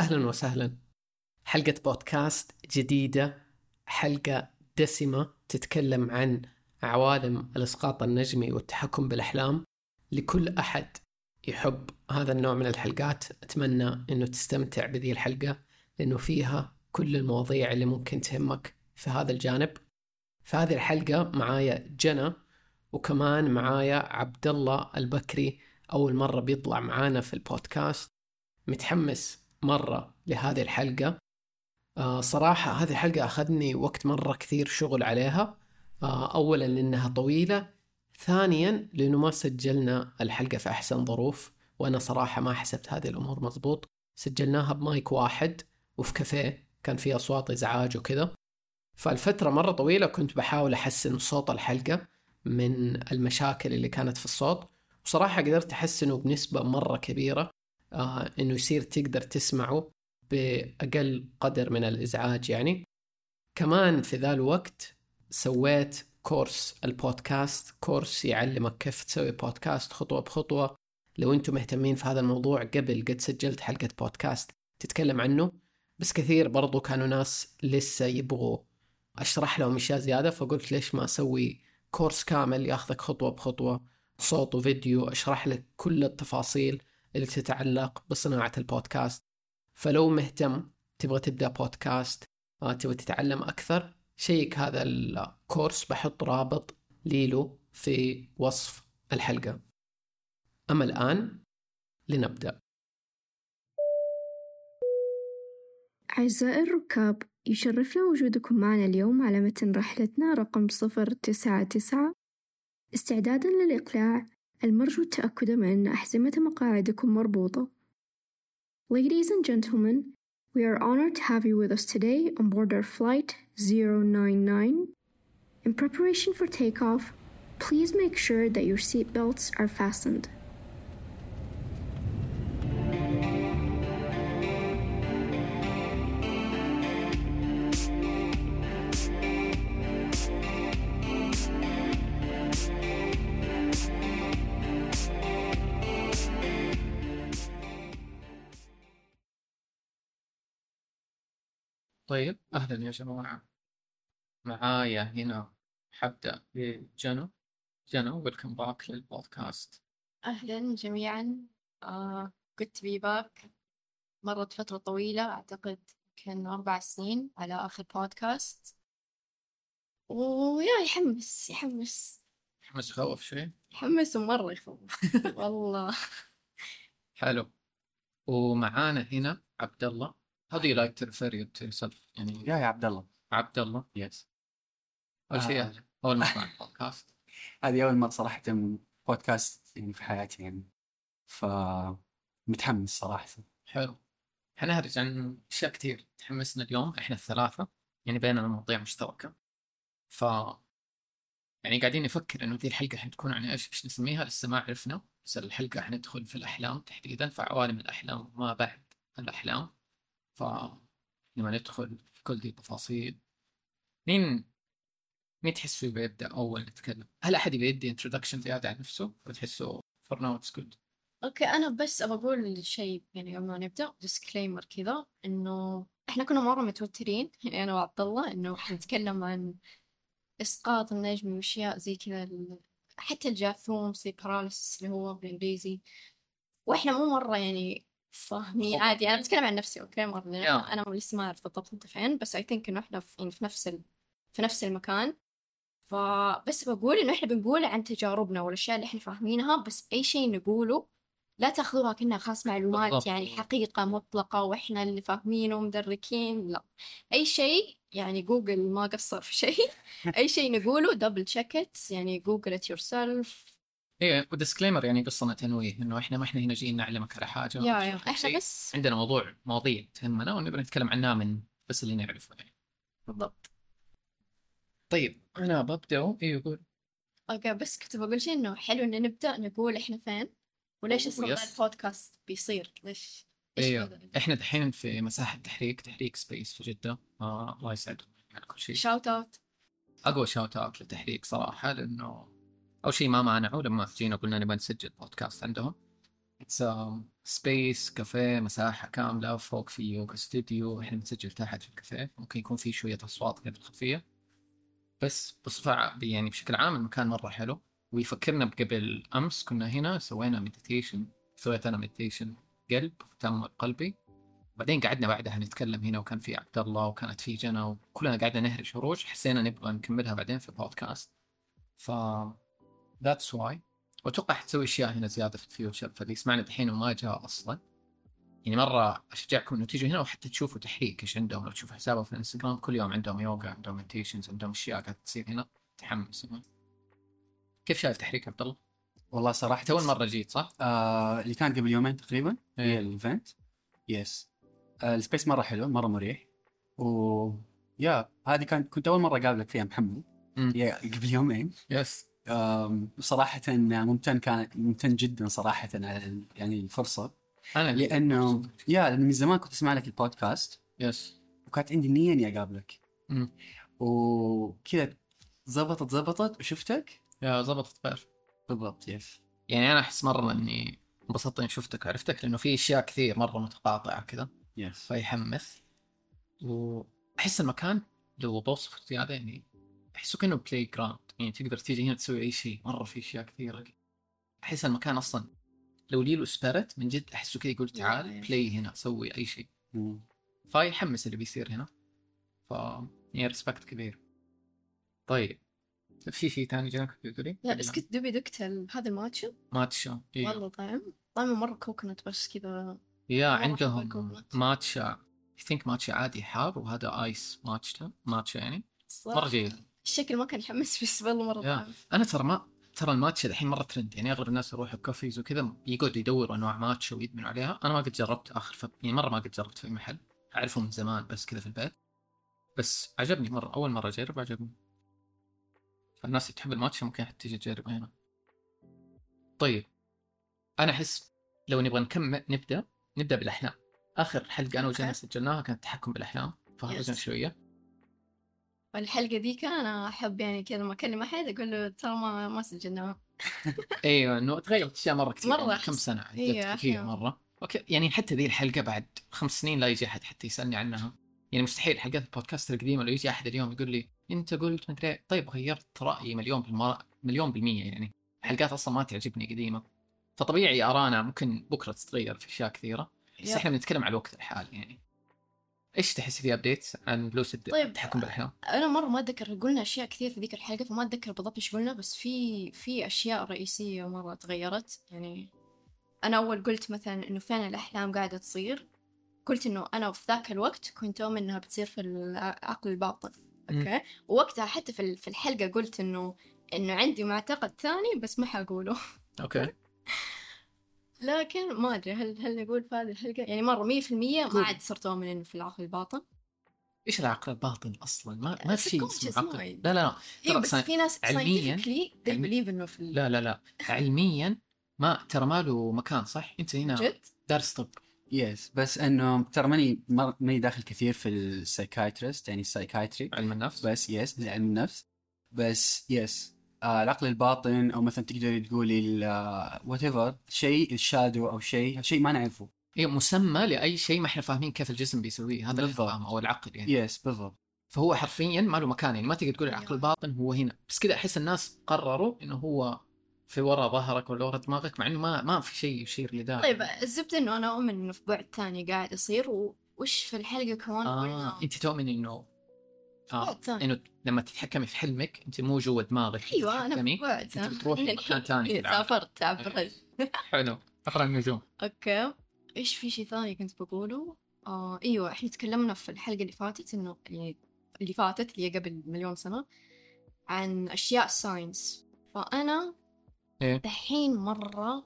أهلا وسهلا. حلقة بودكاست جديدة حلقة دسمة تتكلم عن عوالم الإسقاط النجمي والتحكم بالأحلام. لكل أحد يحب هذا النوع من الحلقات. أتمنى أنه تستمتع بذي الحلقة لأنه فيها كل المواضيع اللي ممكن تهمك في هذا الجانب. في هذه الحلقة معايا جنى وكمان معايا عبد الله البكري أول مرة بيطلع معانا في البودكاست. متحمس مرة لهذه الحلقة. آه صراحة هذه الحلقة أخذني وقت مرة كثير شغل عليها. آه أولا لأنها طويلة ثانيا لأنه ما سجلنا الحلقة في أحسن ظروف وأنا صراحة ما حسبت هذه الأمور مضبوط. سجلناها بمايك واحد وفي كافيه كان في أصوات إزعاج وكذا. فالفترة مرة طويلة كنت بحاول أحسن صوت الحلقة من المشاكل اللي كانت في الصوت. وصراحة قدرت أحسنه بنسبة مرة كبيرة. آه إنه يصير تقدر تسمعه بأقل قدر من الإزعاج يعني. كمان في ذا الوقت سويت course البودكاست course يعلمك كيف تسوي بودكاست خطوة بخطوة. لو أنتم مهتمين في هذا الموضوع قبل قد سجلت حلقة بودكاست تتكلم عنه. بس كثير برضو كانوا ناس لسه يبغوا أشرح لهم أشياء زيادة فقلت ليش ما أسوي كورس كامل ياخذك خطوة بخطوة صوت وفيديو أشرح لك كل التفاصيل. اللي تتعلق بصناعة البودكاست. فلو مهتم تبغى تبدأ بودكاست آه، تبغى تتعلم أكثر شيك هذا الكورس بحط رابط ليلو في وصف الحلقة. أما الآن لنبدأ. أعزائي الركاب يشرفنا وجودكم معنا اليوم على متن رحلتنا رقم صفر تسعة تسعة. استعدادا للإقلاع المرجو التأكد من أن أحزمة مقاعدكم مربوطة Ladies and gentlemen, we are honored to have you with us today on board our flight 099. In preparation for takeoff, please make sure that your seatbelts are fastened. طيب أهلا يا جماعة. معايا هنا حبدأ بجنو. جنو ويلكم باك للبودكاست. أهلا جميعا. آه كنت بيباك مرت فترة طويلة أعتقد يمكن أربع سنين على آخر بودكاست ويا يحمس يحمس. يحمس يخوف شوي؟ يحمس ومرة يخوف. والله. حلو. ومعانا هنا عبد الله. How do you like to refer yourself? يعني يا يا عبد الله عبد الله يس أول شيء آه. أول مرة على البودكاست هذه أول مرة صراحة بودكاست يعني في حياتي يعني. ف متحمس صراحة. حلو. حنهرج عن أشياء كثير تحمسنا اليوم. إحنا الثلاثة. يعني بيننا مواضيع مشتركة. ف يعني قاعدين نفكر إنه دي الحلقة حتكون عن إيش؟ إيش نسميها؟ لسه ما عرفنا. بس الحلقة حندخل في الأحلام تحديدا. في عوالم الأحلام وما بعد الأحلام. ف لما ندخل في كل دي التفاصيل مين مين تحسوا يبغى يبدأ أول نتكلم؟ هل أحد يبغى يدي introduction زيادة عن نفسه؟ وتحسوا for now it's good؟ okay أنا بس أبى أقول شيء يعني قبل ما نبدأ disclaimer كذا إنه إحنا كنا مرة متوترين يعني أنا وعبد الله إنه حنتكلم عن إسقاط النجم وأشياء زي كذا حتى الجاثوم paralysis اللي هو بالإنجليزي وإحنا مو مرة يعني okay. عادي. أنا بتكلم عن نفسي okay مرة. لأن Yeah. أنا لسه ما أعرف بالضبط أنت فين بس I think إنه إحنا في, يعني في نفس ال... في نفس المكان. فبس بقول إنه إحنا بنقول عن تجاربنا والأشياء اللي إحنا فاهمينها. بس أي شيء نقوله لا تأخذوها كأنها خلاص معلومات بالضبط. يعني حقيقة مطلقة وإحنا اللي فاهمينه مدركين لا. أي شيء يعني جوجل ما قصر في شيء. أي شيء نقوله double check يعني Google it yourself إيه و disclaimer يعني قصنا تنويه إنه إحنا ما إحنا هنا جايين نعلمك على حاجة yeah yeah. شيء. بس عندنا موضوع مواضيع تهمنا ونبغى نتكلم عنها من بس اللي نعرفه يعني. بالضبط. طيب أنا ببدأ إيه يقول؟ okay بس كنت بقول شيء إنه حلو ان نبدأ نقول إحنا فين؟ وليش أصلا. البودكاست بيصير؟ ليش؟ أيوه؟ إحنا دحين في مساحة تحريك تحريك space في جدة. آه الله يسعدهم. على كل شيء. shout out أقوى شوت اوت للتحريك صراحة لأنه أول شيء ما مانعوا لما جينا قلنا نبغى نسجل بودكاست عندهم. it's space كافيه مساحة كاملة فوق في يوغا استوديو إحنا بنسجل تحت في الكافيه ممكن يكون في شوية أصوات كذا خفيه بس بصفة ع- يعني بشكل عام المكان مرة حلو. ويفكرنا بقبل أمس كنا هنا سوينا meditation سويت أنا meditation قلب تامل قلبي. بعدين قعدنا بعدها نتكلم هنا وكان في عبد الله وكانت في جنى وكلنا قعدنا نهرج هروج حسينا نبغى نكملها بعدين في بودكاست ف that's why وأتوقع حتسوي أشياء هنا زيادة في ال future فاللي يسمعنا الحين وما جاء أصلا. يعني مرة أشجعكم إنه تيجوا هنا وحتى تشوفوا تحريك إيش عندهم لو تشوفوا حسابهم في الإنستغرام كل يوم عندهم يوغا عندهم meditations عندهم أشياء قاعدة تصير هنا. تحمس كيف شايف تحريك عبد الله؟ والله صراحة تو مرة جيت صح؟ آه اللي كانت قبل يومين تقريبا إيه. هي ال event yes آه ال space مرة حلو مرة مريح. و yeah هذه كانت كنت أول مرة أقابلك فيها محمد. قبل يومين. yes صراحة ممتن كان ممتن جدا صراحة على يعني الفرصة. أنا لأنه yeah لأن من زمان كنت أسمع لك البودكاست. yes وكانت عندي نية إني أقابلك. مم. وكذا زبطت زبطت وشفتك؟ yeah زبطت خير بالضبط yes يعني أنا أحس مرة إني انبسطت إني شفتك وعرفتك لأنه في أشياء كثير مرة متقاطعة كذا. يس فيحمس. وأحس المكان لو بوصفه زياده يعني أحسه كأنه playground يعني تقدر تيجي هنا تسوي أي شيء مرة في أشياء كثيرة. أحس المكان أصلا لو لي له spirit من جد أحسه كذا يقول تعال. play هنا سوي أي شيء. فيحمس اللي بيصير هنا. ف يعني respect كبير. طيب في شيء ثاني جاك تقولي؟ لا بس كنت دوبي ذقت ال- هذا الماتشا ماتشا إيه. والله طعم طعمه مرة coconut بس كذا. yeah عندهم. ماتشا. I think ماتشا عادي حار وهذا iced ماتشا ماتشا يعني. مرة جيد. الشكل ما كان يحمس بس والله yeah. طعم. أنا ترى ما ترى الماتشا الحين مرة ترند يعني أغلب الناس يروحوا cafes وكذا يقعدوا يدوروا أنواع ماتشا ويدمنوا عليها. أنا ما قد جربت آخر ف... يعني مرة ما قد جربت في محل. اعرفه من زمان بس كذا في البيت. بس عجبني مرة أول مرة أجرب عجبني. فالناس اللي تحب الماتشا ممكن حتى تيجي تجربه هنا. طيب أنا أحس لو نبغى نكمل نبدأ نبدأ بالأحلام. آخر حلقة أنا وجنى. سجلناها كانت تحكم بالأحلام فهرجنا. شوية. والحلقة ذيك أنا أحب يعني كذا ما أكلم أحد أقول له ترى ما ما سجلناها أيوه إنه تغيرت أشياء مرة كثير مرة يعني. كم سنة إيه، عدت كثير. مرة أوكي يعني حتى ذي الحلقة بعد خمس سنين لا يجي أحد حتى يسألني عنها يعني مستحيل حلقات البودكاست القديمة لو يجي أحد اليوم يقول لي أنت قلت مدري إيه. طيب غيرت رأيي مليون بالمرة مليون بالمية يعني حلقات أصلا ما تعجبني قديمة فطبيعي ارانا ممكن بكرة تتغير في أشياء كثيرة بس يا. إحنا بنتكلم على الوقت الحالي يعني إيش تحسي في ابديت عن لوسيد طيب. التحكم بالاحلام؟ أنا مرة ما أتذكر قلنا أشياء كثير في ذيك الحلقة فما أتذكر بالضبط إيش قلنا بس في في أشياء رئيسية مرة تغيرت. يعني أنا أول قلت مثلا إنه فعلا الأحلام قاعدة تصير. قلت إنه أنا في ذاك الوقت كنت أؤمن إنها بتصير في العقل الباطن أوكي؟ ووقتها حتى في في الحلقة قلت إنه إنه عندي معتقد ثاني بس ما حقوله. أوكي. لكن ما أدري هل هل نقول في هذه الحلقة؟ يعني مرة مية في المية ما قول. عاد صرت إنه في العقل الباطن إيش العقل الباطن أصلا؟ ما ما في شيء اسمه عقل. لا لا لا. إيه ترى بس في ناس علمياً- believe إنه في لا لا لا. علميا ما ترى ما له مكان صح؟ أنت هنا جد؟ دارس طب. yes بس إنه ترى ماني ماني داخل كثير في ال psychiatrist يعني ال psychiatry علم النفس؟ بس yes علم النفس. بس yes آه العقل الباطن أو مثلا تقدري تقولي whatever شيء ال shadow أو شيء شيء ما نعرفه. هي مسمى لأي شيء ما إحنا فاهمين كيف الجسم بيسويه هذا. الفهم أو العقل يعني. yes بالضبط. فهو حرفيا ما له مكان يعني ما تقدر تقول العقل. الباطن هو هنا. بس كذا أحس الناس قرروا إنه هو في ورا ظهرك ولا ورا دماغك مع إنه ما ما في شيء يشير لذلك. طيب الزبدة إنه أنا أؤمن إنه في بعد ثاني قاعد يصير وش في الحلقة كمان؟ آه قلنا أنت تؤمن إنه آه. إنه لما تتحكمي في حلمك أنت مو جوا دماغك تتحكمي. في بعد أنت بتروحي مكان. ثاني. إيه، العالم. سافرت عبرت حلو. اقرا النجوم. أوكي. إيش في شيء ثاني كنت بقوله؟ آه أيوه إحنا تكلمنا في الحلقة اللي فاتت إنه يعني اللي فاتت اللي هي قبل مليون سنة عن أشياء science فأنا إيه. دحين مرة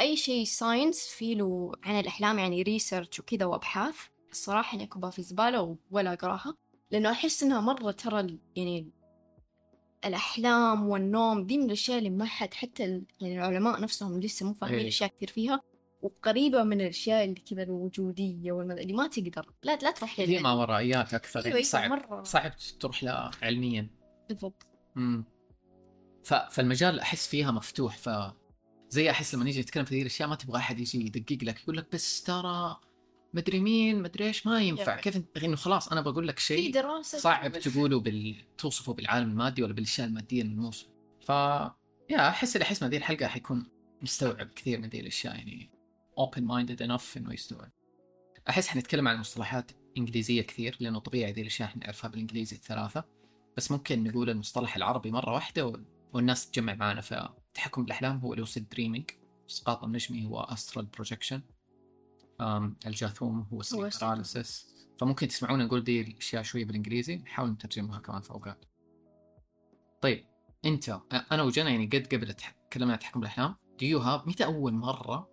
أي شيء science في له عن الأحلام يعني research وكذا وأبحاث الصراحة إني اكبها في زبالة ولا أقراها. لأنه أحس إنها مرة ترى يعني الأحلام والنوم دي من الأشياء اللي ما حد حتى يعني العلماء نفسهم لسه مو فاهمين إيه. أشياء كثير فيها. وقريبة من الأشياء اللي كذا الوجودية والمد... اللي ما تقدر. لا لا تروح للعلم. ما ورائيات أكثر أيوة، يعني أيوة، صعب مرة. صعب تروح لها علميا. بالضبط. امم ف... فالمجال أحس فيها مفتوح ف زي أحس لما نيجي نتكلم في ذي الأشياء ما تبغى أحد يجي يدقق لك يقول لك بس ترى مدري مين مدري إيش ما ينفع. كيف أنت إنه خلاص أنا بقول لك في شيء صعب. تقوله بال... توصفه بالعالم المادي ولا بالأشياء المادية الملموسه ف يا أحس اللي حيسمع ذي الحلقة حيكون مستوعب كثير من ذي الأشياء يعني open minded enough إنه يستوعب. أحس حنتكلم عن مصطلحات إنجليزية كثير لأنه طبيعي ذي الأشياء حنعرفها بالإنجليزي الثلاثة. بس ممكن نقول المصطلح العربي مرة واحدة وال... والناس تجمع معنا فالتحكم بالأحلام هو lucid dreaming إسقاط النجمي هو astral projection الجاثوم هو هو sleep sleep paralysis فممكن تسمعونا نقول دي الاشياء شوية بالإنجليزي. نحاول نترجمها كمان في أوقات. طيب أنت أنا وجنا يعني قد قبل تكلمنا عن تحكم بالاحلام do you have متى أول مرة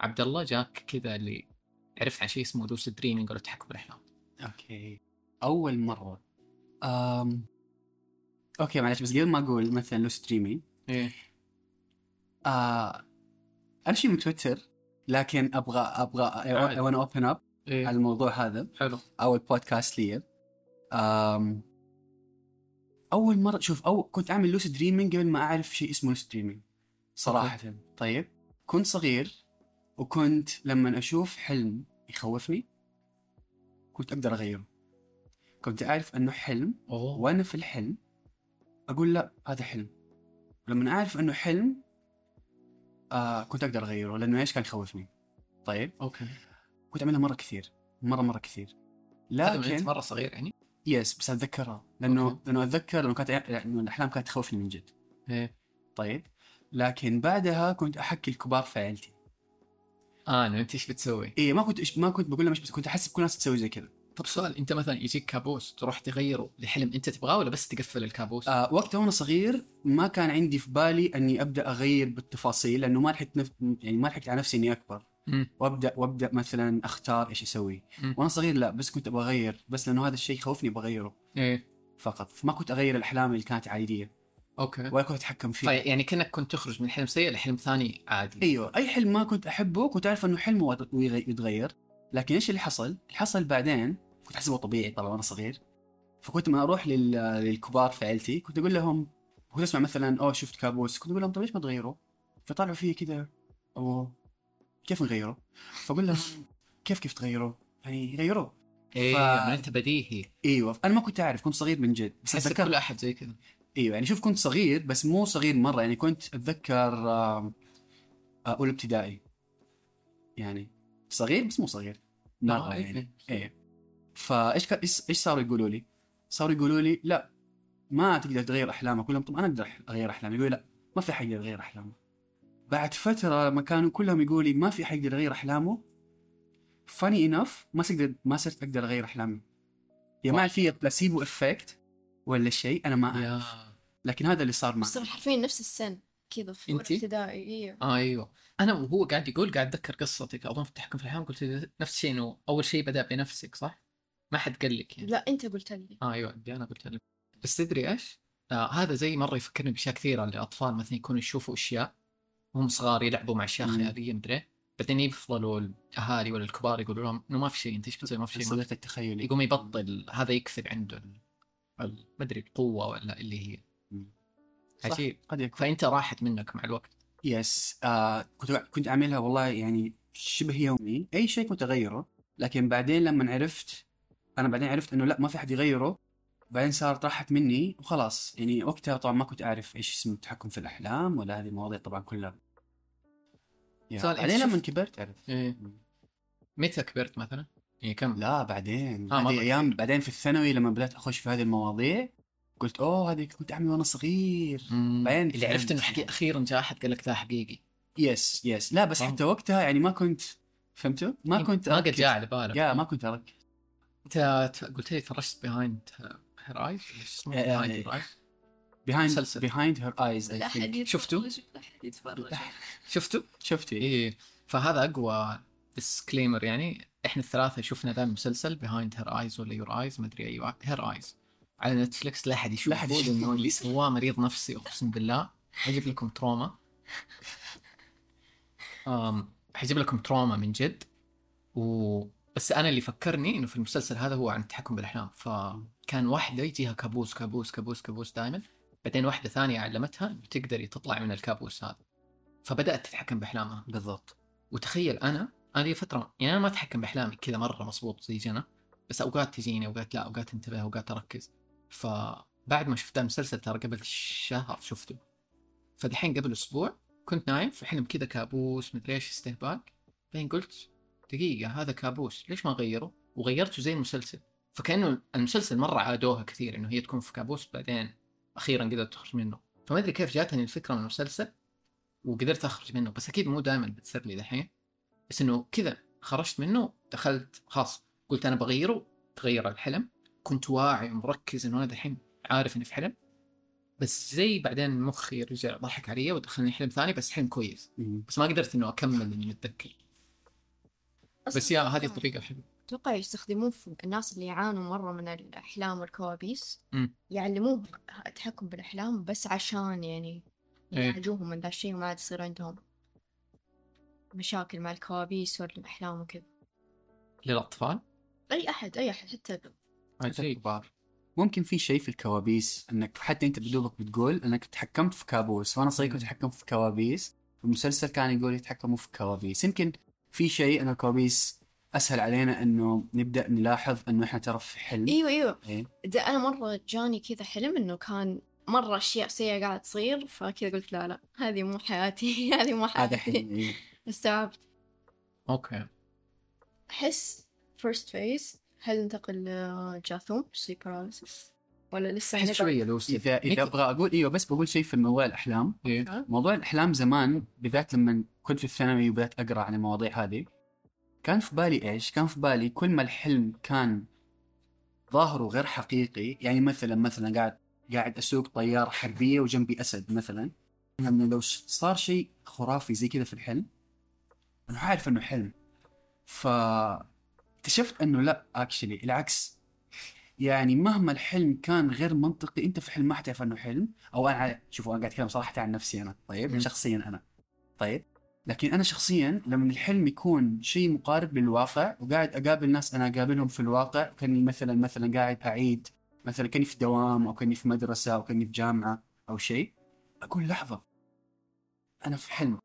عبد الله جاك كذا اللي عرفت عن شيء اسمه lucid dreaming ولا التحكم بالاحلام okay. أول مرة. أم... okay معلش بس قبل ما أقول مثلا lucid dreaming إيه. آه... أنا شيء متوتر. لكن أبغى أبغى. I wanna open up على الموضوع هذا. حلو. اول بودكاست لي. أم... أول مره شوف أو كنت أعمل lucid dreaming قبل ما أعرف شيء اسمه lucid dreaming صراحة. طيب. كنت صغير وكنت لما أشوف حلم يخوفني كنت أقدر أغيره. كنت أعرف إنه حلم أوه. وأنا في الحلم أقول لا هذا حلم. لما أعرف إنه حلم آه كنت أقدر أغيره لأنه إيش كان يخوفني؟ طيب. okay. كنت أعملها مرة كثير مرة مرة كثير. لكن مرة صغير يعني؟ yes بس اتذكرها لأنه أوكي. لأنه أتذكر لأنه كانت لأنه الأحلام كانت تخوفني من جد. إيه. طيب. لكن بعدها كنت أحكي الكبار في عيلتي. آه إنه أنت إيش بتسوي؟ إيه ما كنت ما كنت بقول لهم إيش بس كنت أحس كل الناس تسوي زي كذا. طب سؤال انت مثلا يجيك كابوس تروح تغيره لحلم انت تبغاه ولا بس تقفل الكابوس؟ آه وقتها وأنا صغير ما كان عندي في بالي إني أبدأ أغير بالتفاصيل لأنه ما لحقت نف... يعني ما لحقت على نفسي إني أكبر. وأبدأ وأبدأ مثلا أختار إيش أسوي. وأنا صغير لا بس كنت أبغى أغير بس لأنه هذا الشيء يخوفني بغيره إيه. فقط. فما كنت أغير الأحلام اللي كانت عادية. أوكي. ولا كنت أتحكم فيها. يعني كأنك كنت تخرج من حلم سيء لحلم ثاني عادي. أيوه. أي حلم ما كنت أحبه كنت أعرف إنه حلم ويغ- ويغ- يتغير. لكن إيش اللي حصل؟ اللي حصل بعدين كنت احسبه طبيعي طبعا وأنا صغير. فكنت لما أروح لل... للكبار في عيلتي كنت أقول لهم كنت أسمع مثلا أوه شفت كابوس. كنت أقول لهم طيب ليش ما تغيره؟ فطلعوا فيه كذا أوه كيف نغيره؟ فأقول لهم كيف كيف تغيره؟ يعني غيروه. إيه ف- يعني أنت بديهي. إيوه أنا ما كنت أعرف كنت صغير من جد. بس أتذكر كل أحد زي كذا. إيوه يعني شوف كنت صغير بس مو صغير مرة. يعني كنت أتذكر آه، أولى ابتدائي. يعني صغير بس مو صغير. مرة آه، يعني إيه. إيه. فايش كان إيش إيش صاروا يقولوا لي؟ صاروا يقولوا لي لا ما تقدر تغير أحلامك. أقول لهم طب أنا أقدر أغير أحلامي؟ يقولوا لا ما في حد يقدر يغير أحلامه. بعد فترة لما كانوا كلهم يقولوا لي ما في حد يقدر يغير أحلامه فاني انف ما صرت ما صرت أقدر أغير أحلامي. yeah ما في placebo effect ولا شيء أنا ما yeah. أعرف. لكن هذا اللي صار بس معي حرفيا نفس السن كذا في؟ ابتدائي إيوه. آه إيوه. أنا وهو قاعد يقول قاعد اتذكر قصتك أظن في التحكم في الاحلام قلت نفس الشيء إنه أول شيء بدأ بنفسك صح؟ ما حد قال لك يعني. لا أنت قلت لي. آه أيوه دي أنا قلت لك. بس تدري إيش؟ آه هذا زي مرة يفكرني بأشياء كثيرة الاطفال مثلا يكونوا يشوفوا أشياء وهم صغار يلعبوا مع أشياء. خيالية مدري بعدين يفضلوا الأهالي ولا الكبار يقولوا لهم إنه ما في شيء أنت إيش بتسوي؟ ما في شيء صديق التخيلي يقوم يبطل هذا يكثر عنده ما أدري القوة ولا اللي هي. عجيب. قد يكون. فأنت راحت منك مع الوقت. يس. آه كنت كنت أعملها والله يعني شبه يومي. أي شيء كنت اغيره لكن بعدين لما عرفت أنا بعدين عرفت إنه لا ما في حد يغيره بعدين صارت راحت مني وخلاص يعني وقتها طبعا ما كنت أعرف إيش اسمه التحكم في الأحلام ولا هذه المواضيع طبعا كلها أنت بعدين لما كبرت عرفت إيه متى كبرت مثلا؟ يعني كم؟ لا بعدين آه، هذه أيام بعدين في الثانوي لما بدأت أخش في هذه المواضيع قلت أوه هذه كنت أعمل وأنا صغير. بعدين اللي عرفت إنه. حقيقي أخيرا جاء أحد قال لك ذا حقيقي yes yes لا بس فهمت. حتى وقتها يعني ما كنت فهمتوا؟ ما كنت ما قد. جاء على بالك yeah ما كنت أركز انت قلت لي تفرجت Behind Her Eyes Behind إيه. Her Eyes. أحد شفتوا؟ أحد يتفرج. شفتوا؟ شفتي. إيه فهذا أقوى disclaimer يعني. إحنا الثلاثة شفنا ذا المسلسل Behind Her Eyes ولا Your Eyes ما أدري أيوه Her Eyes على نتفلكس لا أحد يشوف لا أحد يشوف. انه اللي سواه مريض نفسي أقسم بالله. حيجيب لكم trauma حيجيب لكم تروما من جد. و بس أنا اللي فكرني إنه في المسلسل هذا هو عن التحكم بالاحلام فكان واحدة يجيها كابوس كابوس كابوس كابوس دائما بعدين واحدة ثانية علمتها إنه تقدري تطلع من الكابوس هذا. فبدأت تتحكم بأحلامها. بالضبط. وتخيل أنا أنا لي فترة يعني أنا ما أتحكم بأحلامي كذا مرة مضبوط زي جنى بس أوقات تجيني أوقات لا أوقات انتبه أوقات أركز. فبعد ما شفت المسلسل ترى قبل شهر شفته. فدحين قبل أسبوع كنت نايم في حلم كذا كابوس مدري إيش استهبال. بعدين قلت دقيقة هذا كابوس. ليش ما غيره؟ وغيرته زي المسلسل. فكأنه المسلسل مرة عادوها كثير إنه هي تكون في كابوس بعدين أخيرا قدرت تخرج منه. فما أدري كيف جاتني الفكرة من المسلسل وقدرت أخرج منه. بس أكيد مو دائما بتصير لي دحين. بس إنه كذا خرجت منه دخلت خلاص. قلت أنا بغيره تغير الحلم. كنت واعي ومركز إنه أنا دحين عارف إني في حلم. بس زي بعدين مخي رجع ضحك علي ودخلني حلم ثاني بس حلم كويس. بس ما قدرت إنه أكمل إني أتذكر. بس yeah هذه الطريقة حلوة أتوقع يستخدموه في الناس اللي يعانوا مرة من الأحلام والكوابيس. يعلموهم التحكم بالأحلام بس عشان يعني إيه. يعالجوهم من ذا الشيء وما عاد يصير عندهم مشاكل مع الكوابيس والأحلام وكذا. للأطفال؟ أي أحد أي أحد حتى حتى الكبار. ممكن في شيء في الكوابيس إنك حتى أنت بدوبك بتقول إنك تحكمت في كابوس وأنا صغير كنت اتحكم في كوابيس المسلسل كان يقول يتحكموا في كوابيس. يمكن في شيء أن الكوابيس أسهل علينا أنه نبدأ نلاحظ أنه إحنا ترى في حلم. أيوه أيوه. إيه. ده أنا مرة جاني كذا حلم إنه كان مرة أشياء سيئة قاعد تصير فكذا قلت لا لا هذه مو حياتي هذه مو هذا حياتي. حلم إيه. استوعبت. أوكي. أحس first phase هل ننتقل لجاثوم paralysis ولا لسه هنقعد؟ شوية لوسي. اذا إذا أبغى أقول إيوه بس بقول شيء في موضوع الأحلام. إيه. موضوع الأحلام زمان بالذات لما كنت في الثانوي وبدأت أقرأ عن المواضيع هذه كان في بالي إيش؟ كان في بالي كل ما الحلم كان ظاهره غير حقيقي يعني مثلا مثلا قاعد قاعد أسوق طيارة حربية وجنبي أسد مثلا. إنه لو صار شيء خرافي زي كذا في الحلم أنا عارف إنه حلم. ف اكتشفت إنه لا اكشلي العكس. يعني مهما الحلم كان غير منطقي أنت في حلم ما حتعرف أنه حلم. أو أنا شوفوا أنا قاعد أتكلم صراحة عن نفسي أنا طيب؟ مم. شخصيا أنا طيب؟ لكن أنا شخصيا لما الحلم يكون شيء مقارب للواقع وقاعد أقابل ناس أنا أقابلهم في الواقع كأني مثلا مثلا قاعد أعيد مثلا كأني في دوام أو كأني في مدرسة أو كأني في جامعة أو شيء أقول لحظة أنا في حلم.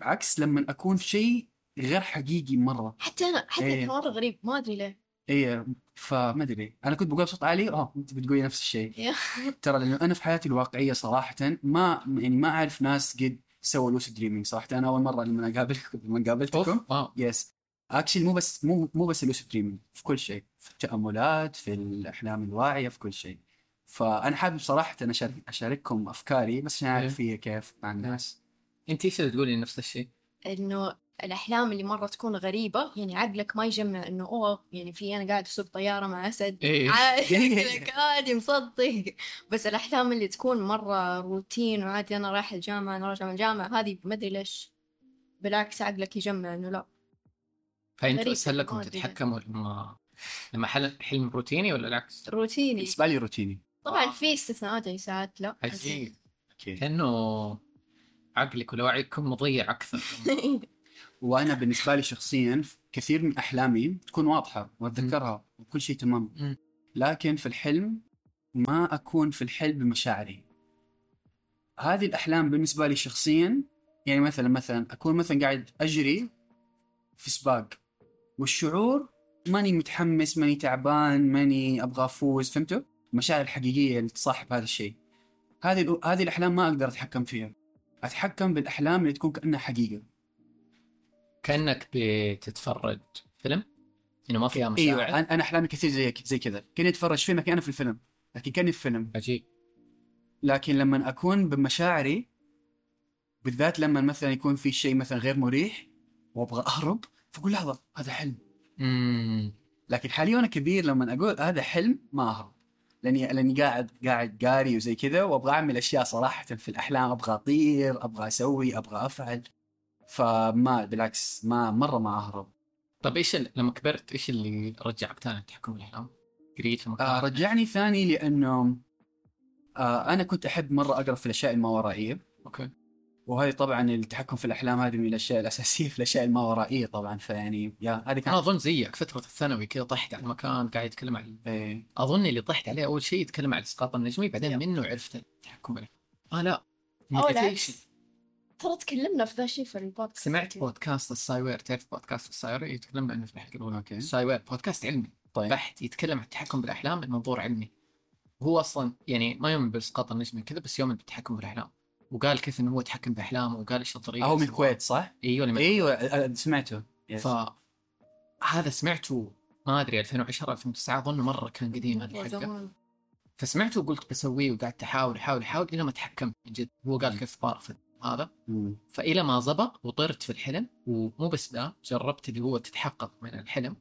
عكس لما أكون في شيء غير حقيقي مرة. حتى أنا حتى إيه. مرة غريب ما أدري ليه. اي فما أدري. أنا كنت بقول بصوت عالي آه أنت بتقولي نفس الشيء. ترى لأنه أنا في حياتي الواقعية صراحة ما يعني ما أعرف ناس قد سووا lucid dreaming صراحة. أنا أول مرة لما اقابلكم لما قابلتكم. yes actually مو بس مو مو بس ال lucid dreaming في كل شيء. في التأملات في الأحلام الواعية في كل شيء. فأنا حابب صراحة أن أشارك أشارككم أفكاري بس عشان أعرف فيها كيف مع الناس. أنت إيش اللي تقولي نفس الشيء؟ إنه الأحلام اللي مرة تكون غريبة. يعني عقلك ما يجمع إنه أوه يعني في أنا قاعد أسوق طيارة مع أسد. عادي عقلك عادي مصدق. بس الأحلام اللي تكون مرة روتين وعادي أنا رايح الجامعة أنا راجع من الجامعة هذه ما أدري ليش. بالعكس عقلك يجمع إنه لا. فانتوا أسهل لكم. تتحكموا لما لما حل... حلم روتيني ولا العكس؟ روتيني. بالنسبة لي روتيني. طبعا في استثناءات يعني ساعات لا. عجيب كانه عقلك ولو وعيكم مضيع أكثر. وأنا بالنسبة لي شخصيا كثير من أحلامي تكون واضحة وأتذكرها وكل شيء تمام. لكن في الحلم ما أكون في الحلم بمشاعري. هذه الأحلام بالنسبة لي شخصيا يعني مثلا مثلا أكون مثلا قاعد أجري في سباق والشعور ماني متحمس ماني تعبان ماني أبغى أفوز فهمتوا المشاعر الحقيقية اللي تصاحب هذا الشيء. هذه هذه الأحلام ما أقدر أتحكم فيها. أتحكم بالأحلام اللي تكون كأنها حقيقة. كأنك بتتفرج فيلم؟ إنه ما فيها إيوه مشاعر؟ أنا أنا أحلامي كثير زي زي كذا. كأني أتفرج فيلم لكن أنا في الفيلم. لكن كأني في فيلم عجيب. لكن لما أكون بمشاعري بالذات لما مثلا يكون في شيء مثلا غير مريح وأبغى أهرب فأقول لحظة هذا حلم. امم لكن حاليا وأنا كبير لما أقول هذا حلم ما أهرب. لاني لأني قاعد قاعد قاري وزي كذا وأبغى أعمل أشياء صراحة في الأحلام. أبغى أطير أبغى أسوي أبغى أفعل. فما بالعكس ما مرة ما أهرب طيب إيش لما كبرت إيش اللي رجعك ثاني التحكم بالاحلام؟ قريت آه؟ رجعني ثاني لأنه آه أنا كنت أحب مرة أقرأ في الأشياء الماورائيه أوكي وهذه طبعا التحكم في الأحلام هذه من الأشياء الأساسية في الأشياء الماورائيه طبعا فيعني yeah هذه أنا كانت أظن زيك فترة الثانوي كذا طحت على مكان قاعد يتكلم عن إيه. أظن اللي طحت عليه أول شيء يتكلم عن الاسقاط النجمي بعدين yep. منه عرفت التحكم بالاحلام آه لا. العكس ترى تكلمنا في ذا الشيء في البودكاست سمعت بودكاست السايوير تعرف بودكاست السايوير يتكلم عنه في الحلقة الأولى. أوكي. السايوير بودكاست علمي. طيب. بحت يتكلم عن التحكم بالأحلام المنظور علمي. هو أصلا يعني ما يؤمن بالاسقاط النجمي كذا بس يؤمن بالتحكم بالأحلام. وقال كيف إنه هو يتحكم باحلامه وقال إيش الطريقة. هو من الكويت صح؟ إيوه من إيوه سمعته. ف هذا سمعته ما أدري 2010 2009 أظن مرة كان قديم مرة الحلقة. فسمعته وقلت بسويه وقعدت أحاول أحاول أحاول إلى ما تحكمت من جد. هو قال كيف طارف هذا. مم. فإلى ما زبط وطرت في الحلم ومو بس ذا جربت اللي هو تتحقق من الحلم.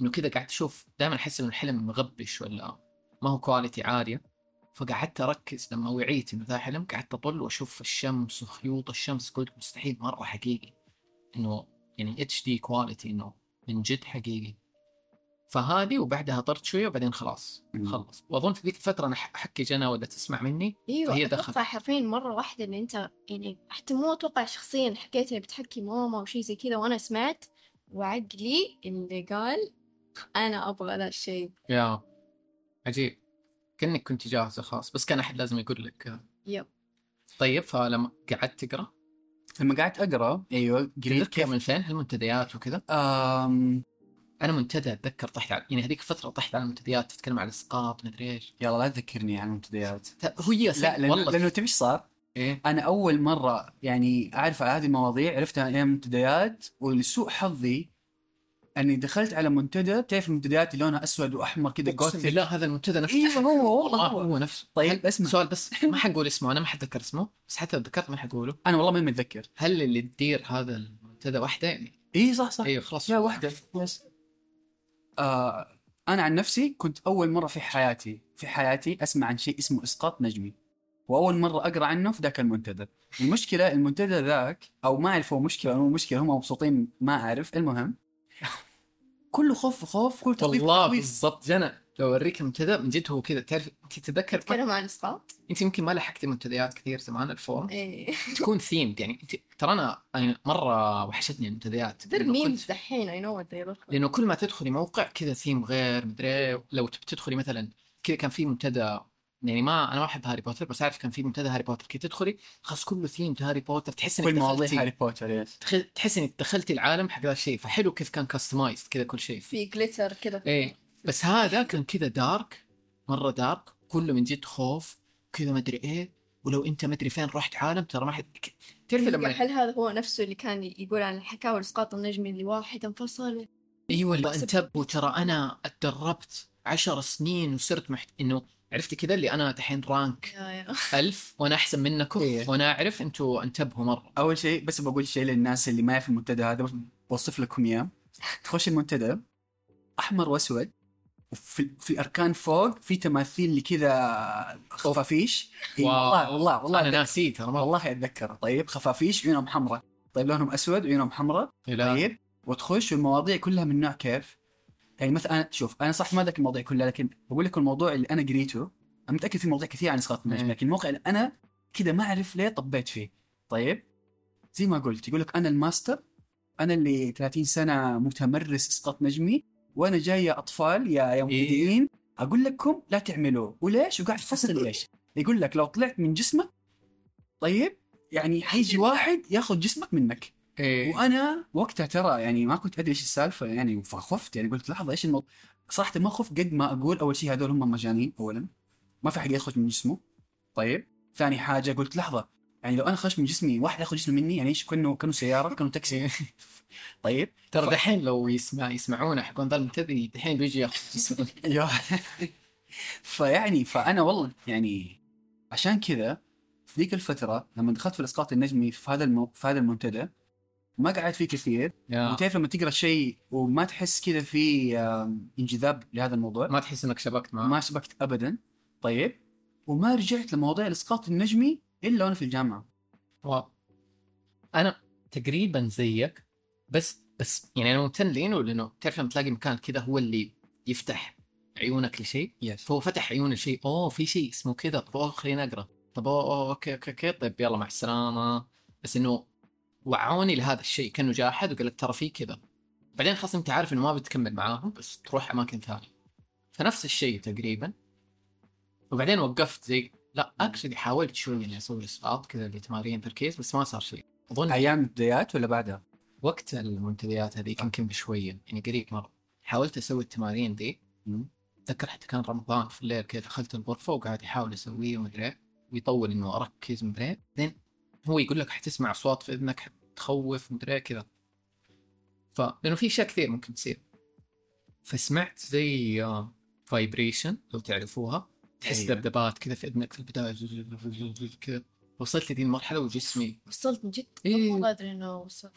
إنه كذا قاعد أشوف دائما أحس إنه الحلم مغبش ولا ما هو quality عالية. فقعدت أركز لما وعيت إنه ذا حلم قعدت أطل وأشوف الشمس وخيوط الشمس قلت مستحيل مرة حقيقي. إنه يعني HD quality إنه من جد حقيقي. فهذه وبعدها طرت شوية وبعدين خلاص. خلص. وأظن في ذيك الفترة أنا احكي جنى ولا تسمع مني؟ إيوه فهي أتوقع دخلت. حرفيا مرة واحدة اللي أنت يعني حتى مو أتوقع شخصيا حكيت اني بتحكي ماما وشي زي كذا وأنا سمعت وعقلي اللي قال أنا أبغى ذا الشيء. يا عجيب. كأنك كنت جاهزة خلاص بس كان أحد لازم يقول لك. يب. طيب فلما قعدت تقرأ؟ لما قعدت أقرأ أيوه قريت كيف من فين هالمنتديات وكذا. أنا منتدى أتذكر طحت على يعني هذيك الفترة طحت على المنتديات تتكلم عن الإسقاط مدري إيش. يلا لا تذكرني عن المنتديات. ت- هي لا لأنه والله لأنه إيش صار؟ إيه. أنا أول مرة يعني أعرف على هذه المواضيع عرفتها أيام المنتديات ولسوء حظي أني دخلت على منتدى. تعرف المنتديات اللي لونها أسود وأحمر كذا جوثيك بالله هذا المنتدى نفسه. أيوه هو والله آه هو. هو نفسه. طيب اسمع. سؤال بس ما حنقول اسمه أنا ما حتذكر اسمه بس حتى لو ذكرت ما حقوله. أنا والله ما متذكر. هل اللي تدير هذا المنتدى واحدة يعني؟ اي صح صح. أيوه خلاص. يا واحدة يس آه أنا عن نفسي كنت أول مرة في حياتي في حياتي أسمع عن شيء اسمه إسقاط نجمي. وأول مرة أقرأ عنه في ذاك المنتدى. المشكلة المنتدى ذاك أو ما أعرف هو مشكلة أو مو مشكلة هم مبسوطين ما أعرف المهم كله خوف خوف كله تخويف والله. بالضبط. جنى لو أوريك المنتدى من جد هو كذا. تعرف أنت تتذكر تتكلم عن اسقاط أنت يمكن ما لحقتي منتديات كثير زمان ال forum. إيه. تكون themed يعني. انت ترى أنا مرة وحشتني المنتديات. كنت- دحين I know لأنه كل ما تدخلي موقع كذا ثيم غير مدري إيه. لو تبي تدخلي مثلا كذا كان في منتدى يعني ما أنا ما أحب هاري بوتر بس أعرف كان في منتدى هاري بوتر. كذا تدخلي خلاص كله ثيم هاري بوتر. تحس إنك كل مواضيع هاري بوتر yes تحس إنك دخلتي العالم حق ذا الشيء. فحلو كيف كان customized كذا كل شيء. في glitter كذا. إيه. بس هذا كان كذا dark مرة dark كله من جد خوف كذا مدري إيه. ولو أنت مدري فين رحت عالم ترى ما حد تعرف لما هل هذا هو نفسه اللي كان يقول عن الحكاوي الاسقاط النجمي اللي واحد انفصل. إيوه اللي انتبهوا ترى أنا اتدربت عشر سنين وصرت محت... إنه عرفتي كذا اللي أنا دحين رانك ألف وأنا أحسن منكم إيه. وأنا أعرف أنتوا انتبهوا مرة. أول شيء بس بقول شيء للناس اللي ما يعرف المنتدى هذا بوصف لكم إياه. تخش المنتدى أحمر وأسود وفي في الاركان فوق في تماثيل اللي كذا خفافيش. والله والله والله أنا. ناسيه ترى والله أتذكر طيب خفافيش عيونهم حمراء طيب لونهم أسود وعيونهم حمراء لا. طيب وتخش والمواضيع كلها من نوع كيف يعني مثلا شوف أنا صح ما ذاك المواضيع كلها لكن بقول لك الموضوع اللي أنا قريته أنا متأكد في مواضيع كثير عن إسقاط النجم إيه. لكن الموقع اللي أنا كذا ما أعرف ليه طبيت فيه طيب زي ما قلت يقول لك أنا الماستر أنا اللي 30 سنة متمرس إسقاط نجمي وأنا جاي يا أطفال يا يا إيه. مبتدئين أقول لكم لا تعملوه وليش؟ وقاعد تفصل ليش؟ يقول لك لو طلعت من جسمك طيب يعني حيجي واحد ياخذ جسمك منك. إيه. وأنا وقتها ترى يعني ما كنت أدري إيش السالفة يعني فخفت يعني قلت لحظة إيش الموضوع؟ صراحة ما خفت قد ما أقول أول شيء هذول هم مجانين اولا. ما في حد يخرج من جسمه. طيب. ثاني حاجة قلت لحظة يعني لو أنا خرجت من جسمي واحد ياخذ جسمي مني يعني إيش كانه كأنه سيارة كأنه تاكسي. طيب. ترى دحين لو يسمع يسمعونا حقون ذا المنتدي دحين بيجي ياخذ جسمه. يا. فيعني فأنا والله يعني عشان كذا في ذيك الفترة لما دخلت في الإسقاط النجمي في هذا المو... في هذا المنتدى ما قعدت فيه كثير. وتعرف لما تقرأ شيء وما تحس كذا في انجذاب لهذا الموضوع. ما تحس إنك شبكت معه. ما شبكت ابدا. طيب. وما رجعت لمواضيع الإسقاط النجمي إلا وأنا في الجامعة. واو. أنا تقريبا زيك بس بس يعني أنا ممتن لينه لإنه تعرف لما تلاقي مكان كذا هو اللي يفتح عيونك لشيء؟ yes فهو فتح عيون الشيء أوه في شيء اسمه كذا. طب أوه خليني أقرأ. طب أوه أوكي أوكي أوكي. طيب يلا مع السلامة. بس إنه وعوني لهذا الشيء كأنه جاء أحد وقال لك ترى في كذا. بعدين خلاص أنت عارف إنه ما بتكمل معاهم بس تروح أماكن ثانية. فنفس الشيء تقريبا. وبعدين وقفت زي لا actually حاولت شوي إني أسوي اسقاط كذا لتمارين تركيز بس ما صار شيء. أظن أيام البدايات ولا بعدها؟ وقت المنتديات هذيك يمكن بشويه يعني قريب مرة. حاولت أسوي التمارين دي. مم. أتذكر حتى كان رمضان في الليل كذا دخلت الغرفة وقاعد يحاول أسويه ومدري إيه، ويطول إنه أركز مدري إيه. بعدين هو يقول لك حتسمع أصوات في إذنك حتخوف مدري إيه كذا. ف لأنه في أشياء كثير ممكن تصير. فسمعت زي فايبريشن لو تعرفوها. تحس. ذبذبات كذا في إذنك في البداية. كذا وصلت لذي المرحلة وجسمي. وصلت من جد إيه. والله أدري إنه وصلت.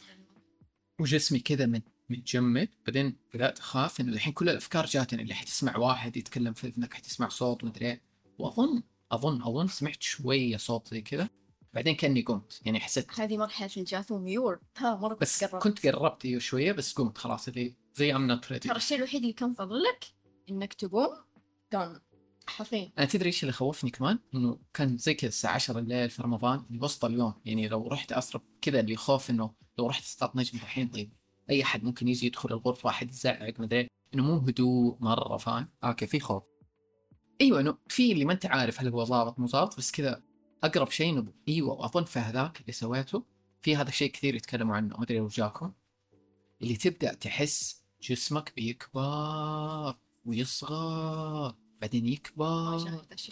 وجسمي كذا مت- متجمد. بعدين بدأت أخاف إنه الحين كل الأفكار جاتني. اللي حتسمع واحد يتكلم في إذنك حتسمع صوت ومدري إيه. واظن اظن أظن سمعت شوية صوت زي كذا. بعدين كأني قمت. يعني حسيت هذه مرحلة الجاثوميور ها مرة بس قربت. كنت قربت أيوه شوية بس قمت خلاص. اللي زي I'm not ترى الشيء الوحيد اللي كان فاضل لك إنك تقوم دون حرفيا أنا تدري إيش اللي خوفني كمان؟ إنه كان زي كذا الساعة 10 الليل في رمضان وسط اليوم يعني لو رحت اسرب كذا اللي خوف إنه لو رحت اسقاط نجم الحين طيب أي أحد ممكن يجي يدخل الغرفة واحد يزعق مدري إنه مو هدوء مرة فاهم؟ أوكي في خوف. أيوه إنه في اللي ما أنت عارف هل هو ضابط مو ضابط بس كذا أقرب شيء إنه أيوه وأظن في هذاك اللي سويته في هذا الشيء كثير يتكلموا عنه ما أدري لو جاكم اللي تبدأ تحس جسمك بيكبر ويصغر. بعدين يكبر.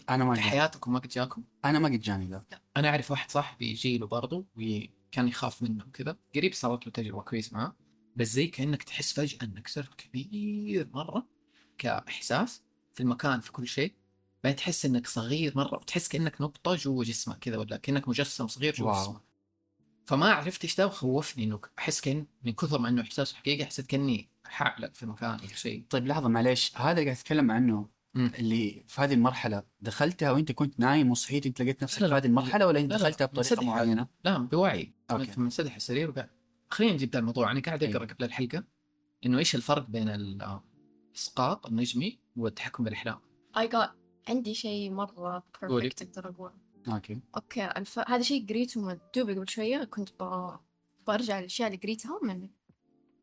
أنا ما في جاني. حياتكم ما قد جاكم؟ أنا ما قد جاني ذا. أنا أعرف واحد صاحبي يجي له برضه وكان يخاف منه كذا قريب صارت له تجربة كويس معاه. بس زي كأنك تحس فجأة إنك صرت كبير مرة كإحساس في المكان في كل شيء. بعدين تحس إنك صغير مرة وتحس كأنك نقطة جوا جسمك كذا ولا كأنك مجسم صغير جوا واو. جسمك. فما عرفت إيش ده وخوفني إنه أحس كأن من كثر ما إنه إحساس حقيقي حسيت كأني حعلق في مكان ولا شيء. طيب لحظة معليش. هذا اللي قاعد أتكلم عنه. مم. اللي في هذه المرحلة دخلتها وأنت كنت نايم وصحيت أنت لقيت نفسك لا، في لا. هذه المرحلة ولا أنت. دخلتها بطريقة. معينة؟ لا بوعي منسدح السرير وقاعد خلينا نجيب ذا الموضوع أنا قاعد أقرأ أيوه. قبل الحلقة إنه إيش الفرق بين الإسقاط النجمي والتحكم بالأحلام I got عندي شيء مرة قولي. perfect أقدر أقول okay okay الف... هذا شيء قريته من دوبي قبل شوية كنت ب... برجع للأشياء اللي قريتها من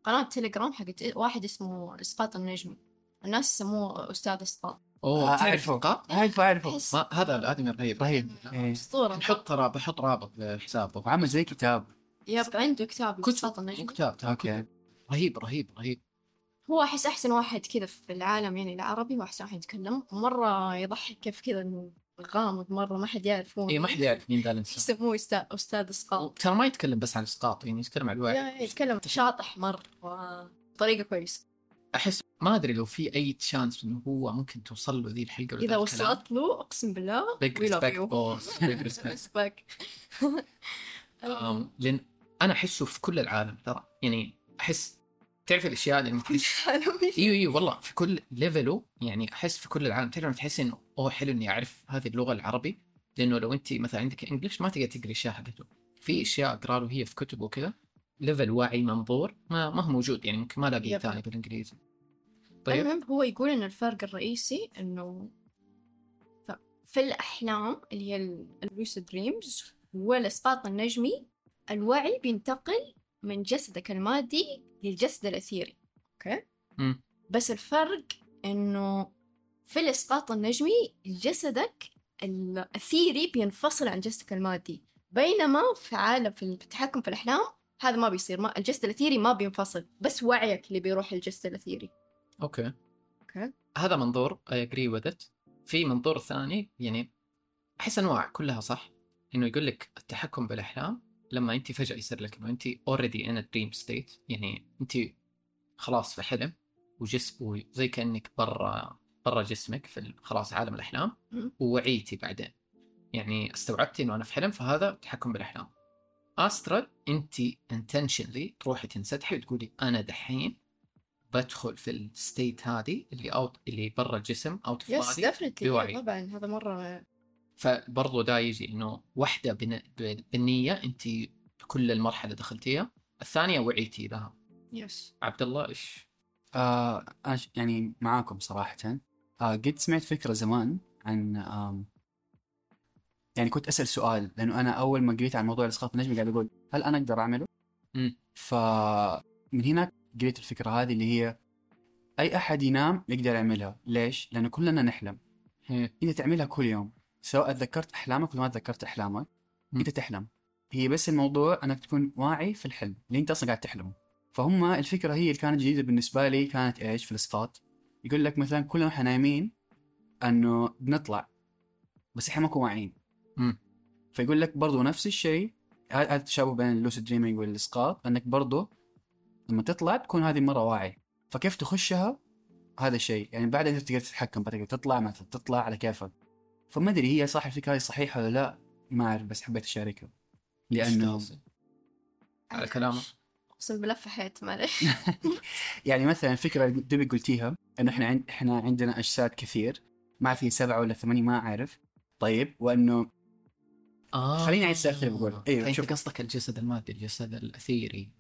قناة تليجرام حقت واحد اسمه الاسقاط النجمي الناس يسموه أستاذ إسقاط. أوه تعرف أعرفه. اسقاط؟ أعرفه أعرفه. هذا الادمي رهيب. رهيب. إيه. أسطورة. بحط ترى بحط رابط لحسابه. وعامل زي كتاب. yep عنده كتاب كتب. كتاب. ترى okay. رهيب رهيب رهيب. هو أحس أحسن واحد كذا في العالم يعني العربي وأحسن واحد يتكلم. ومرة يضحك كيف كذا انه غامض مرة ما حد يعرف هو اي ما حد يعرف مين ذا الإنسان. يسموه أستاذ أستاذ إسقاط. ترى ما يتكلم بس عن الاسقاط يعني يتكلم عن الوعي. يتكلم شاطح مرة بطريقة كويسة. أحس ما أدري لو في أي chance إنه هو ممكن توصل له ذي الحلقة ولا إذا ذا الكلام. وصلت له أقسم بالله boss. Big respect. Respect. أم، لأن أنا أحسه في كل العالم ترى. يعني أحس تعرف الأشياء اللي تحس إيوه إيوه والله في كل level ه يعني أحس في كل العالم. تعرف تحس إنه أوه حلو إني أعرف هذه اللغة العربي. لأنه لو انت مثلا عندك English ما تقدر تقري الاشياء حقته. في أشياء أقرأ له هي في كتب وكذا. level وعي منظور ما ما هو موجود يعني ممكن ما الاقيه. ثاني بالإنجليزي. طيب. المهم هو يقول إن الفرق الرئيسي إنه ف- في الأحلام اللي هي ال lucid dreams والإسقاط النجمي الوعي بينتقل من جسدك المادي للجسد الأثيري. okay؟ مم. بس الفرق إنه في الإسقاط النجمي جسدك الأثيري بينفصل عن جسدك المادي. بينما في عالم في التحكم في الأحلام هذا ما بيصير ما الجسد الأثيري ما بينفصل بس وعيك اللي بيروح للجسد الأثيري. okay. okay. هذا منظور I agree with في منظور ثاني يعني أحس أنواع كلها صح إنه يقول لك التحكم بالأحلام لما انت فجأة يصير لك إنه انت already in dream state يعني انت خلاص في حلم وجسم وزي كأنك برا برا جسمك في خلاص عالم الأحلام. ووعيتي بعدين. يعني استوعبتي إنه أنا في حلم فهذا تحكم بالأحلام. astral أنت intentionally تروحي تنسدحي وتقولي أنا دحين بدخل في ال state هذه اللي out اللي برا الجسم out of yes body definitely بوعي. طبعا هذا مرة فبرضو دا يجي إنه واحدة بن... بالنية أنت كل المرحلة دخلتيها. الثانية وعيتي لها يس عبد الله إيش؟ آه يعني معاكم صراحة. آه قد سمعت فكرة زمان عن آم يعني كنت أسأل سؤال لأنه أنا أول ما قريت عن موضوع الإسقاط النجمي قاعد أقول هل أنا أقدر أعمله؟ مم. فمن هناك قريت الفكرة هذه اللي هي أي أحد ينام يقدر يعملها ليش؟ لأنه كلنا نحلم هي. أنت تعملها كل يوم سواء تذكرت أحلامك ولا ما تذكرت أحلامك مم. أنت تحلم هي بس الموضوع أنك تكون واعي في الحلم اللي أنت أصلا قاعد تحلمه فهم الفكرة هي اللي كانت جديدة بالنسبة لي كانت إيش في الإسقاط يقول لك مثلا كلنا إحنا نايمين إنه بنطلع بس إحنا ما نكون واعيين مم. فيقول لك برضو نفس الشيء. هذا التشابه بين اللوسيد دريمينج والإسقاط؟ إنك برضو لما تطلع تكون هذه مرة واعي. فكيف تخشها؟ هذا الشيء. يعني بعد انت تقدر تتحكم بعد تقدر تطلع ما تطلع على كيفك. فما أدري هي صح الفكرة هذه صحيحة ولا لا. ما أعرف بس حبيت أشاركها. لأنه على كلامه أقسم بالله فحيت معلش يعني مثلا الفكرة اللي دوبي قلتيها إنه إحنا عند إحنا عندنا أجساد كثير. ما أعرف هي سبعة ولا ثمانية ما أعرف. طيب وإنه آه خليني أعيد السؤال اللي بقول. أيوة، أنت شوف. قصدك الجسد المادي الجسد الأثيري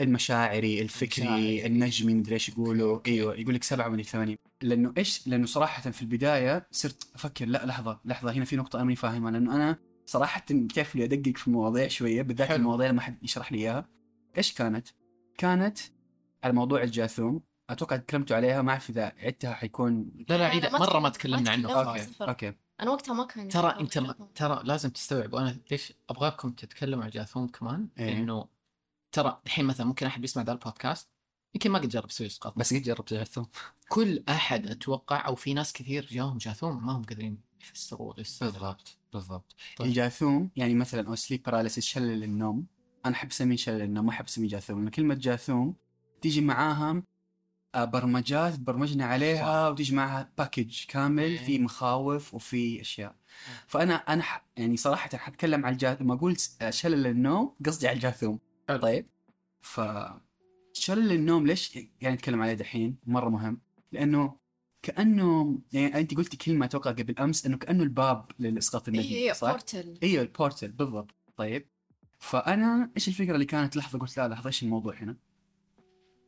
المشاعري الفكري المشاعري. النجمي مدري إيش يقولوا. أيوه يقول لك سبعة من ثمانيه لأنه إيش؟ لأنه صراحة في البداية صرت أفكر لا لحظة لحظة هنا في نقطة أنا ماني فاهمها لأنه أنا صراحة كيف لي أدقق في المواضيع شوية بالذات حلو. المواضيع لما حد يشرح لي إياها إيش كانت؟ كانت على موضوع الجاثوم أتوقع تكلمتوا عليها ما أعرف إذا عدتها حيكون لا لا لا، عيد ما مرة ما تكلم- ما تكلمنا عنه. okay. okay أنا وقتها ما كان ترى أنت ما ترى لازم تستوعب. وأنا ليش أبغاكم تتكلموا عن جاثوم كمان؟ إيه. إنه ترى الحين مثلا ممكن أحد بيسمع ذا البودكاست يمكن ما قد جرب يسوي إسقاط. بس قد جربت جاثوم. كل أحد أتوقع أو في ناس كثير جاهم جاثوم ما هم قادرين يفسروا يستوعبوا. بالضبط بالضبط. طيب. الجاثوم يعني مثلا أو sleep paralysis شلل النوم. أنا أحب أسميه شلل النوم ما أحب أسميه جاثوم لأن كلمة جاثوم تيجي معاها برمجات برمجنا عليها وتيجي معها package كامل إيه. في مخاوف وفي أشياء فأنا أنا. يعني صراحة حتكلم عن الجاثوم لما أقول شلل النوم قصدي على الجاثوم. طيب ف شلل النوم ليش يعني نتكلم عليه دحين مرة مهم لأنه كأنه يعني أنت قلتي كلمة أتوقع قبل أمس إنه كأنه الباب للإسقاط النجمي هي هي صح؟ بورتل أيوه البورتل بالضبط طيب فأنا إيش الفكرة اللي كانت لحظة قلت لا لحظة إيش الموضوع هنا؟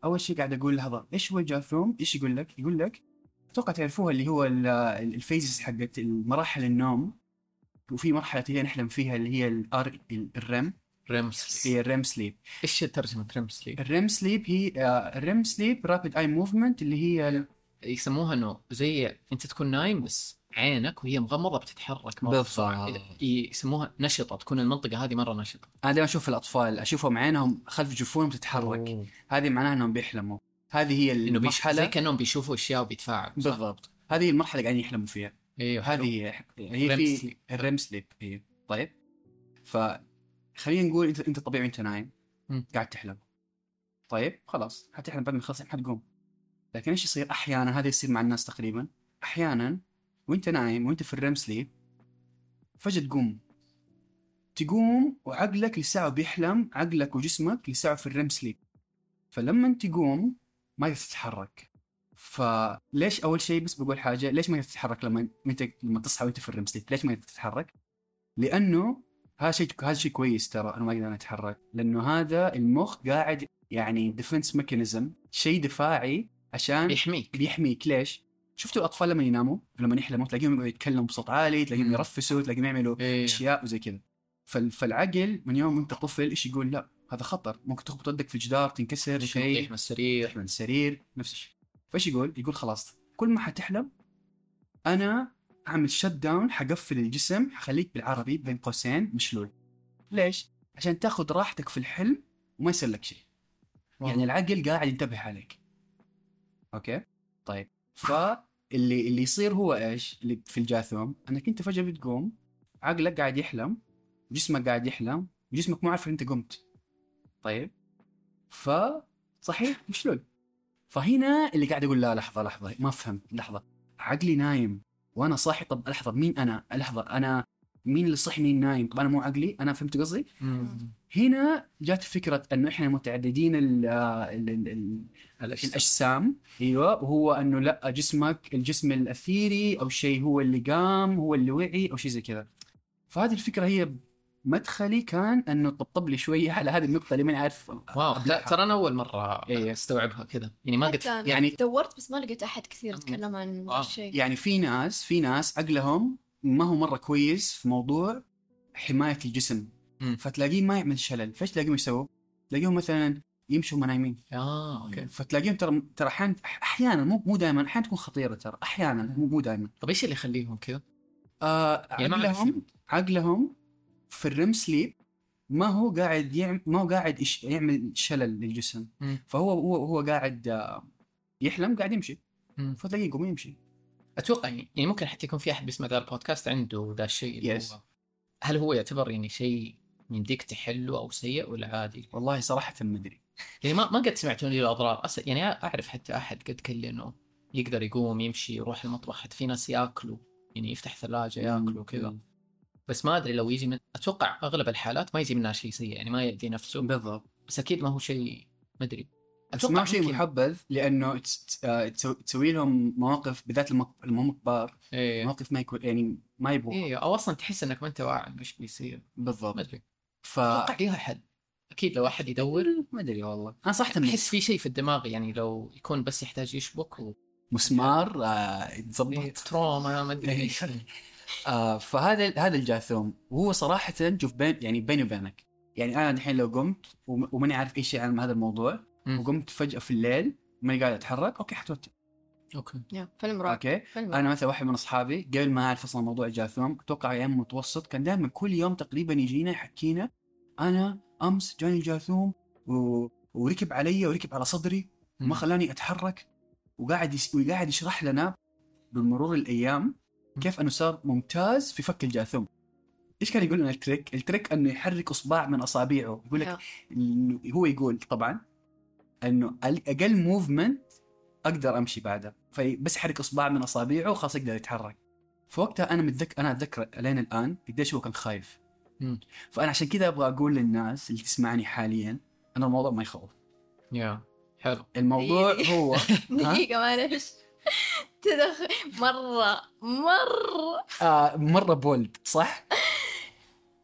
أول شيء قاعد أقول لحظة إيش هو الجاثوم؟ إيش يقول لك؟ يقول لك أتوقع تعرفوها اللي هو ال- ال- ال phases حقت المراحل النوم وفي مرحلة هي نحلم فيها اللي هي ال R ال REM REM sleep هي ال REM sleep إيش ترجمة REM sleep؟ ال REM sleep هي آه، ال REM sleep rapid eye movement اللي هي يسموها انه زي أنت تكون نايم بس عينك وهي مغمضة بتتحرك مرة. بالضبط. يسموها نشطة تكون المنطقة هذه مرة نشطة أنا دائما أشوف الأطفال أشوفهم عينهم خلف جفونهم تتحرك أوه. هذه معناها إنهم بيحلموا هذه هي إنه بيش... المرحلة زي كأنهم بيشوفوا أشياء وبيتفاعلوا؟ بالضبط هذه المرحلة اللي قاعدين يحلموا فيها إيوه هذه. هي في. الريم سليب هي طيب فخلينا نقول أنت أنت طبيعي وأنت نايم مم. قاعد تحلم طيب خلاص حتحلم بعد ما خلاص حتقوم لكن إيش يصير أحيانا هذا يصير مع الناس تقريبا أحيانا وانت نايم وانت في الريم سليب فجأة تقوم. تقوم وعقلك لساعه بيحلم عقلك وجسمك لساعه في الريم سليب فلما تقوم ما تتحرك فليش أول شيء بس بقول حاجة ليش ما تتحرك لما انت لما تصحى وانت في ال REM sleep ليش ما تتحرك لأنه هذا شيء هذا شيء كويس ترى أنا ما أقدر أتحرك. لأنه هذا المخ قاعد يعني defense mechanism شيء دفاعي عشان بيحميك. بيحميك. ليش؟ شفتوا الأطفال لما يناموا؟ لما يحلموا تلاقيهم يقعدوا يتكلموا بصوت عالي تلاقيهم. يرفسوا تلاقيهم يعملوا إيه. أشياء وزي كذا. فال- فالعقل من يوم انت طفل إيش يقول؟ لا هذا خطر. ممكن تخبط يدك في الجدار تنكسر شيء تطيح من السرير. تحمل السرير نفس الشيء. فإيش يقول؟ يقول خلاص كل ما حتحلم أنا اعمل shut down حقفل الجسم حخليك بالعربي بين قوسين مشلول. ليش؟ عشان تاخذ راحتك في الحلم وما يصير لك شيء. يعني العقل قاعد ينتبه عليك. okay؟ طيب. فاللي اللي يصير هو إيش؟ اللي في الجاثوم أنك أنت فجأة بتقوم عقلك قاعد يحلم جسمك قاعد يحلم وجسمك مو عارف إنت قمت. طيب؟ ف صحيح مشلول فهنا اللي قاعد أقول لا لحظة لحظة ما فهمت لحظة. عقلي نايم وأنا صاحي. طب لحظة مين أنا؟ لحظة أنا مين اللي صحي مين نايم؟ طب أنا مو عقلي أنا فهمت قصدي. هنا جات فكرة أنه إحنا متعددين ال ال ال ال الأجسام. الأجسام. أيوه. وهو أنه لا جسمك الجسم الأثيري أو شيء هو اللي قام هو اللي وعي أو شيء زي كذا. فهذه الفكرة هي مدخلي كان أنه طبطب لي شوية على هذه النقطة اللي ماني عارف واو. لا. ترى أنا أول مرة إيه. أستوعبها كذا. يعني ما أنا يعني- دورت بس ما لقيت أحد كثير يتكلم عن. الشيء يعني في ناس في ناس عقلهم ما هو مرة كويس في موضوع حماية الجسم. مم. فتلاقيه ما يعمل شلل فايش تلاقيهم يسووا؟ تلاقيهم مثلا يمشوا وهم نايمين آه أوكي فتلاقيهم ترى ترى أحيانا أحيانا مو مو دائما أحيانا تكون خطيرة ترى أحيانا مو مو دائما طب إيش اللي يخليهم كذا؟ آه يعني عقلهم عقلهم في ال REM sleep ما هو قاعد يعمل ما هو قاعد. يعمل شلل للجسم مم. فهو هو هو قاعد آه، يحلم قاعد يمشي مم. فتلاقيه يقوم يمشي أتوقع يعني يعني ممكن حتى يكون في أحد بيسمع ذا البودكاست عنده ذا الشيء اللي Yes. هو هل هو يعتبر يعني شيء يمديك تحله أو سيء ولا عادي؟ والله صراحة ما أدري. يعني ما ما قد سمعتوا لي الاضرار أصلا يعني أعرف حتى أحد قد قال لي إنه يقدر يقوم يمشي يروح المطبخ. حتى في ناس يأكلوا يعني يفتح ثلاجة يأكلوا وكذا بس ما أدري لو يجي من أتوقع أغلب الحالات ما يجي منها شيء سيء يعني ما يأذي نفسه. بالضبط. بس أكيد ما هو شيء ما أدري. بس ما شيء محبذ لأنه آه، تسو- تسوي لهم مواقف بالذات اللي هم كبار إيه. مواقف ما يكون يعني ما يبغوا إيه أو أصلا تحس إنك ما أنت واعي إيش بيصير. ما بالضبط أدري. ف أتوقع ليها حل أكيد لو أحد يدور ما أدري والله. أنا صراحة أحس في شيء في الدماغ يعني لو يكون بس يحتاج يشبك و... مسمار آه، إيه، يتظبط trauma ما أدري. إيش آه فهذا هذا الجاثوم وهو صراحة شوف بين يعني بيني وبينك. يعني أنا الحين لو قمت وم- وماني عارف اي شيء عن هذا الموضوع. وقمت فجأة في الليل ماني قاعد أتحرك أوكي حتوتر. أوكي. يا فيلم رعب أوكي. فيلم رعب. أنا مثلا واحد من أصحابي قبل ما أعرف أصلا موضوع الجاثوم أتوقع أيام متوسط كان دائما كل يوم تقريبا يجينا يحكينا أنا أمس جاني جاثوم و... وركب علي وركب على صدري وما خلاني أتحرك وقاعد يس... وقاعد يشرح لنا بمرور الأيام كيف إنه صار ممتاز في فك الجاثوم إيش كان يقول لنا ال trick؟ ال trick إنه يحرك إصبع من أصابعه. يقول لك هو يقول طبعا إنه أقل movement أقدر أمشي بعده فبس يحرك اصبع من أصابعه وخلاص يقدر يتحرك فوقتها أنا متذكر أنا أتذكر لين الآن قديش هو كان خايف مم. فأنا عشان كذا أبغى أقول للناس اللي تسمعني حاليا أنا الموضوع ما يخوف يا حلو الموضوع. هو ها؟ دقيقة معلش تدخل مرة مرة آه مرة بولد صح؟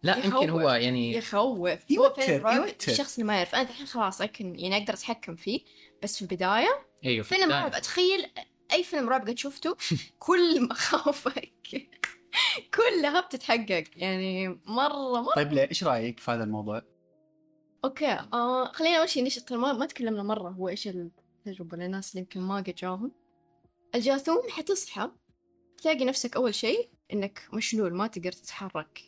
لا يخوف. يمكن هو يعني يخوف يوتر- يوتر. الشخص اللي ما يعرف أنا الحين خلاص اكن يعني أقدر أتحكم فيه بس في البداية أيوه في فيلم البداية. رعب اتخيل أي فيلم رعب قد شفته كل مخاوفك كلها بتتحقق يعني مرة مرة طيب ليه إيش رأيك في هذا الموضوع؟ أوكي آه خلينا أول شيء نشط ما, ما تكلمنا مرة هو إيش التجربة للناس اللي يمكن ما قد جاهم الجاثوم حتصحى تلاقي نفسك أول شيء إنك مشلول ما تقدر تتحرك.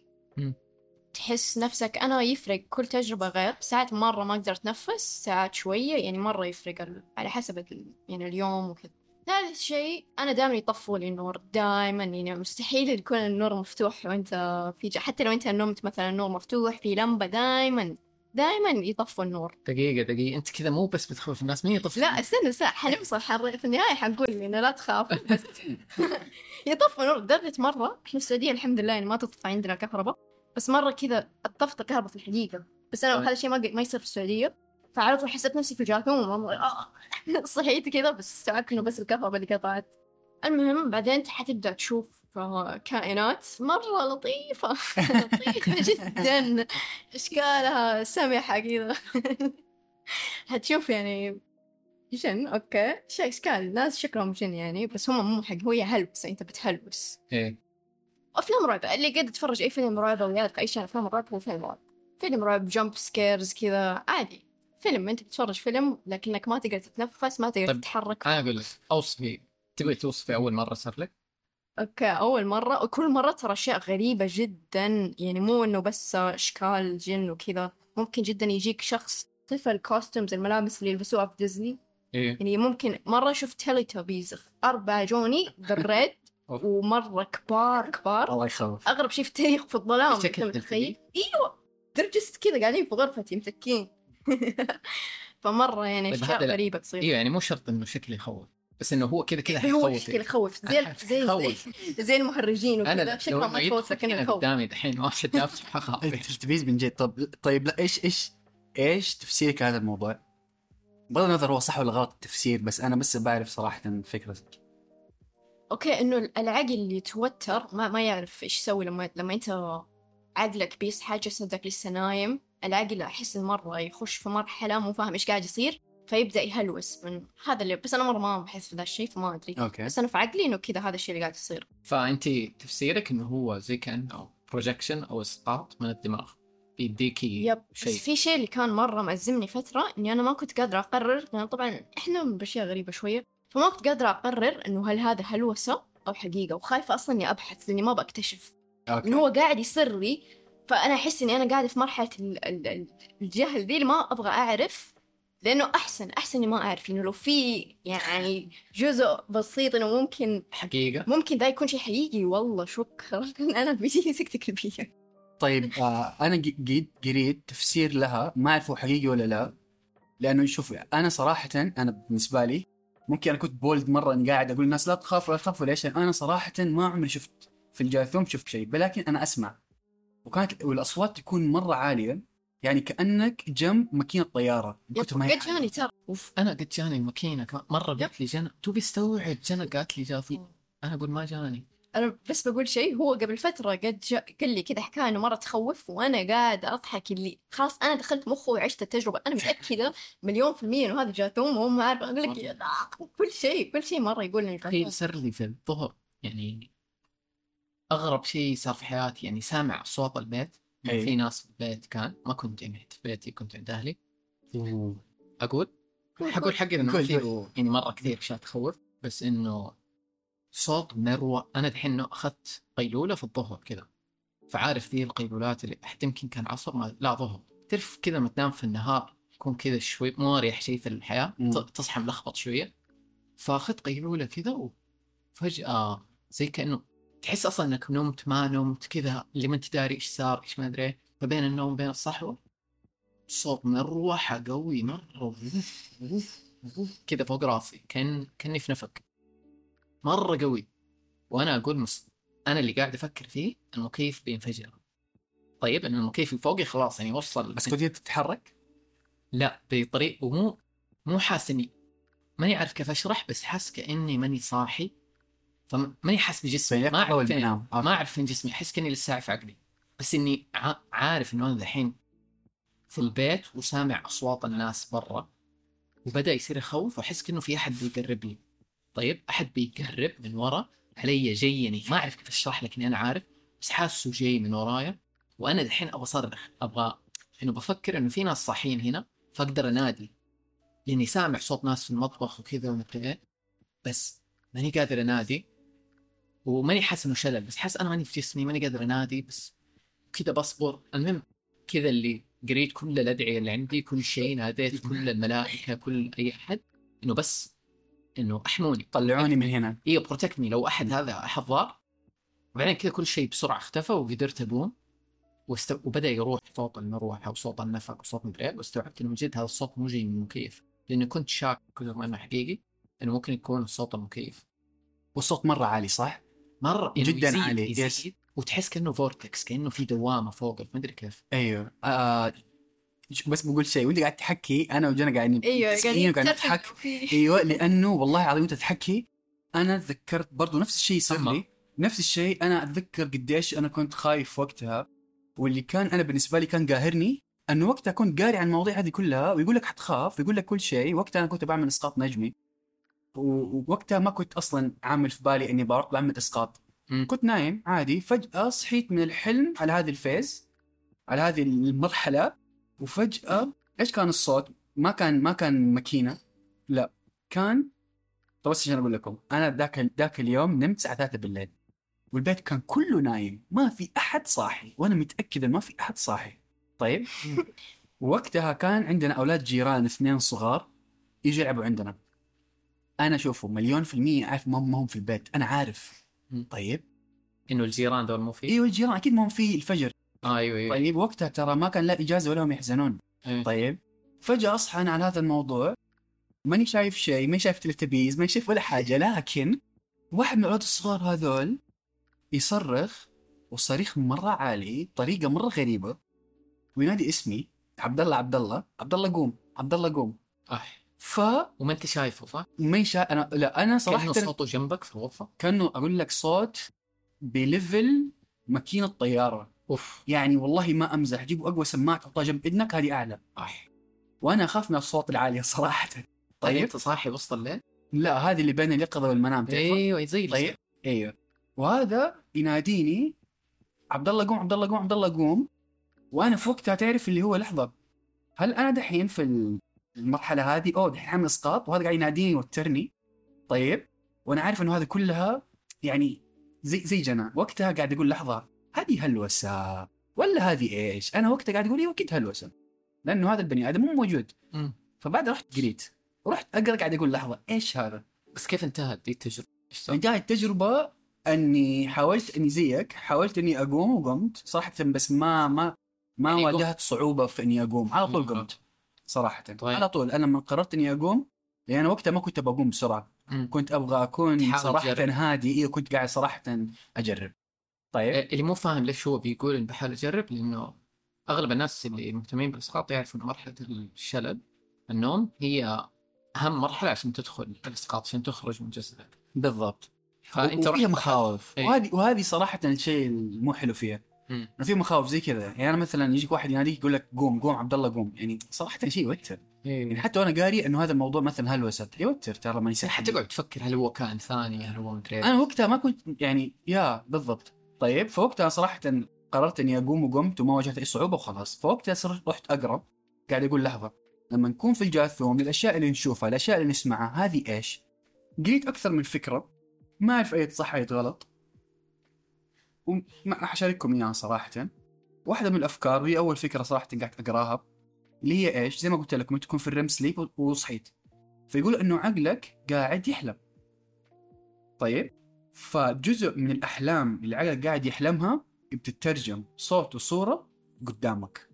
تحس نفسك أنا يفرق كل تجربة غير ساعات مرة ما أقدر أتنفس ساعات شوية يعني مرة يفرق على حسب ال- يعني اليوم وكذا. ثالث شيء أنا دائما يطفوا لي النور دائما يعني مستحيل يكون النور مفتوح وأنت في ج... حتى لو أنت نمت مثلا النور مفتوح في لمبة دائما دائما يطفوا النور. دقيقة دقيقة أنت كذا مو بس بتخوف الناس مين يطفي؟ لا استنى ساعة حنوصل حر... في النهاية حنقول إنه لا تخاف يطفوا النور لدرجة مرة إحنا في السعودية الحمد لله يعني ما تطفى عندنا كهرباء. بس مرة كذا اتطفت الكهرباء في الحديقة. بس أنا طيب. هذا الشيء ما ما يصير في السعودية. فعلى طول حسيت نفسي في جاثوم والله آه. صحيت كذا بس استوعبت إنه بس الكهرباء اللي قطعت. المهم بعدين انت حتبدأ تشوف كائنات. مرة لطيفة. لطيفة جدا. إشكالها سمحة كذا. هتشوف يعني جن. أوكي. شيء إشكال. ناس شكلهم جن يعني بس هم مو حق. هو هلوس أنت بتهلوس إيه. أفلام رعب اللي قد تتفرج أي فيلم رعب أو يعرف اي شيء أفلام رعب هو فيلم رعب. فيلم رعب jump scares كذا عادي. فيلم أنت بتتفرج فيلم لكنك ما تقدر تتنفس ما تقدر طيب، تتحرك. أنا أقول لك أوصفي تبغي توصفي أول مرة صار لك؟ أوكي أول مرة وكل مرة ترى أشياء غريبة جدا يعني مو إنه بس إشكال جن وكذا. ممكن جدا يجيك شخص طفل costumes الملابس اللي يلبسوها في ديزني إيه. يعني ممكن مرة شفت تيلي توبيز أربعة جوني بال raid. أوف. ومرة كبار كبار. الله يخوف. أغرب شيء في التاريخ في الظلام متخيل؟ أيوة درجة كذا قاعدين في غرفتي متكين فمرة يعني طيب أشياء هذا لا. غريبة تصير. إيوه يعني مو شرط إنه شكله يخوف بس إنه هو كذا كذا هو شكله يخوف زي زي زي, المهرجين وكذا. شكله ما يخوف كذا يخوف. قدامي دحين واحد نفسه حخاف التلفزيز من جد؟ طب طيب لا إيش إيش إيش تفسيرك لهذا الموضوع؟ بغض النظر هو صح ولا غلط التفسير بس أنا بس بعرف صراحة فكرة. أوكي إنه العقل اللي يتوتر ما ما يعرف إيش يسوي لما لما أنت عقلك بيصحى جسدك لسه نايم. العقل أحس مره يخش في مرحلة مو فاهم إيش قاعد يصير فيبدأ يهلوس من هذا اللي بس أنا مرة ما بحس في ذا الشيء فما أدري. أوكي. بس أنا في عقلي إنه كذا هذا الشيء اللي قاعد يصير. فانت تفسيرك إنه هو زي كانه projection أو إسقاط من الدماغ بيديكي yep بس شيء. في شيء اللي كان مرة مأزمني فترة إني أنا ما كنت قادرة أقرر لأن طبعا إحنا بأشياء غريبة شوية. فما كنت قادرة أقرر إنه هل هذا هلوسه أو حقيقة وخايفة أصلا إني أبحث لأني ما بكتشف أوكي. إنه هو قاعد يصير لي فأنا أحس إني أنا قاعدة في ال- الجهل ذي اللي ما أبغى أعرف لأنه أحسن أحسن إني ما أعرف. لأنه لو في يعني جزء بسيط إنه ممكن حقيقة. ممكن ذا يكون شيء حقيقي والله شكرا. أنا بيجيني سكتة قلبية طيب آه أنا قيد قريت تفسير لها ما أعرف هو حقيقي ولا لا. لأنه شوف أنا صراحة أنا بالنسبة لي ممكن أنا كنت بولد مرة إني قاعد أقول للناس لا تخافوا لا تخافوا ليش؟ لأن أنا صراحة ما عمري شفت في الجاثوم شفت شيء ولكن أنا أسمع. وكانت والأصوات تكون مرة عالية يعني كأنك جنب ماكينة طيارة كثر ما قد جاني ترى. أوف أنا قد جاني الماكينه كمان. مره قالت لي جنى تو بيستوعب جنى قالت لي جاثوم. أنا أقول ما جاني. أنا بس بقول شيء هو قبل فترة قد جا قال لي كذا حكاية إنه مرة تخوف وأنا قاعدة أضحك اللي خلاص أنا دخلت مخه وعشت التجربة. أنا متأكدة مليون في المية إنه هذا جاثوم وهو ما عارف أقول لك كل شيء كل شيء مرة يقول إنه تخيل صار لي في الظهر يعني أغرب شيء صار في حياتي يعني سامع صوت البيت أي. في ناس في البيت كان ما كنت يعني في بيتي كنت عند أهلي. أقول؟ حقول حقي انه في يعني مرة كثير أشياء تخوف بس إنه صوت مروة. أنا دحين إنه أخذت قيلولة في الظهر كذا. فعارف ذي القيلولات اللي حتى يمكن كان عصر ما لا ظهر. تعرف كذا لما تنام في النهار يكون كذا شوي مو اريح شيء في الحياة مم. تصحى ملخبط شوية. فأخذت قيلولة كذا وفجأة زي كأنه تحس أصلا إنك نمت ما نمت كذا اللي ما انت داري إيش صار إيش ما أدري. فبين النوم وبين الصحوة صوت مروحه قوي مرة كذا فوق راسي كان كأني في نفق. مرة قوي. وأنا أقول مس... أنا اللي قاعد أفكر فيه المكيف بينفجر. طيب ان المكيف فوقي خلاص يعني وصل. بس كنت تتحرك؟ لا بطريق ومو مو حاس اني ماني عارف كيف أشرح بس حاس كأني ماني صاحي. فماني حاس بجسمي. ما باليقظة أعرف فين ما أعرف فين جسمي. أحس كأني لسه في عقلي. بس إني عارف إنه أنا الحين في البيت وسامع أصوات الناس برا. وبدأ يصير يخوف وأحس كأنه في أحد بيقرب لي طيب أحد بيقرب من ورا. علي جايني ما أعرف كيف أشرح لك اني أنا عارف بس حاسه جاي من ورايا. وأنا دحين أبغى أصرخ أبغى إنه بفكر إنه في ناس صاحيين هنا فأقدر أنادي. لأني سامع صوت ناس في المطبخ وكذا ومدري إيه. بس ماني قادر أنادي. وماني حاسس إنه شلل بس حاسس أنا ماني في جسمي ماني قادر أنادي بس كذا بصبر. المهم كذا اللي قريت كل الأدعية اللي عندي كل شيء ناديت كل الملائكة كل أي أحد إنه بس إنه أحموني. طلعوني من هنا. أيوه protect ني لو أحد هذا احد ضار وبعدين كذا كل شيء بسرعة اختفى وقدرت أقوم. واست... وبدأ يروح صوت المروحة وصوت النفق وصوت مدري إيه، واستوعبت إنه جد هذا الصوت مو جاي من المكيف. لأني كنت شاك كثر ما إنه حقيقي إنه ممكن يكون صوت المكيف. والصوت مرة عالي صح؟ مرة. إنه جداً يزيد- عالي، يزيد. yes. وتحس كأنه vortex كأنه في دوامة فوقك ما ادري كيف. أيوه. آه بس بقول شيء وانت قاعد تحكي أنا وجنى قاعدين أيوه وقاعدين ترفق نضحك. أيوه لأنه والله العظيم وأنت تحكي أنا تذكرت برضو نفس الشيء صار. لي. نفس الشيء أنا أتذكر قديش أنا كنت خايف وقتها واللي كان أنا بالنسبة لي كان قاهرني إنه وقتها كنت قاري عن المواضيع هذه كلها ويقول لك حتخاف ويقول لك كل شيء. وقتها أنا كنت بعمل إسقاط نجمي. ووقتها ما كنت أصلا عامل في بالي إني بروح بعمل إسقاط. مم. كنت نايم عادي. فجأة صحيت من الحلم على هذه الفيز على هذه المرحلة وفجأة إيش كان الصوت؟ ما كان ما كان ماكينة. لا كان طب بس عشان أقول لكم أنا ذاك ذاك اليوم نمت الساعة 3 بالليل. والبيت كان كله نايم. ما في أحد صاحي. وأنا متاكد ما في أحد صاحي. طيب؟ وقتها كان عندنا أولاد جيران اثنين صغار يجوا يلعبوا عندنا. أنا شوفوا مليون في المية عارف ما هم في البيت. أنا عارف. طيب؟ إنه الجيران دول مو في؟ إيوه الجيران أكيد ما هم في الفجر. أيوه أيوه طيب وقتها ترى ما كان لا إجازة ولا هم يحزنون إيه. طيب فجأة أصحى أنا على هذا الموضوع ماني شايف شيء ماني شايف تلتبيز ماني شايف ولا حاجة لكن واحد من الاولاد الصغار هذول يصرخ والصريخ مرة عالي بطريقه مرة غريبة وينادي اسمي عبد الله عبد الله عبد الله قوم عبد الله قوم أح. ف وما أنت شايفه صح؟ ما يشا... أنا لا أنا صراحة كأنه صوته جنبك في الغرفة كأنه أقول لك صوت بليفل ماكينة طياره أوف. يعني والله ما أمزح. جيبوا أقوى سماعة تحطها جنب اذنك هذه أعلى. أح. وأنا أخاف من الصوت العالي صراحة. طيب. طيب. أنت صاحي وسط الليل؟ لا هذه اللي بين اليقظة والمنام أيوه زي طيب. أيوه. وهذا يناديني عبد الله قوم عبد الله قوم عبد الله قوم. وأنا في وقتها تعرف اللي هو لحظة هل أنا دحين في المرحلة هذه؟ أوه دحين عامل إسقاط وهذا قاعد يناديني يوترني طيب. وأنا عارف إنه هذا كلها يعني زي زي جنى وقتها قاعد أقول لحظة هذه هلوسة ولا هذه إيش؟ أنا وقتها قاعد أقول أيوه أكيد هلوسة لأنه هذا البني آدم مو موجود. فبعد رحت قريت ورحت أقرأ قاعد أقول لحظة إيش هذا؟ بس كيف انتهت دي التجربة؟ انتهت التجربة أني حاولت أني زيك حاولت أني أقوم وقمت صراحة بس ما ما ما يعني واجهت صعوبة في أني أقوم على طول. قمت صراحة طيب. على طول أنا لما قررت أني أقوم لأن وقتها ما كنت بقوم بسرعة مم. كنت أبغى أكون صراحة. هادي إيه كنت قاعد صراحة أجرب طيب. إيه، اللي مو فاهم ليش هو بيقول إنه بحاول أجرب لأنه أغلب الناس اللي مهتمين بالإسقاط يعرفوا ان مرحلة الشلل النوم هي أهم مرحلة عشان تدخل الإسقاط عشان تخرج من جسدك. بالضبط. فأنت وفيها مخاوف. إيه. وهذه وهذه صراحة الشيء المو حلو فيها. إنه في مخاوف زي كذا. يعني أنا مثلا يجيك واحد يناديك يقول لك قوم قوم عبد الله قوم. يعني صراحة شيء يوتر. يعني إيه. حتى وأنا قاري إنه هذا الموضوع مثلا هلوسة. يوتر ترى ماني صحي حتقعد تفكر هل هو كائن ثاني هل هو مدري. أنا وقتها ما كنت يعني يا بالضبط. طيب فوقتها صراحة قررت إني أقوم وقمت وما واجهت أي صعوبة وخلاص. فوقتها صرت رحت أقرأ قاعد أقول لحظة لما نكون في الجاثوم الأشياء اللي نشوفها الأشياء اللي نسمعها هذه إيش؟ قريت أكثر من فكرة ما أعرف أي صح أي غلط. وما حشارككم إياها صراحة. واحدة من الأفكار وهي أول فكرة صراحة قاعد أقراها اللي هي إيش؟ زي ما قلت لكم تكون في الريم سليب وصحيت. فيقول إنه عقلك قاعد يحلم. طيب؟ فجزء من الأحلام اللي عقلك قاعد يحلمها بتترجم صوت وصورة قدامك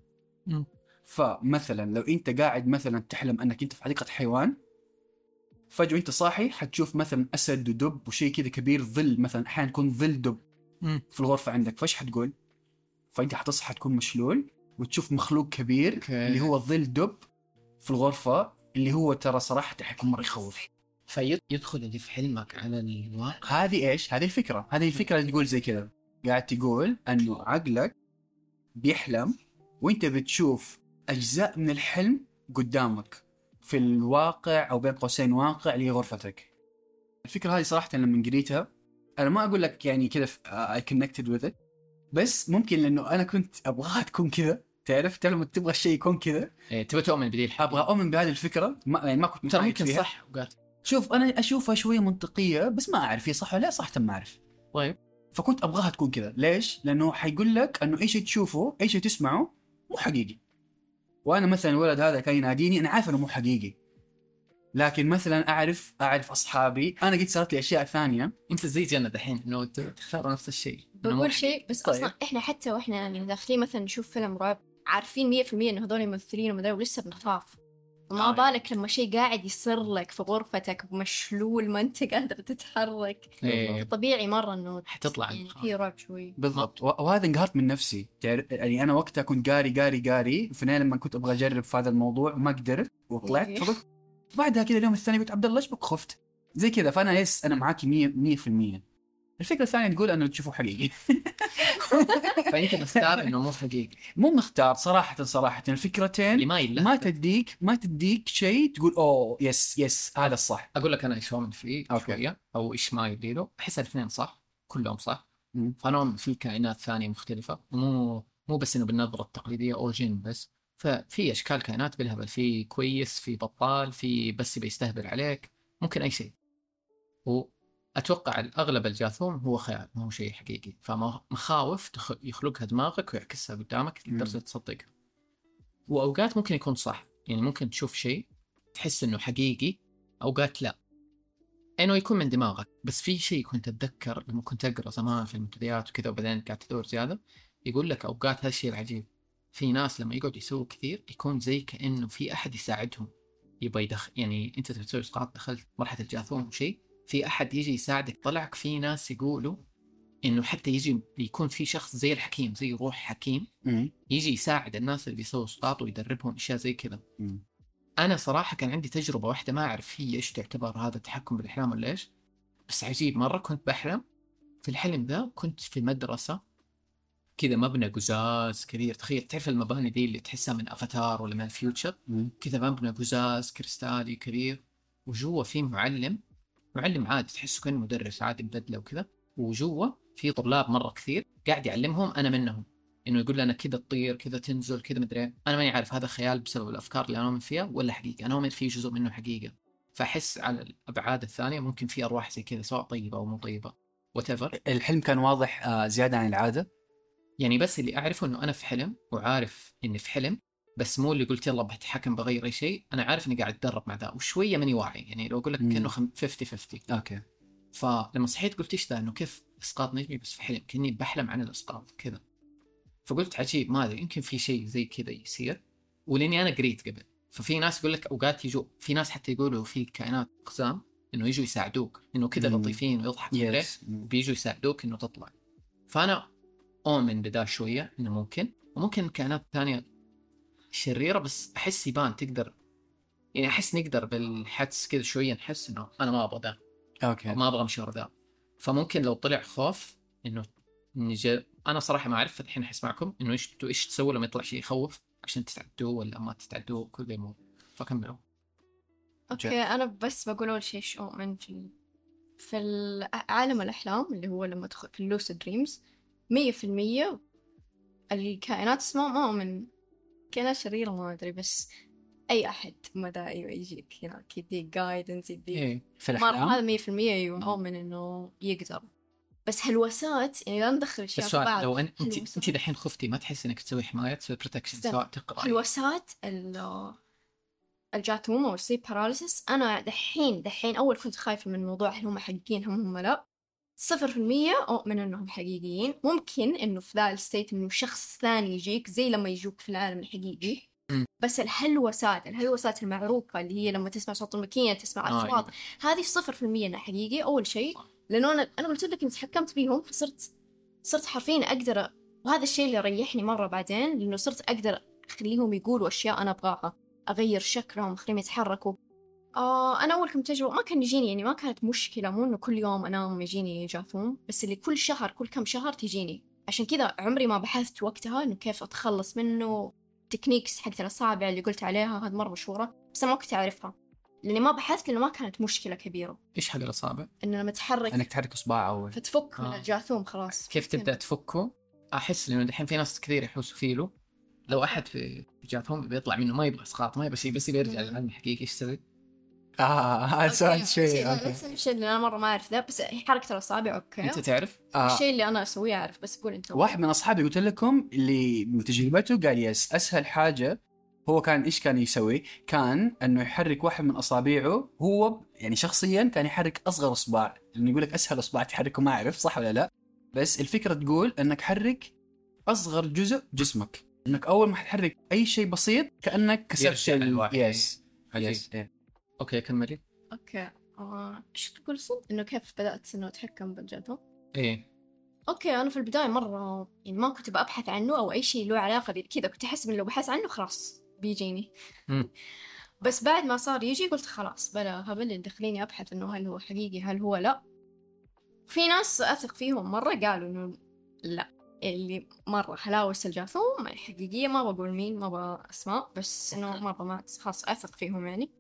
مم. فمثلا لو أنت قاعد مثلا تحلم أنك أنت في حديقة حيوان فجأة انت صاحي حتشوف مثلا أسد ودب وشيء كذا كبير ظل مثلا أحيانا يكون ظل دب مم. في الغرفة عندك فايش حتقول؟ فأنت حتصحى تكون مشلول وتشوف مخلوق كبير أوكي. اللي هو ظل دب في الغرفة اللي هو ترى صراحة حيكون مرة يخوف فيدخل اللي في حلمك على الواقع. هذه إيش؟ هذه الفكرة، هذه الفكرة اللي تقول زي كذا، قاعد تقول إنه عقلك بيحلم وإنت بتشوف أجزاء من الحلم قدامك في الواقع أو بين قوسين واقع اللي هي غرفتك. الفكرة هذه صراحة لما قريتها أنا ما أقول لك يعني كذا اي connected with it بس ممكن لأنه أنا كنت أبغاها تكون كذا. تعرف؟ تعرف لما تبغى الشيء يكون كذا؟ إيه تبى تؤمن بدي الحلقة أبغى أؤمن بهذه الفكرة. ما يعني ما كنت ترى ممكن فيها. صح وقالت شوف أنا أشوفها شوية منطقية بس ما أعرف هي صح ولا لا صراحة ما اعرف طيب. فكنت أبغاها تكون كذا. ليش؟ لأنه حيقول لك إنه اي شيء تشوفه اي شيء تسمعه مو حقيقي. وأنا مثلا الولد هذا كان يناديني أنا عارف إنه مو حقيقي. لكن مثلا أعرف أعرف أصحابي. أنا قد صارت لي أشياء ثانية. أنت زي جنة دحين إنه تختار نفس الشيء. بقول شيء بس طيب. أصلا إحنا حتى وإحنا يعني داخلين مثلا نشوف فيلم رعب عارفين 100% إنه هذول ممثلين ومدري ولسه بنخاف. وما آه. بالك لما شيء قاعد يصير لك في غرفتك مشلول ما انت قادر تتحرك. إيه. طبيعي مرة إنه حتطلع يعني. في رعب شوي. بالضبط. و- وهذا انقهرت من نفسي. تعرف- يعني أنا وقتها كنت قاري قاري قاري. في النهايه لما كنت أبغى أجرب في هذا الموضوع وما قدرت وطلعت. إيه. بعدها كذا اليوم الثاني قلت عبد الله إيش بك؟ خفت. زي كذا. فأنا yes أنا معاكي 100 100% الفكرة الثانية تقول أنه تشوفه حقيقي. فأنت مختار إنه مو حقيقي. مو مختار صراحة صراحة. الفكرتين ما تديك ما تديك شيء تقول oh yes yes هذا الصح. أقول لك أنا إيش أؤمن فيه أوكي. شوية أو إيش ما يدي له أحس الاثنين صح كلهم صح. مم. فانا اؤمن في كائنات ثانية مختلفة. مو مو بس إنه بالنظرة التقليدية أو جن بس. ففي أشكال كائنات بالهبل. في كويس في بطال في بس يبي يستهبل عليك. ممكن أي شيء. واتوقع الاغلب الجاثوم هو خيال ما هو شيء حقيقي. فمخاوف يخلقها دماغك ويعكسها قدامك. لدرجة تصدقها. وأوقات ممكن يكون صح. يعني ممكن تشوف شيء تحس إنه حقيقي أوقات لا. إنه يكون من دماغك. بس في شيء كنت أتذكر لما كنت أقرأ زمان في المنتديات وكذا وبعدين قاعد تدور زيادة يقول لك أوقات هذا الشيء العجيب. في ناس لما يقعدوا يسووا كثير يكون زي كأنه في أحد يساعدهم. يبغى يدخل يعني أنت تبي تسوي إسقاط دخلت مرحلة الجاثوم وشيء في أحد يجي يساعدك طلعك في ناس يقولوا إنه حتى يجي يكون في شخص زي الحكيم زي روح حكيم. يجي يساعد الناس اللي بيسووا اسقاط ويدربهم أشياء زي كذا. أنا صراحة كان عندي تجربة واحدة ما أعرف هي إيش تعتبر هذا التحكم بالاحلام ولا إيش بس عجيب مرة كنت بحلم في الحلم ذا كنت في مدرسة كذا مبنى قزاز كبير تخيل تعرف المباني دي اللي تحسها من أفاتار ولا من الفيوتشر مم. كذا مبنى قزاز كريستالي كبير وجوا في معلم معلم عادي تحسه كأنه مدرس عادي ببدلة وكذا. وجوا في طلاب مرة كثير قاعد يعلمهم أنا منهم. إنه يقول لنا كذا تطير كذا تنزل كذا مدري إيه. أنا ماني عارف هذا خيال بسبب الأفكار اللي أنا أؤمن فيها ولا حقيقة. أنا أؤمن في جزء منه حقيقة. فأحس على الأبعاد الثانية ممكن في أرواح زي كذا سواء طيبة أو مو طيبة. what الحلم كان واضح آه، زيادة عن العادة؟ يعني بس اللي أعرفه إنه أنا في حلم وعارف إني في حلم بس مو اللي قلت يلا بتحكم بغير أي شيء أنا عارف إني قاعد أتدرب مع ذا وشوية ماني واعي يعني لو أقول لك. كأنه خم- 50 50 أوكي. فلما صحيت قلت إيش ذا؟ إنه كيف إسقاط نجمي؟ بس في حلم كأني بحلم عن الإسقاط كذا. فقلت عجيب ما أدري يمكن في شيء زي كذا يصير. ولأني أنا قريت قبل. ففي ناس يقول لك أوقات يجوا في ناس حتى يقولوا في كائنات اقزام إنه يجوا يساعدوك إنه كذا. لطيفين عليك yes بيجوا يساعدوك إنه تطلع. فأنا أؤمن بدا شوية إنه ممكن وممكن كائنات ثانية شريرة بس أحس يبان تقدر يعني أحس نقدر بالحدس كذا شوية نحس إنه أنا ما أبغى ذا أوكي. ما أبغى أمشي ورا ذا فممكن لو طلع خوف إنه نجي أنا صراحة ما أعرف الحين أحس معكم إنه إيش إيش تسووا لما يطلع شيء يخوف عشان تتعدوه ولا ما تتعدوه كل ذي الأمور. فكملوا أوكي أنا بس بقول أول شيء إيش اؤمن في في ال- عالم الأحلام اللي هو لما تدخل في ال lucid dreams مية في المية الكائنات اسمها ما اؤمن كائنات شريرة ما أدري بس أي أحد مدى أيوه يجيك هناك يديك guidance يديك إيه في مرة الأحلام هذا مية في المية أيوه اؤمن إنه يقدر بس هلوسات يعني لا ندخل أشياء في السؤال بعض لو انت انت هلوسات. انت دحين خفتي ما تحسي إنك تسوي حمايه تسوي protection. سواء تقرا هلوسات ال الجاتوم أو ال sleep paralysis أنا دحين دحين أول كنت خايفة من موضوع هل هم حقيقيين هم هم لا صفر في المية أؤمن إنهم حقيقيين. ممكن إنه في ذا ال state إنه شخص ثاني يجيك زي لما يجوك في العالم الحقيقي. بس الهلوسات الهلوسات المعروفة اللي هي لما تسمع صوت الماكينة تسمع آه، أصوات أيوة. هذه صفر في المية إنها حقيقي أول شيء لأنه أنا أنا قلت لك إني تحكمت بيهم فصرت صرت حرفيا أقدر وهذا الشيء اللي ريحني مرة بعدين لأنه صرت أقدر أخليهم يقولوا أشياء أنا أبغاها. أغير شكلهم أخليهم يتحركوا. آه أنا أول كم تجربة ما كان يجيني يعني ما كانت مشكلة مو إنه كل يوم أنام يجيني جاثوم بس اللي كل شهر كل كم شهر تجيني عشان كذا عمري ما بحثت وقتها إنه كيف أتخلص منه تكنيكس حقت الأصابع اللي قلت عليها هذه مرة مشهورة بس أنا ما كنت أعرفها لأني ما بحثت لأنه ما كانت مشكلة كبيرة إيش حق الأصابع؟ إنه لما تحرك إنك تحرك اصبع أو فتفك من آه. الجاثوم خلاص كيف تبدأ تفكه؟ أحس لأنه دحين في ناس كثير يحوسوا فيه له لو أحد في جاثوم بيطلع منه ما يبغى إسقاط ما يبغى شيء بس يرجع للعالم الحقيقي إيش يسوي؟ آه هذا سؤال شوي أوكي الشيء اللي أنا مرة ما أعرف ذا بس حركة الاصابع أوكي أنت تعرف؟ آه. الشيء اللي أنا أسويه أعرف بس قول أنت واحد من أصحابي قلت لكم اللي من تجربته قال yes أسهل حاجة هو كان إيش كان يسوي؟ كان إنه يحرك واحد من أصابعه هو يعني شخصيا كان يحرك أصغر إصبع لأنه يقول لك أسهل إصبع تحركه ما أعرف صح ولا لا بس الفكرة تقول إنك حرك أصغر جزء جسمك إنك أول ما تحرك أي شيء بسيط كأنك كسرت. يس. يس إيه. okay كملي. okay. آه، إيش تقول صدق إنه كيف بدأت إنه أتحكم بالجاثوم إيه. okay أنا في البداية مرة يعني ما كنت ببحث عنه أو أي شيء له علاقة بكذا كنت أحس إنه لو بحثت عنه خلاص بيجيني. بس بعد ما صار يجي قلت خلاص بلا هبل اللي دخليني أبحث إنه هل هو حقيقي هل هو لا. في ناس أثق فيهم مرة قالوا إنه لا. اللي مرة هلاوس الجاثوم حقيقية ما بقول مين ما أسماء بس إنه مرة ما خلاص أثق فيهم يعني.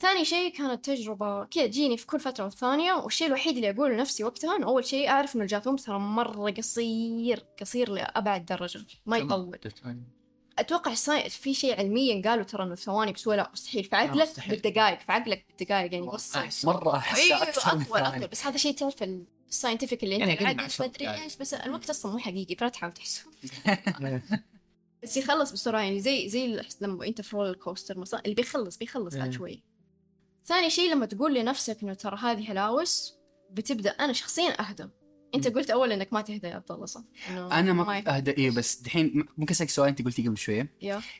ثاني شيء كانت تجربة كذا تجيني في كل فترة والثانية والشيء الوحيد اللي أقوله لنفسي وقتها إنه أول شيء أعرف إنه الجاثوم ترى مرة قصير قصير لأبعد درجة ما يطول أتوقع. في شيء علميا قالوا ترى إنه ثواني بس هو لا مستحيل في عقلك. بالدقائق في عقلك بالدقائق يعني بس أحس. أكثر من اطول اطول ثاني بس هذا شيء تعرف ال scientific اللي يعني انت ما ادري. إيش بس الوقت أصلا مو حقيقي فلا تحاول تحسب بس يخلص بسرعة يعني زي زي لما أنت في roller coaster مثلا اللي بيخلص بيخلص بعد مم. شوي ثاني شيء لما تقول لنفسك إنه ترى هذه هلاوس بتبدأ أنا شخصيا اهدى أنت. قلت أول إنك ما تهدى يا عبد الله صح؟ أنا ما أهدى إيه بس دحين ممكن أسألك سؤال أنت قلتي قبل شوية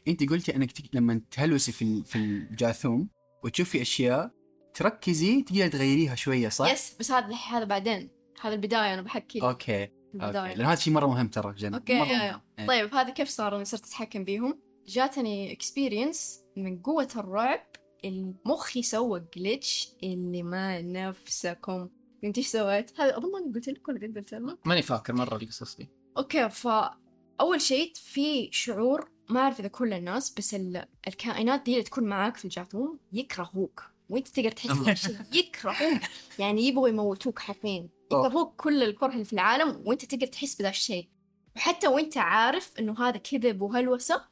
أنت قلتي أنك. لما تهلوسي في في الجاثوم وتشوفي أشياء تركزي تقدري تغيريها شوية صح؟ يس بس هذا هذا بعدين هذا البداية أنا بحكي okay okay البداية لأن هذا شيء مرة مهم ترى جن أوكي مرة yeah مهم. yeah. إيه. طيب هذا كيف صار اني صرت أتحكم بيهم جاتني experience من قوة الرعب المخ سوى glitch اللي ما نفسكم. انت إيش سويت؟ هذا اظن ما قلت لك ولا قد قلت لك ماني فاكر مرة القصص دي. okay فاول شيء في شعور ما أعرف إذا كل الناس بس ال... الكائنات دي اللي تكون معاك في الجاثوم يكرهوك. وأنت تقدر تحس أما. بهالشيء يكرهوك يعني يبغوا يموتوك حرفيا. يكرهوك كل الكره اللي في العالم وأنت تقدر تحس بذا الشيء. وحتى وأنت عارف إنه هذا كذب وهلوسة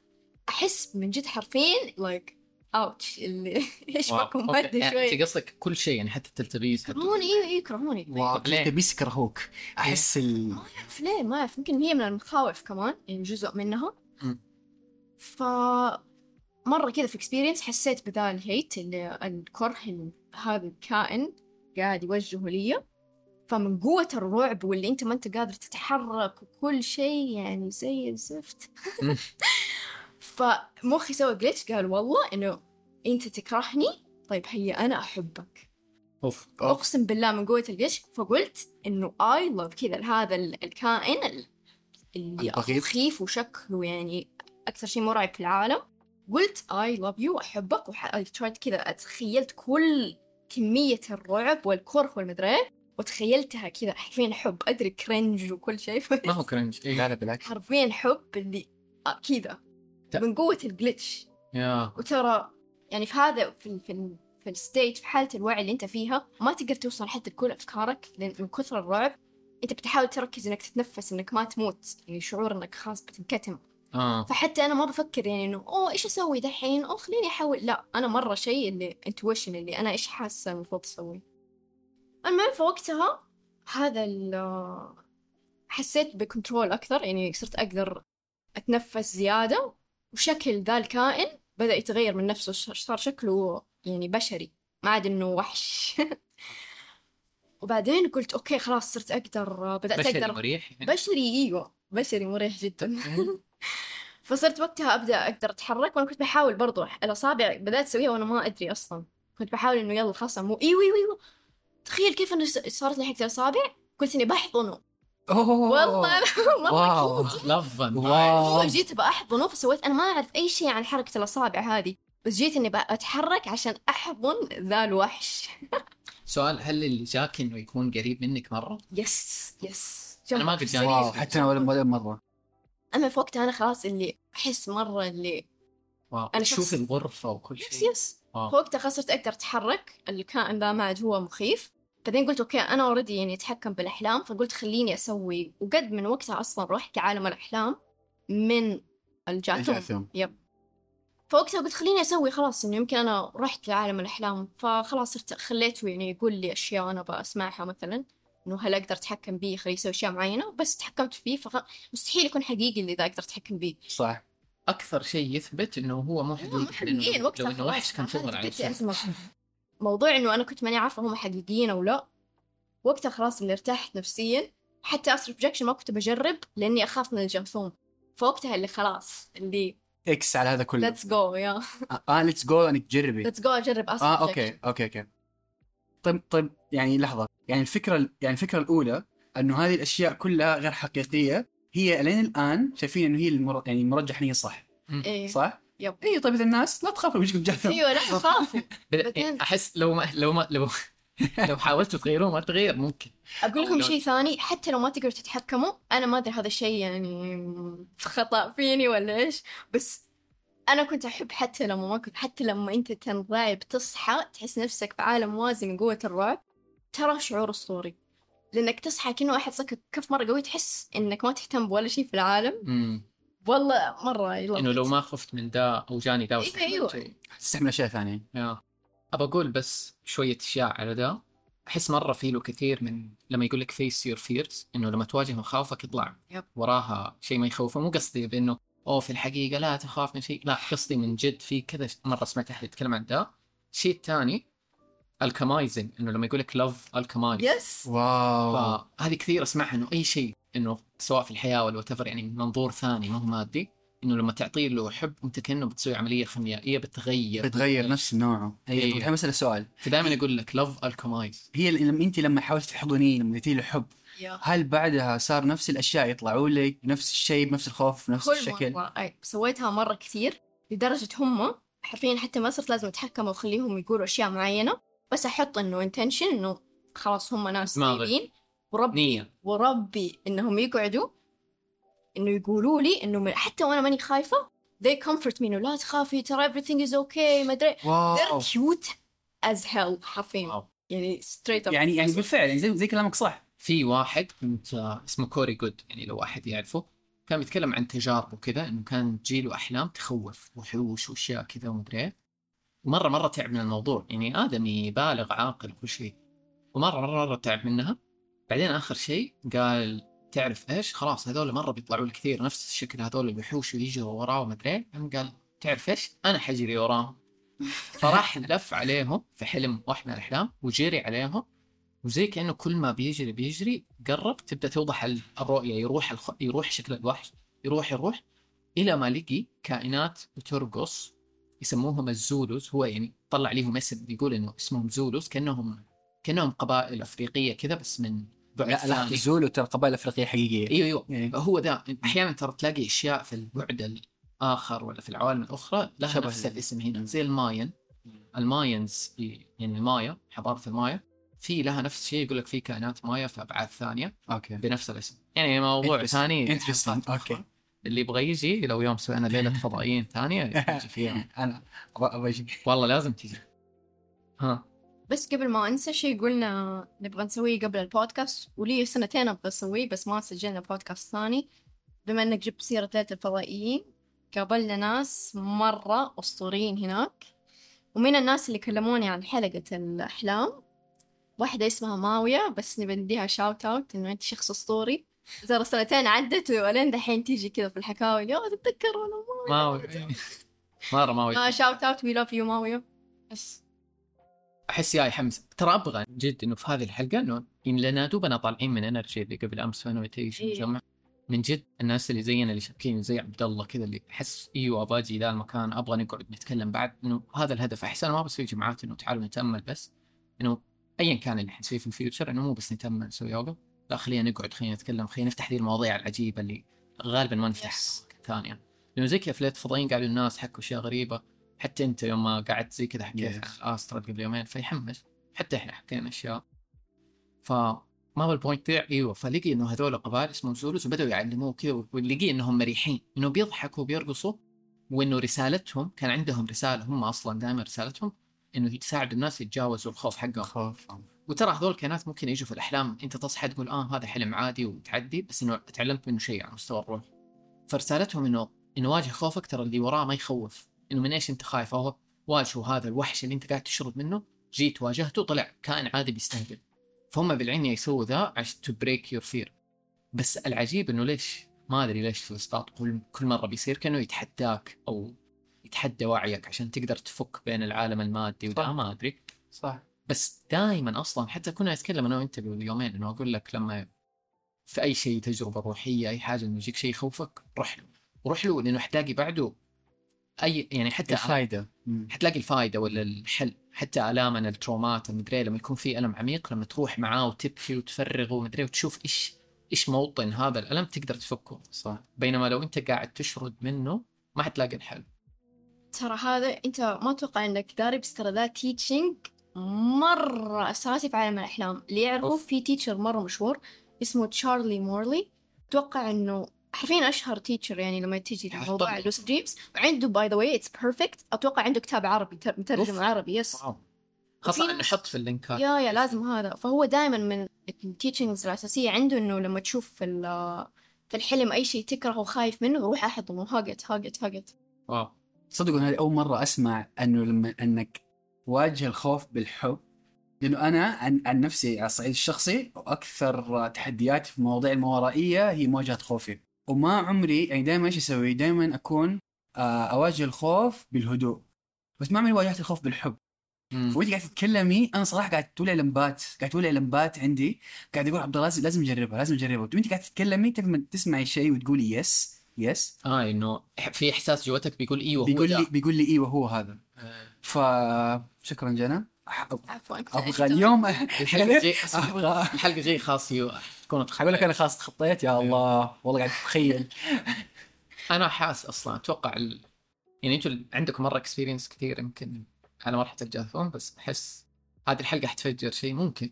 أحس من جد حرفيا like ouch اللي إيش wow. بكم okay. بدا يعني شوي أنت قصدك كل شيء يعني حتى التلتبيس يكرهوني إيوه إيوه يكرهوني ليه؟ كذا بيسكرهوك أحس ال ما أعرف ليه ما أعرف يمكن هي من المخاوف كمان يعني جزء منها. ف مرة كذا في experience حسيت بذا ال hate اللي الكره اللي هذا الكائن قاعد يوجهه لي فمن قوة الرعب واللي أنت ما أنت قادر تتحرك وكل شيء يعني زي الزفت. فمخي سوى glitch قال والله إنه أنت تكرهني؟ طيب هيا أنا أحبك. أوف أقسم بالله من قوة الجيش فقلت إنه I love كذا هذا ال- الكائن ال- اللي. مخيف وشكله يعني أكثر شيء مرعب في العالم. قلت I love you أحبك. و try كذا أتخيلت كل كمية الرعب والكره والمدري إيه، وتخيلتها كذا حرفيا حب. أدري cringe وكل شيء ما هو cringe إيه. لا لا بالعكس. حرفيا حب اللي آه، كذا. من قوة ال glitch. yeah. وترى يعني في هذا في في في ال state في حالة الوعي اللي انت فيها ما تقدر توصل حتى لكل أفكارك لأن من كثر الرعب انت بتحاول تركز إنك تتنفس إنك ما تموت. يعني شعور إنك خلاص بتنكتم. آه. فحتى أنا ما بفكر يعني إنه أوه إيش أسوي دحين؟ أوه خليني أحاول. لا أنا مرة شيء اللي intuition اللي أنا إيش حاسة المفروض أسوي. المهم في وقتها هذا ال حسيت ب control أكثر يعني صرت أقدر أتنفس زيادة. وشكل ذا الكائن بدأ يتغير من نفسه صار شكله يعني بشري. ما عاد إنه وحش. وبعدين قلت okay خلاص صرت أقدر بدأت بشري أقدر مريح. يعني بشري إيوه بشري مريح جدا. فصرت وقتها أبدأ أقدر أتحرك وأنا كنت بحاول برضو الأصابع بدأت أسويها وأنا ما أدري أصلا. كنت بحاول إنه يلا خلاص مو إيوه إيوه إيوه. تخيل كيف إنه صارت لي حقت الأصابع؟ قلت إني بحضنه. أوه. والله مره واو كيوت لفا واو. جيت بحضنه فسويت أنا ما أعرف أي شيء عن حركة الأصابع هذه بس جيت إني أتحرك عشان أحضن ذا الوحش. سؤال هل اللي جاك إنه يكون قريب منك مرة؟ yes yes أنا ما قد جاني. wow حتى أنا ولا ولا مرة. أما في وقتها أنا خلاص اللي أحس مرة اللي واو أنا تشوف الغرفة وكل يس شيء. يس واو. في وقتها خلاص صرت أقدر أتحرك الكائن ذا ما عاد هو مخيف. بعدين قلت okay أنا already يعني أتحكم بالأحلام فقلت خليني أسوي وقد من وقتها أصلا رحت لعالم الأحلام من الجاثوم الجاثوم. فوقتها قلت خليني أسوي خلاص إنه يمكن أنا رحت لعالم الأحلام فخلاص صرت خليته يعني يقول لي أشياء أنا بسمعها مثلا إنه هل أقدر أتحكم بيه خليه يسوي أشياء معينة بس تحكمت فيه فمستحيل يكون حقيقي اللي ذا أقدر أتحكم بيه. صح. أكثر شيء يثبت إنه هو مو هم حقيقي وقتها لو إنه وحش كان شغل على. موضوع إنه أنا كنت ماني عارفة هم حقيقيين أو لا. وقتها خلاص اللي ارتحت نفسيا. حتى astral projection ما كنت بجرب لأني أخاف من الجرثوم فوقتها اللي خلاص اللي X على هذا كله. let's go yeah. آه let's go إنك تجربي. ليتس جو أجرب استر آه أوكي أوكي أوكي. طيب طيب يعني لحظة. يعني الفكرة يعني الفكرة الأولى إنه هذه الأشياء كلها غير حقيقية. هي لين الآن شايفين إنه هي المر... يعني مرجح ان هي صح. إيه. صح؟ يب. اي طيب إذا الناس لا تخافوا يجيكم جاثم. أيوه لا تخافوا. بعدين- أحس لو ما لو ما لو لو حاولتوا تغيروه ما تغير ممكن. أقول لكم شيء ثاني حتى لو ما تقدروا تتحكموا أنا ما أدري هذا الشيء يعني خطأ فيني ولا إيش بس أنا كنت أحب حتى لما ما كنت حتى لما أنت تنرعب تصحى تحس نفسك في عالم موازي من قوة الرعب ترى شعور أسطوري. لأنك تصحى كأنه احد صكك كف مرة قوي تحس إنك ما تهتم بولا شيء في العالم. امم والله مرة يلا. إنه لو ما خفت من دا أو جاني دا إيه، أيوة. تستحمل اشياء ثانية yeah. أبى أقول بس شوية أشياء على ده أحس مرة في له كثير من لما يقول لك face your fears إنه لما تواجه مخاوفك يطلع yep. وراها شيء ما يخوفه. مو قصدي بإنه أوه في الحقيقة لا تخاف من شيء. لا قصدي من جد في كذا مرة سمعت أحد يتكلم عن ده الشيء الثاني alchemizing إنه لما يقول لك love alchemize yes wow. فهذه كثير أسمعها إنه أي شيء إنه سواء في الحياة ولا whatever يعني من منظور ثاني ما هو مادي إنه لما تعطيه له حب أنت كأنه بتسوي عملية خيميائيه بتغير. بتغير نفس نوعه. اي الحين بسال سؤال. فدائما يقول لك love alchemize هي لما أنت لما حاولت تحضنيه لما اديتي له حب. هل بعدها صار نفس الأشياء يطلعوا لك بنفس الشيء بنفس الخوف بنفس كل الشكل؟ مرة. أي سويتها مرة كثير لدرجة هم حرفيا حتى ما صرت لازم أتحكم وأخليهم يقولوا أشياء معينة. بس أحط إنه intention إنه خلاص هم ناس. طيبين. وربي نية. وربي إنهم يقعدوا إنه يقولوا لي إنه من- حتى وأنا ماني خايفة they comfort me إنه لا تخافي ترى everything is okay ما أدري. wow. They're cute as hell حرفيا. يعني straight up. يعني يعني بالفعل يعني زي, زي كلامك صح. في واحد كنت آه، اسمه كوري جود يعني لو واحد يعرفه كان بيتكلم عن تجاربه كذا إنه كان تجيله احلام تخوف وحوش وأشياء كذا ومدري ومره مرة تعب من الموضوع. يعني ادمي بالغ عاقل كل شيء. ومرة مرة مرة تعب منها. بعدين آخر شيء قال تعرف إيش؟ خلاص هذول مرة بيطلعوا لي كثير. نفس الشكل هذول الوحوش ويجروا وراه وما أدري إيه. قال تعرف إيش؟ أنا حجري وراهم. فراح لف عليهم في حلم واحد من الأحلام وجري عليهم. وزي كأنه كل ما بيجري بيجري قرب تبدأ توضح ال- الرؤية. يروح الخ... يروح شكل الوحش. يروح يروح إلى ما لقي كائنات بترقص يسموهم الزولوس هو يعني طلع ليهم اسم يقول إنه اسمهم زولوس كانهم كأنهم قبائل أفريقية كذا بس من بعد لا لا. زولو ترى قبائل أفريقية حقيقية أيوه أيوه يعني هو ذا أحيانا ترى تلاقي أشياء في البعد الآخر ولا في العوالم الأخرى لها نفس ال- الاسم هنا. زي ال Mayan ال Mayans يعني المايا حضاره المايا في لها نفس الشيء يقول لك في كائنات مايا في أبعاد ثانية أوكي بنفس الاسم يعني موضوع. ثاني Interesting. okay اللي يبغى يجي لو يوم سوينا ليلة فضائيين ثانية يجي فيها. أنا أبغى أبغى أجي والله لازم تجي. ها. بس قبل ما أنسى شيء قلنا نبغى نسويه قبل البودكاست ولي سنتين أبغى أسويه بس ما سجلنا بودكاست ثاني. بما إنك جبت سيرة ليلة الفضائيين قابلنا ناس مرة أسطوريين هناك. ومن الناس اللي كلموني عن حلقة الأحلام واحدة اسمها ماوية بس نبي نديها shout out إنه أنت شخص أسطوري. ترى سنتين عدت ولين دحين تيجي كذا في الحكاوي. yeah تتذكر أنا ما مرة ما ما shout out we love you ماوية بس. أحس جاي حمس. ترى أبغى جد إنه في هذه الحلقة إنه لنا دوبنا طالعين من energy اللي قبل أمس في invitation إيه. جمع من جد الناس اللي زينا اللي شابكين زي عبد الله كذا اللي أحس إيوه أبغى أجي ذا المكان أبغى نقعد نتكلم بعد إنه هذا الهدف. أحس أنا ما بسوي جماعات إنه تعالوا نتأمل بس إنه ايا كان اللي حنسويه في ال future إنه مو بس نتأمل نسوي يوغا لا خلينا نقعد خلينا نتكلم خلينا نفتح ذي المواضيع العجيبة اللي غالبا ما نفتح Yes. ثانية لأنه زي كذا في ليله فضائيين قاعدوا الناس حكوا أشياء غريبة حتى أنت يوم ما قعدت زي كذا حكيت Yes. عن astral قبل يومين فيحمس. حتى إحنا حكينا أشياء. فما هو ال point ذا إيوه. فلقي إنه هذول قبائل اسمهم زولوس وبدأوا يعلموه كذا ولقي إنهم مريحين. إنه بيضحكوا وبيرقصوا وإنه رسالتهم كان عندهم رسالة هم أصلا دائما رسالتهم إنه يساعدوا الناس يتجاوزوا الخوف حقهم. خوف وترى هذول الكائنات ممكن يجوا في الأحلام. أنت تصحى تقول آه هذا حلم عادي وتعدي بس إنه تعلمت منه شيء على مستوى الروح. فرسالتهم إنه إنه واجه خوفك ترى اللي وراه ما يخوف. إنه من إيش أنت خايف؟ هو واجهوا هذا الوحش اللي أنت قاعد تشرد منه. جيت واجهته طلع كائن عادي بيستهبل. فهم بالعنية يسووا ذا عشان to break your fear بس العجيب إنه ليش؟ ما أدري ليش في الاسقاط كل كل مرة بيصير كأنه يتحداك أو يتحدى وعيك عشان تقدر تفك بين العالم المادي وده. ما أدري. صح. بس دائما أصلا حتى كنا نتكلم أنا وأنت قبل يومين إنه أقول لك لما في أي شيء تجربة روحية أي حاجة إنه يجيك شيء يخوفك روح له. روح له لأنه حتلاقي بعده أي يعني حتى الفائده حتلاقي الفائده ولا الحل. حتى الامنا الترومات المدري لما يكون في ألم عميق لما تروح معاه وتبكي وتفرغه ومدري وتشوف إيش إيش موطن هذا الألم تقدر تفكه. صح. بينما لو أنت قاعد تشرد منه ما حتلاقي الحل. ترى هذا أنت ما أتوقع إنك داري بس ترى ذا teaching مرة أساسي في عالم الأحلام. اللي أوف. في teacher مرة مشهور اسمه تشارلي مورلي أتوقع إنه حرفيا أشهر teacher يعني لما تيجي حطه. لموضوع ال lucid dreams وعنده by the way it's perfect أتوقع عنده كتاب عربي تر- مترجم. عربي yes خاصة نحط في اللينكات. يا يا لازم هذا. فهو دائما من ال teachings الأساسية عنده إنه لما تشوف في في الحلم أي شيء تكرهه وخايف منه روح أحضنه. هاجت هاجت هاجت واو. صدقوا هذه أول مرة أسمع إنه لما إنك واجه الخوف بالحب لأنه أنا عن, عن نفسي على الصعيد الشخصي أكثر تحدياتي في المواضيع الماورائيه هي مواجهة خوفي وما عمري يعني دائما إيش أسوي؟ دائما أكون آه، أواجه الخوف بالهدوء بس ما عمري واجهت الخوف بالحب. وانت قاعد تتكلمي أنا صراحة قاعد تولع لمبات قاعد تولع لمبات عندي قاعد أقول عبد الله لازم نجربها لازم نجربها وانت قاعد تتكلمي تعرف لما تسمعي شيء وتقولي yes yes آه إنه في إحساس gut ك بيقول إيوه بيقول لي. بيقول لي إيوه هو هذا آه. فشكرا جنى. عفوا. أبغى اليوم الحلقة جاي اسمع، أبغى الحلقة جاي خاص you تكون أقول لك أنا خلاص تخطيت؟ يا الله. والله قاعد اتخيل أنا حاس أصلا. أتوقع ال... يعني أنتم عندكم مرة experience كثير يمكن على مرحلة الجاثوم بس احس هذه الحلقة حتفجر شيء ممكن.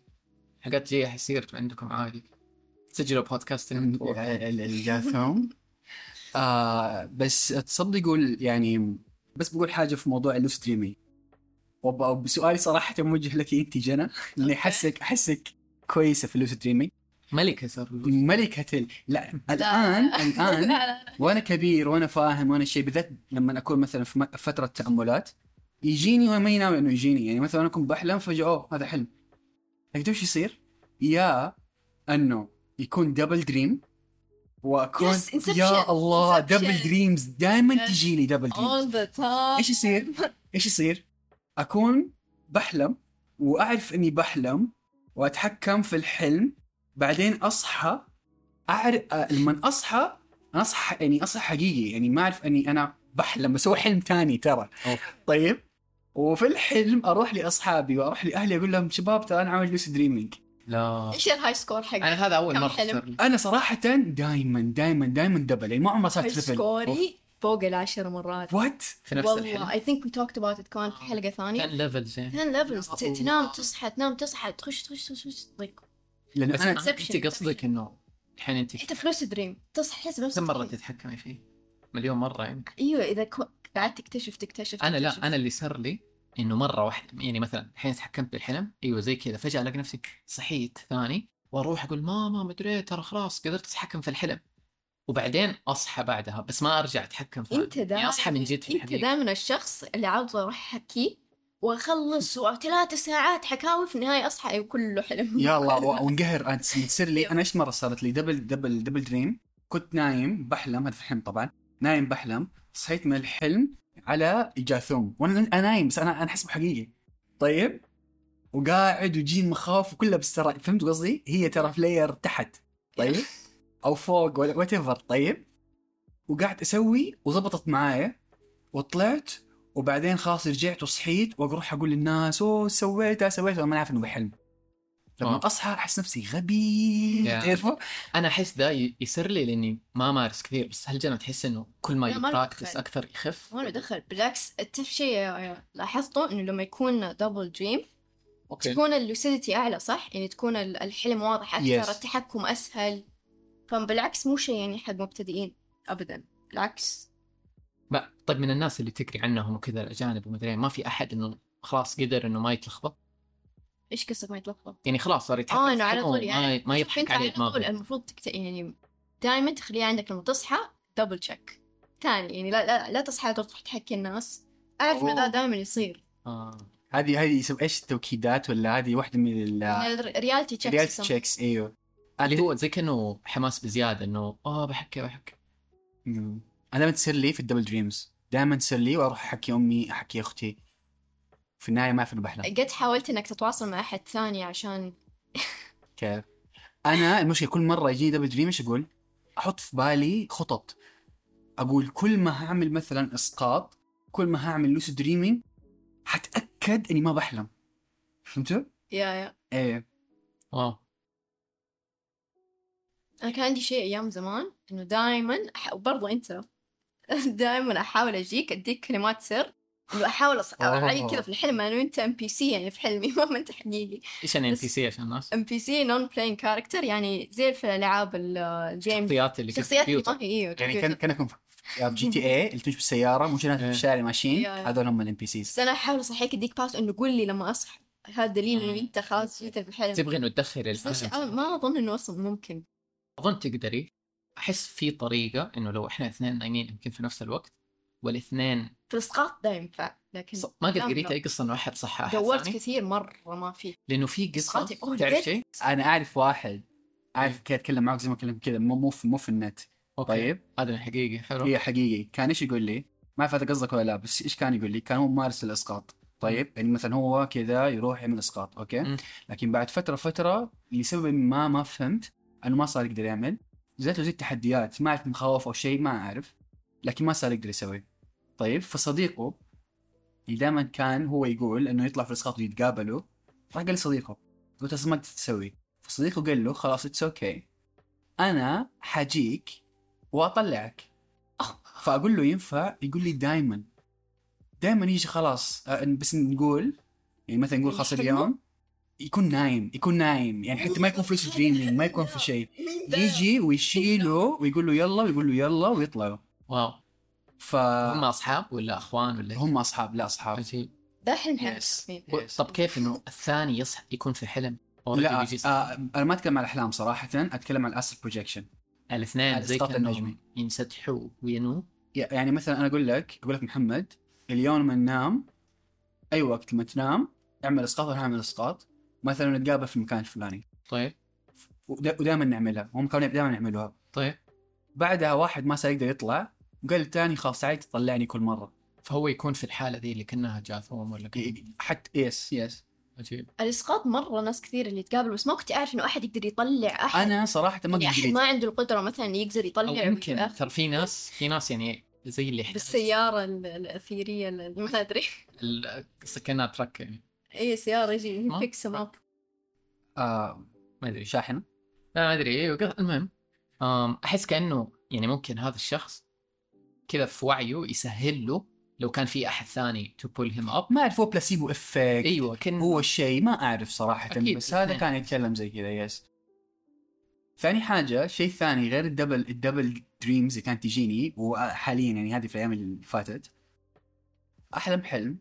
حلقات جاية حيصير عندكم عادي. سجلوا بودكاست الجاثوم. آه بس تصدقوا يعني بس بقول حاجة في موضوع ال lucid dreaming وبسؤالي صراحة موجه لك انت جنى لأني احسك احسك كويسة في ال lucid dreaming ملكه صار ملكة ال... لا الآن لا الآن لا وأنا كبير وأنا فاهم وأنا شيء بالذات لما أكون مثلا في فترة تأملات يجيني وأنا ماني ناوي إنه يجيني يعني مثلا أنا أكون بحلم فجأة أوه هذا حلم لكن وش يصير؟ يا إنه يكون double dream وأكون Yes. يا الله. double dreams دائما Yes. تجي لي double dreams إيش يصير؟ إيش يصير؟ أكون بحلم وأعرف إني بحلم وأتحكم في الحلم بعدين أصحى اعرف لما أصحى أنا أصحى يعني أصحى حقيقي يعني ما أعرف إني أنا بحلم بس هو حلم ثاني ترى. طيب. وفي الحلم أروح لأصحابي وأروح لأهلي أقول لهم شباب ترى أنا عامل lucid dreaming. لا. إيش ال high score حق أنا هذا أول مرة حلم؟ أنا صراحة دائما دائما دائما double يعني ما عمره صار triple score ي فوق العشر مرات. what في نفس والله الحلم I think we talked about it كمان في حلقة ثانية. 10 ليفلز يعني 10 levels تنام تصحى تنام تصحى تخش تخش تخش تخش أنا Inception. أنت قصدك إنه الحين أنت انت ف lucid dream تصحى تحس بنفسك كم مرة. تتحكمي فيه؟ مليون مرة يعني. أيوه إذا كو... قعدت تكتشف تكتشف أنا تكتشف. لا أنا اللي صار لي إنه مرة واحدة يعني مثلا الحين تحكمت بالحلم أيوه زي كذا فجأة ألاقي نفسي صحيت ثاني وأروح أقول ماما مدري إيه، ترى خلاص قدرت أتحكم في الحلم. وبعدين أصحى بعدها بس ما أرجع أتحكم في أنت يعني دائما أصحى من جد في أنت دائما الشخص اللي عاوز أروح أحكي وأخلص وثلاث ساعات حكاوي في النهاية أصحى كله حلم يا الله وانقهر. أنت تصير لي أنا إيش مرة صارت لي؟ double double double dream كنت نايم بحلم هذا في الحلم طبعا نايم بحلم صحيت من الحلم على جاثوم وأنا أنا نايم بس أنا أنا احسبه حقيقي طيب؟ وقاعد ويجيني مخاوف وكلها بس ترى فهمت قصدي؟ هي ترى في layer تحت. طيب؟ أو فوق ولا whatever طيب وقعدت أسوي وزبطت معايا وطلعت وبعدين خلاص رجعت وصحيت وأروح أقول للناس أوه سويتها سويتها ما عارف إنه بحلم لما آه. أصحى أحس نفسي غبي. تعرفوا؟ أنا أحس ذا ي- يصير لي لأني ما مارس كثير بس هل جنى تحس إنه كل ما ي practice. أكثر يخف ما له دخل بالعكس تعرف شيء لاحظته إنه لما يكون double dream تكون ال lucidity أعلى صح؟ يعني تكون ال- الحلم واضح أكثر Yes. التحكم أسهل فبالعكس مو شيء يعني حق مبتدئين ابدا. بالعكس ما طيب من الناس اللي تقري عنهم وكذا الأجانب ومدري ما في أحد إنه خلاص قدر إنه ما يتلخبط؟ إيش قصدك ما يتلخبط؟ يعني خلاص صار يتحكم آه إنه على طول يعني. ما, يضحك عليه على طول المفروض تكت... يعني دائما تخليه عندك لما تصحى double check ثاني يعني لا لا, لا تصحى تروح تحكي الناس. أعرف إنه. دائما يصير. آه. هذه هذه إيش التوكيدات ولا هذه واحدة من ال ال reality check reality checks إيوه. اللي هو زي كأنه حماس بزيادة إنه آه بحكي بحكي. أنا دائما تصير لي في ال double dreams. دائما تصير لي وأروح أحكي أمي أحكي أختي. في النهاية ما اعرف انه بحلم. قد حاولت إنك تتواصل مع أحد ثاني عشان كيف؟ أنا المشكلة كل مرة يجيني double dream إيش أقول؟ أحط في بالي خطط. أقول كل ما هعمل مثلا إسقاط كل ما هعمل lucid dreaming حتأكد إني ما بحلم. فهمتوا؟ yeah yeah. إيه. wow. أنا كان عندي شيء أيام زمان إنه دائما أح... وبرضه أنت دائما أحاول أجيك أديك كلمات سر إنه أحاول. أعيد كذا في الحلم انه أنت NPC يعني في حلمي ما أنت حقيقي إيش يعني NPC عشان الناس؟ NPC non-playing character يعني زي في الألعاب ال- ال game الشخصيات اللي الشخصيات اللي كمبيوتر ما هي أيوه يعني. كان كانكم في GTA اللي تمشي بالسيارة مو في إيه. الشارع ماشيين yeah. هذول هم ال NPCs بس أنا أحاول اصحيك أديك pass إنه قول لي لما اصحى هذا دليل إنه أنت خلاص جيت في الحلم تبغي إنه تدخل ما أظن إنه أصلا ممكن أظن تقدري أحس في طريقة إنه لو إحنا اثنين نايمين يمكن في نفس الوقت والإثنين في الإسقاط ده ينفع لكن ص... ما قد لا، قريت لا. أي قصة إنه احد صح احد دورت ثاني كثير مرة ما في لأنه في قصة تعرف. شيء؟ أنا أعرف واحد أعرف كيف أتكلم معك زي ما اكلم كذا مو مو في مو في النت okay. طيب هذا حقيقي حلو هي حقيقي كان إيش يقول لي؟ ما أعرف هذا قصدك ولا لا بس إيش كان يقول لي؟ كان هو ممارس الإسقاط طيب يعني مثلا هو كذا يروح يعمل إسقاط okay مم. لكن بعد فترة فترة لسبب ما ما فهمت أنه ما صار يقدر يعمل. جات له زي التحديات ما أعرف مخاوف أو شيء ما أعرف. لكن ما صار يقدر يسوي. طيب فصديقه اللي دائما كان هو يقول إنه يطلع في الاسقاط ويتقابلوا راح قال لصديقه. قلت أصلاً ما تسوي. فصديقه قال له خلاص it's okay أنا حاجيك وأطلعك. فأقول له ينفع؟ يقول لي دائما دائما يجي خلاص. آه، بس نقول يعني مثلا نقول خلاص؟ اليوم. يكون نايم يكون نايم. يعني حتى ما يكون في lucid dreaming ما يكون في شيء. يجي ويشيله ويقول له يلا ويقول له يلا ويطلعوا. wow. فهم هم أصحاب ولا أخوان ولا؟ هم أصحاب لا أصحاب. عجيب. ده حلم طب كيف إنه الثاني يصحى يكون في حلم؟ لا آه أنا ما أتكلم عن الأحلام صراحة أتكلم عن ال astral projection الاثنين زي كأنهم النجمي. ينسدحوا وينو؟ يعني مثلا أنا أقول لك أقول لك محمد اليوم لما ننام أي وقت لما تنام اعمل إسقاط وأنا أعمل إسقاط. مثلا نتقابل في المكان الفلاني. طيب. ودائما نعملها. هم كانوا دائما يعملوها. طيب. بعدها واحد ما صار يقدر يطلع وقال الثاني خلاص تعال تطلعني كل مرة. فهو يكون في الحالة ذي اللي كانها جاثوم ولا كذا. حتى يس يس عجيب. الإسقاط مرة ناس كثير اللي يتقابلوا بس ما كنت أعرف إنه أحد يقدر يطلع أحد. أنا صراحة ما يعني أحد قدرت ما عنده القدرة مثلا يقدر أو يطلع يمكن. ويتأخر. ترى في ناس في ناس يعني زي اللي يحتاج. بالسيارة ال- الأثيرية ال- ما أدري. ال- كانها ترك يعني. اي سيارة يجي؟ فيكس اب آه ما أدري شاحنه لا ما أدري أيوه المهم أحس كأنه يعني ممكن هذا الشخص كذا في وعيه يسهل له لو كان في أحد ثاني تو بول هيم اب ما أعرف هو بلاسيبو افكت أيوه كان هو الشيء ما أعرف صراحة أكيد، بس هذا. كان يتكلم زي كذا يس ثاني حاجة شيء ثاني غير ال double ال double dreams اللي كانت تجيني وحاليا يعني هذه في الأيام اللي فاتت. أحلم حلم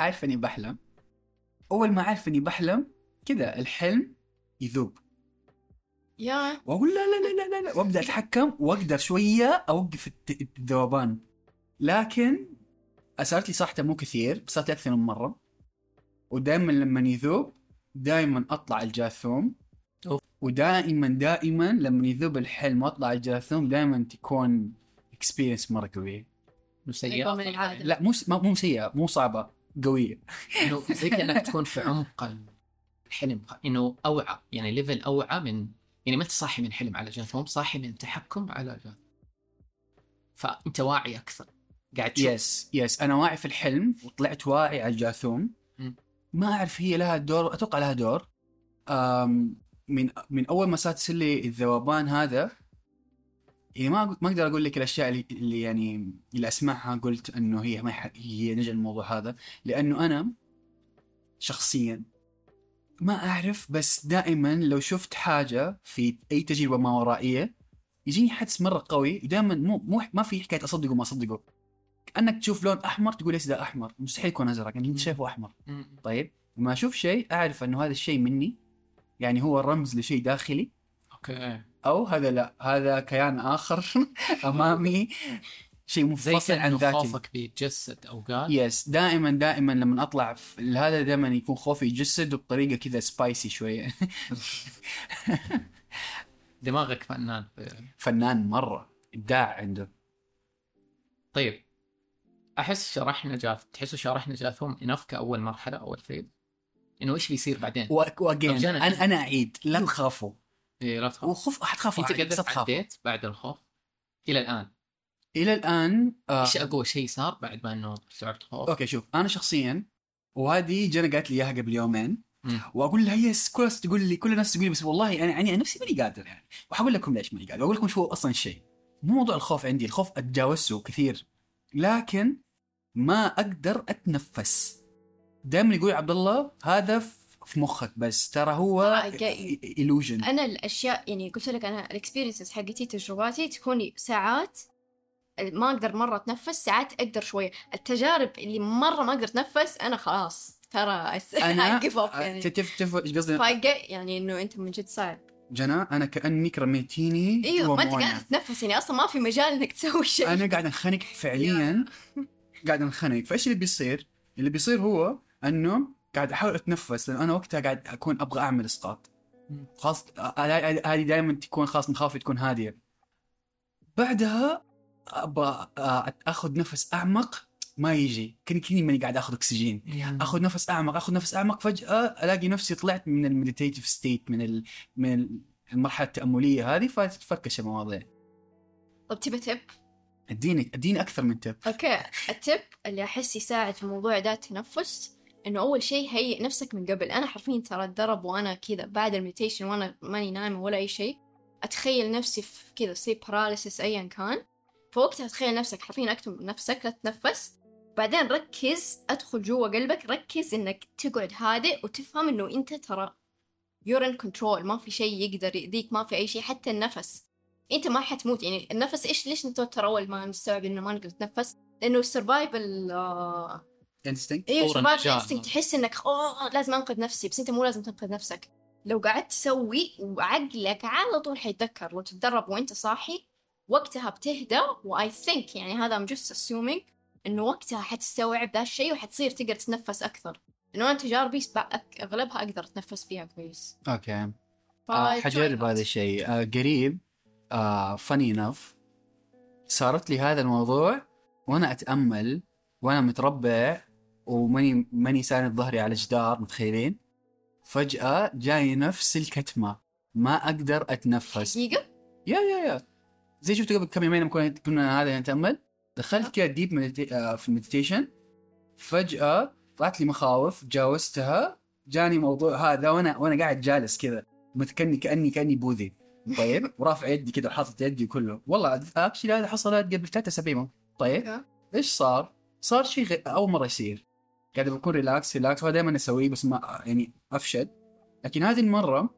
عارف إني بحلم. أول ما أعرف إني بحلم كذا الحلم يذوب. yeah. وأقول لا لا لا لا لا, وأبدأ أتحكم وأقدر شوية أوقف الذوبان. لكن صارت لي صراحة مو كثير بس صارت أكثر من مرة. ودائما لما يذوب دائما أطلع الجاثوم. ودائما دائما لما يذوب الحلم وأطلع الجاثوم دائما تكون experience مرة قويه من العادة. لا مو مو سيئة مو صعبة. قوية. إنه زي كأنك تكون في عمق الحلم إنه أوعى يعني level أوعى من يعني ما أنت صاحي من حلم على جاثوم صاحي من تحكم على جاثوم فأنت واعي أكثر قاعد تشوف. yes yes أنا واعي في الحلم وطلعت واعي على الجاثوم. ما أعرف هي لها دور أتوقع لها دور. من من أول ما صارت لي الذوبان هذا يعني ما ما أقدر أقول لك الأشياء اللي, اللي يعني اللي اسمعها قلت إنه هي ما هي نجا الموضوع هذا لأنه أنا شخصيا ما أعرف بس دائما لو شفت حاجة في أي تجربة ما ورائية يجيني حدس مرة قوي ودائما مو مو ما في حكاية أصدقه ما أصدقه. كأنك تشوف لون أحمر تقول ليش ده أحمر؟ مستحيل يكون أزرق يعني أنت شايفه أحمر. طيب لما أشوف شيء أعرف إنه هذا الشيء مني يعني هو رمز لشيء داخلي. okay. أو هذا لا هذا كيان آخر أمامي. شيء منفصل عن ذاتي. خوفك بيتجسد اوقات yes دائما دائما لما أطلع في هذا دائما يكون خوفي يجسد بطريقة كذا spicy شوية. دماغك فنان. فنان مرة. إبداع عنده. طيب. أحس شرحنا جاث تحسوا شرحنا جاثوم enough كأول مرحلة أول phase إنه إيش بيصير بعدين؟ واجين أنا أنا أعيد. لا تخافوا. إيه لا تخاف. وخف حتخافوا أنت قد عديت بعد الخوف إلى الآن؟ إلى الآن آه إيش أقوى شيء صار بعد ما إنه استوعبت خوف؟ okay شوف أنا شخصيا وهذه جنى قالت لي إياها قبل يومين مم. وأقول لها yes كل الناس تقول لي كل الناس تقول لي بس والله أنا يعني أنا نفسي ماني قادر يعني. وحقول لكم ليش ماني قادر وأقول لكم شو أصلا الشيء. مو موضوع الخوف عندي الخوف أتجاوزه كثير لكن ما أقدر أتنفس. دائما يقول عبد الله هذا في مخك بس. ترى هو آه، جاي. illusion. أنا الأشياء يعني قلت لك أنا الاكسبيرينسز حقتي تجرباتي تكون ساعات ما أقدر مرة أتنفس ساعات أقدر شوية. التجارب اللي مرة ما أقدر أتنفس أنا خلاص ترى أنا give up يعني. إيش قصدي؟ يعني إنه أنت من جد صعب. جنى أنا كانك رميتيني إيوه ما أنت. قاعد تتنفس يعني أصلا ما في مجال إنك تسوي شيء. أنا قاعد أنخنق فعليا. قاعد أنخنق. فإيش اللي بيصير؟ اللي بيصير هو إنه قاعد أحاول أتنفس لأن أنا وقتها قاعد أكون أبغى أعمل إسقاط. مم. خلاص هذه هذه دائما تكون خلاص مخاوفي تكون هادية. بعدها أبغى آخذ نفس أعمق ما يجي. كني كني ماني قاعد آخذ أكسجين. آخذ نفس أعمق آخذ نفس أعمق فجأة ألاقي نفسي طلعت من ال meditative state من ال... من المرحلة التأملية هذه فتتفكش المواضيع. طب tip tip أديني أديني أكثر من tip okay. ال tip اللي أحس يساعد في موضوع ده التنفس إنه أول شيء هيئ نفسك من قبل. أنا حرفيا ترى اتدرب وأنا كذا بعد ال meditation وأنا ماني نايمة ولا أي شيء أتخيل نفسي في كذا sleep paralysis ايا كان. فوقتها تخيل نفسك حرفيا اكتب نفسك لا تتنفس. بعدين ركز أدخل جوا قلبك ركز إنك تقعد هادئ وتفهم إنه أنت ترى you're in control ما في شيء يقدر يأذيك ما في أي شيء حتى النفس. أنت ما حتموت يعني النفس إيش ليش نتوتر أول ما نستوعب إنه ما نقدر نتنفس؟ لأنه ال survival آه instinct أيوه survival. instinct تحس إنك أوه لازم أنقذ نفسي بس أنت مو لازم تنقذ نفسك. لو قعدت تسوي وعقلك على طول حيتذكر لو تتدرب وأنت صاحي وقتها بتهدى. و I think يعني هذا I'm just assuming إنه وقتها حتستوعب ذا الشيء وحتصير تقدر تتنفس أكثر. إنه أنا تجاربي أغلبها أقدر أتنفس فيها كويس. okay. آه حجرب. هذا الشيء. آه قريب. آه funny enough صارت لي هذا الموضوع وأنا أتأمل وأنا متربع وماني ماني ساند ظهري على جدار متخيلين؟ فجأة جاي نفس الكتمة. ما أقدر أتنفس. دقيقة. yeah yeah yeah. زي شفت قبل كم يومين كنا كنا هذا نتأمل؟ دخلت كذا deep في ال meditation فجأة طلعت لي مخاوف تجاوزتها جاني موضوع هذا وأنا وأنا قاعد جالس كذا متكني كأني كأني بوذي. طيب ورافع يدي كذا وحاطط يدي كله. والله actually هذا حصل قبل ثلاثة أسابيع. طيب okay. إيش صار؟ صار شيء غ... أول مرة يصير. قاعد بكون relax relax وهذا دائما أسويه بس ما يعني أفشل. لكن هذه المرة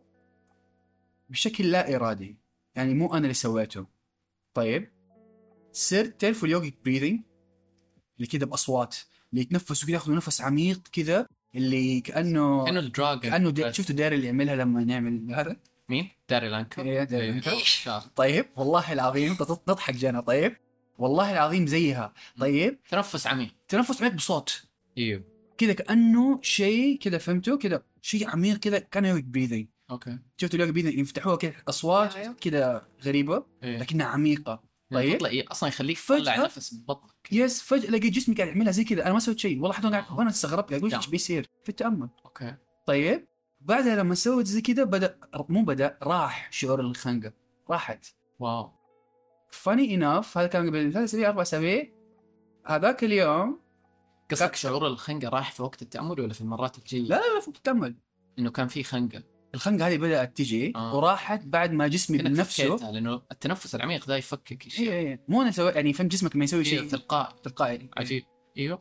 بشكل لا إرادي. يعني مو أنا اللي سويته. طيب. صرت تعرفوا ال yogi breathing اللي كذا بأصوات. اللي يتنفسوا كذا ياخذوا نفس عميق كذا. اللي كانه كأنه ال dragon كأنه دي... شفتوا داري اللي يعملها لما نعمل هذا؟ مين؟ داري لانكر إيه، داري إيه. لانكر. شاطر. طيب. والله العظيم. تضحك جنى. طيب. والله العظيم زيها. طيب. تنفس عميق. تنفس عميق بصوت. أيوه كذا كأنه شيء كذا فهمتوا؟ كذا شيء عميق كذا كان yogi breathing okay. شفتوا ال yogi breathing يفتحوها كذا أصوات أيوه. كذا غريبة إيه. لكنها عميقة. طيب. تطلع إيه، أصلا يخليك تطلع نفس من بطنك yes فجأة الاقي جسمي قاعد يعملها زي كذا. أنا ما سويت شيء. والله حتى أنا قاعد وأنا استغربت. قاعد أقول. إيش بيصير؟ في التأمل. okay. طيب. بعدها لما سويت زي كذا بدا مو بدأ راح شعور الخنقة. راحت. wow. funny enough هذا كان قبل ثلاث اسابيع أربع اسابيع هذاك اليوم قصدك شعور الخنقة راح في وقت التأمل ولا في المرات الجايه؟ لا لا لا فوق التأمل. إنه كان في خنقة. الخنقة هذه بدأت تجي آه. وراحت بعد ما جسمي بنفسه لأنه التنفس العميق ذا يفكك اي اشياء اي مو أنا سوي يعني فهم جسمك ما يسوي شيء شيء. تلقائي. تلقائي. عجيب. إيوه.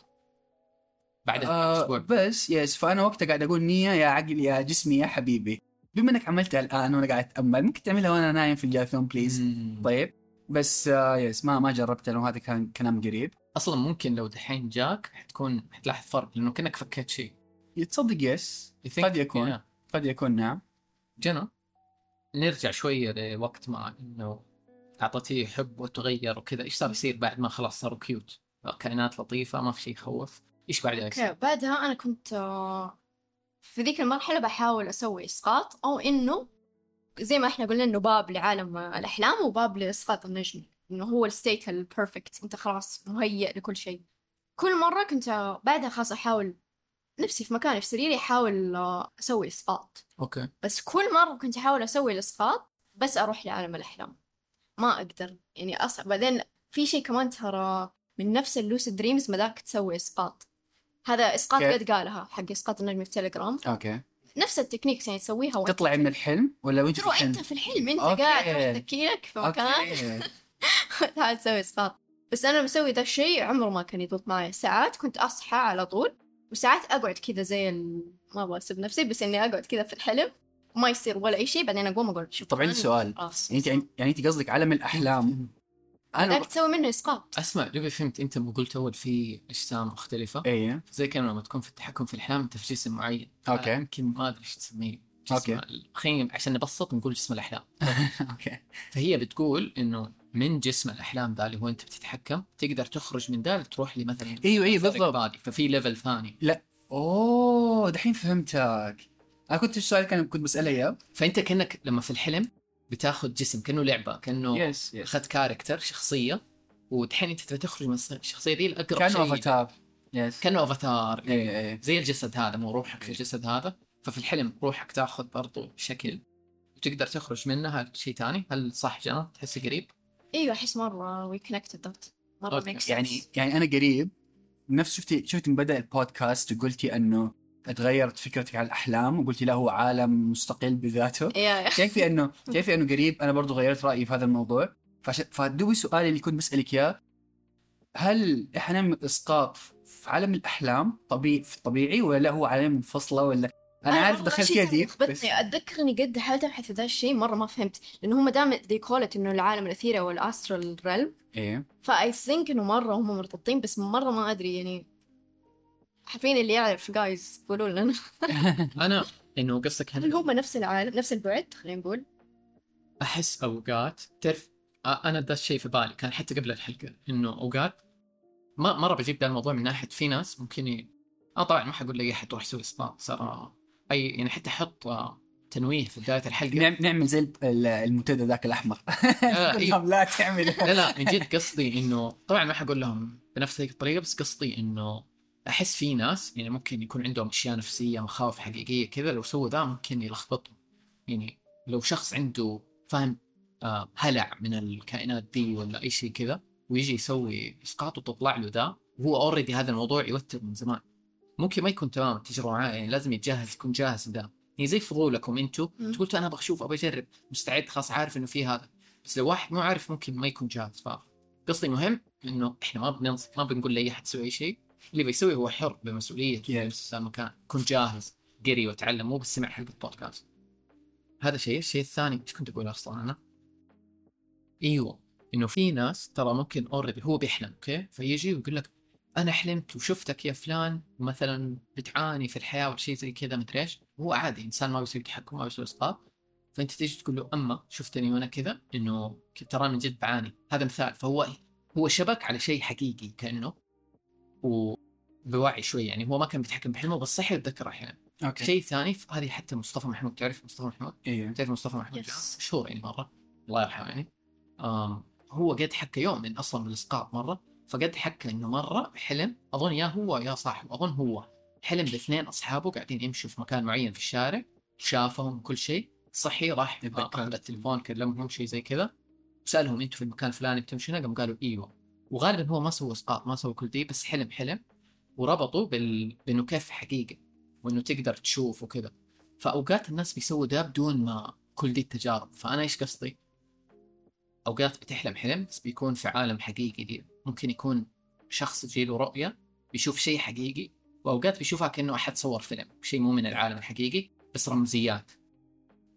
بعدها آه أسبوع بس yes فأنا وقتها قاعد أقول نية يا عقل يا جسمي يا حبيبي. بما إنك عملتها الآن وأنا قاعد أتأمل ممكن تعملها وأنا نايم في الجاثوم please مم. طيب. بس آه yes ما ما جربتها لأنه هذا كان كلام قريب. أصلا ممكن لو دحين جاك حتكون حتلاحظ فرق لأنه كأنك فكيت شيء تصدق yes قد يكون. Yeah. قد يكون نعم. جينا نرجع شوية لوقت ما إنه اعطيتيه حب وتغير وكذا. إيش صار يصير بعد ما خلاص صاروا cute كائنات لطيفة ما في شيء يخوف. إيش بعدها يصير؟ okay بعدها أنا كنت آه، في ذيك المرحلة بحاول أسوي إسقاط أو إنه زي ما إحنا قلنا إنه باب لعالم الأحلام وباب لإسقاط النجمي إنه هو ال state ال perfect إنت خلاص مهيئ لكل شيء. كل مرة كنت بعدها خلاص أحاول نفسي في مكاني في سريري أحاول آه، أسوي اسقاط okay. بس كل مرة كنت أحاول أسوي الإسقاط بس أروح لعالم الأحلام. ما أقدر. يعني أصعب بعدين في شيء كمان ترى من نفس ال lucid dreams مداك تسوي إسقاط. هذا إسقاط كيف؟ قد قالها حق إسقاط النجم في تليجرام. okay. نفس ال techniques يعني تسويها تطلع من الحلم ولا وأنت في تروح الحلم؟ أنت في الحلم okay. قاعد تروح في مكان. تعال تسوي إسقاط بس أنا مسوي ذا الشيء عمره ما كان يضبط معي. ساعات كنت أصحى على طول وساعات أقعد كذا زي ال... ما أبغى أسب نفسي بس إني أقعد كذا في الحلم وما يصير ولا أي شيء بعدين أقوم أقول شوف طب عندي سؤال. يعني انت يعني أنت قصدك عالم الأحلام. أنا بدك تسوي منه اسقاط أسمع دوبي فهمت. أنت لما قلت أول في أجسام مختلفة. إيه. زي كان لما تكون في التحكم في الاحلام أنت في جسم معين. okay. يمكن ما أدري إيش تسميه. جسم okay. خلينا عشان نبسط نقول جسم الأحلام. okay. فهي بتقول إنه من جسم الأحلام ذا اللي هو أنت بتتحكم تقدر تخرج من ذا تروح لي مثلا إيوه أيوه بالضبط. ففي level ثاني. أوه دحين فهمتك. أنا كنت السؤال كان كنت بسأله إياه. فأنت كأنك لما في الحلم بتاخذ جسم كأنه لعبة كأنه yes yes أخذت character شخصية ودحين أنت تبي تخرج من الشخصية دي الاقرب كأنه avatar yes كأنه افاتار إيه إيه زي الجسد هذا مو روحك في الجسد هذا. ففي الحلم روحك تاخذ برضو شكل وتقدر تخرج منها شيء ثاني؟ هل صح جنى تحسي قريب؟ إيوه أحس مرة we connected that مرة. mix يعني يعني أنا قريب نفس شفتي شفتي من بدأ البودكاست وقلتي إنه تغيرت فكرتك عن الأحلام وقلتي لا هو عالم مستقل بذاته. شايفي إنه شايفي إنه قريب؟ أنا برضو غيرت رأيي في هذا الموضوع. فدوي سؤالي اللي كنت بسألك إياه هل إحنا نعمل إسقاط في عالم الأحلام طبيعي طبيعي ولا هو عالم منفصله ولا أنا عارف دخلت ترى deep بس اتذكر اني قد حاولت ابحث في ذا الشيء مرة ما فهمت لأنه هم دائما call it إنه العالم الأثيري أو ال astral realm إيه. ف I think إنه مرة هم مرتبطين بس مرة ما أدري يعني. حرفيا اللي يعرف جايز قولوا لنا. أنا إنه قصدك هل هم نفس العالم نفس البعد خلينا نقول؟ أحس أوقات تعرف أنا ذا الشيء في بالي كان حتى قبل الحلقة إنه أوقات ما مرة بجيب ذا الموضوع من ناحية في ناس ممكن ي... آه طبعا ما حقول لاي أحد تروح يسوي اسقاط صار أي يعني حتى حط آه، تنويه في بداية الحلقة. نعم- نعمل زي ال- ال- المنتدى ذاك الأحمر. لهم لا تعمل. لا لا من جد قصدي إنه طبعا ما حقول لهم بنفس هيك الطريقة بس قصدي إنه أحس في ناس يعني ممكن يكون عندهم أشياء نفسية مخاوف حقيقية كذا لو سووا ذا ممكن يلخبطهم. يعني لو شخص عنده فاهم آه هلع من الكائنات دي ولا أي شيء كذا ويجي يسوي إسقاط وتطلع له ذا وهو already هذا الموضوع يوتر من زمان. ممكن ما يكون تمام التجربة معاه يعني لازم يتجهز يكون جاهز لذا يعني زي فضولكم أنتم مم. تقول أنا أبغى أشوف أبغى أجرب مستعد خلاص عارف إنه في هذا. بس لو واحد مو عارف ممكن ما يكون جاهز فقصدي مهم إنه إحنا ما بننص... ما بنقول لأي أحد يسوي أي شيء. اللي بيسوي هو حر بمسؤوليته Yes. في مكان يكون جاهز قري وتعلم مو بس سمع حلقه بودكاست هذا شيء. الشيء الثاني إيش كنت أقول أصلا أنا؟ إيوه إنه في ناس ترى ممكن already هو بيحلم أوكي؟ فيجي ويقول لك أنا حلمت وشفتك يا فلان مثلا بتعاني في الحياة ولا شيء زي كذا مدري إيش؟ هو عادي إنسان ما بيسوي تحكم ما بيسوي إسقاط. فأنت تيجي تقول له أما شفتني وأنا كذا؟ إنه ترى من جد بعاني. هذا مثال. فهو هو شبك على شيء حقيقي كأنه وبوعي شوي يعني. هو ما كان بيتحكم بحلمه بس صحي يتذكر أحيانا. أوكي. شيء ثاني هذه حتى مصطفى محمود تعرف مصطفى محمود؟ أيوه تعرف مصطفى محمود؟ مشهور يعني مرة. الله يرحمه يعني. هو قد حكى يوم من أصلا من الإسقاط مرة. فقد حكى إنه مرة حلم أظن يا هو يا صاحبه أظن هو حلم باثنين أصحابه قاعدين يمشوا في مكان معين في الشارع شافهم كل شيء صحي راح. اخذ التليفون كلمهم شيء زي كذا وسألهم أنتم في المكان الفلاني بتمشوا هنا قام قالوا إيوه. وغالبا هو ما سوى إسقاط ما سوى كل دي بس حلم حلم وربطوا بال... بإنه كيف حقيقة وإنه تقدر تشوف وكذا. فأوقات الناس بيسووا ده بدون ما كل دي التجارب. فأنا إيش قصدي؟ أوقات بتحلم حلم بس بيكون في عالم حقيقي دي. ممكن يكون شخص تجيله رؤية بيشوف شيء حقيقي وأوقات بيشوفها كأنه أحد صور فيلم شيء مو من العالم الحقيقي بس رمزيات.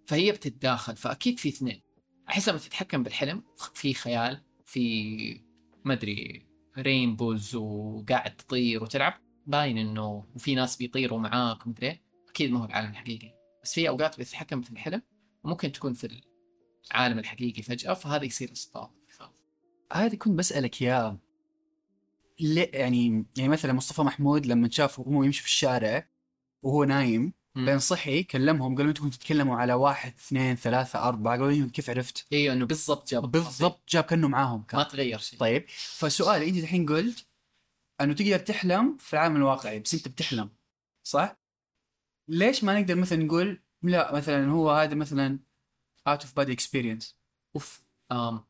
فهي بتتداخل فأكيد في اثنين. أحس لما تتحكم بالحلم في خيال في ما أدري رينبوز وقاعد تطير وتلعب باين إنه وفي ناس بيطيروا معاك ومدري إيه. أكيد ما هو العالم الحقيقي. بس في أوقات بتتحكم في الحلم وممكن تكون في العالم الحقيقي فجأة فهذا يصير اسقاط هذه كنت بسألك يا ليه يعني يعني مثلا مصطفى محمود لما شافه وهو يمشي في الشارع وهو نايم. بعدين صحي كلمهم قالوا أنتم كنتوا تتكلموا على واحد اثنين ثلاثة أربعة قالوا لي كيف عرفت؟ أيوه إنه بالضبط جاب بالضبط جاب كأنه معاهم كان ما تغير شيء طيب فسؤالي أنت الحين قلت أنه تقدر تحلم في العالم الواقعي بس أنت بتحلم صح؟ ليش ما نقدر مثلا نقول لا مثلا هو هذا مثلا out of body experience أوف آم.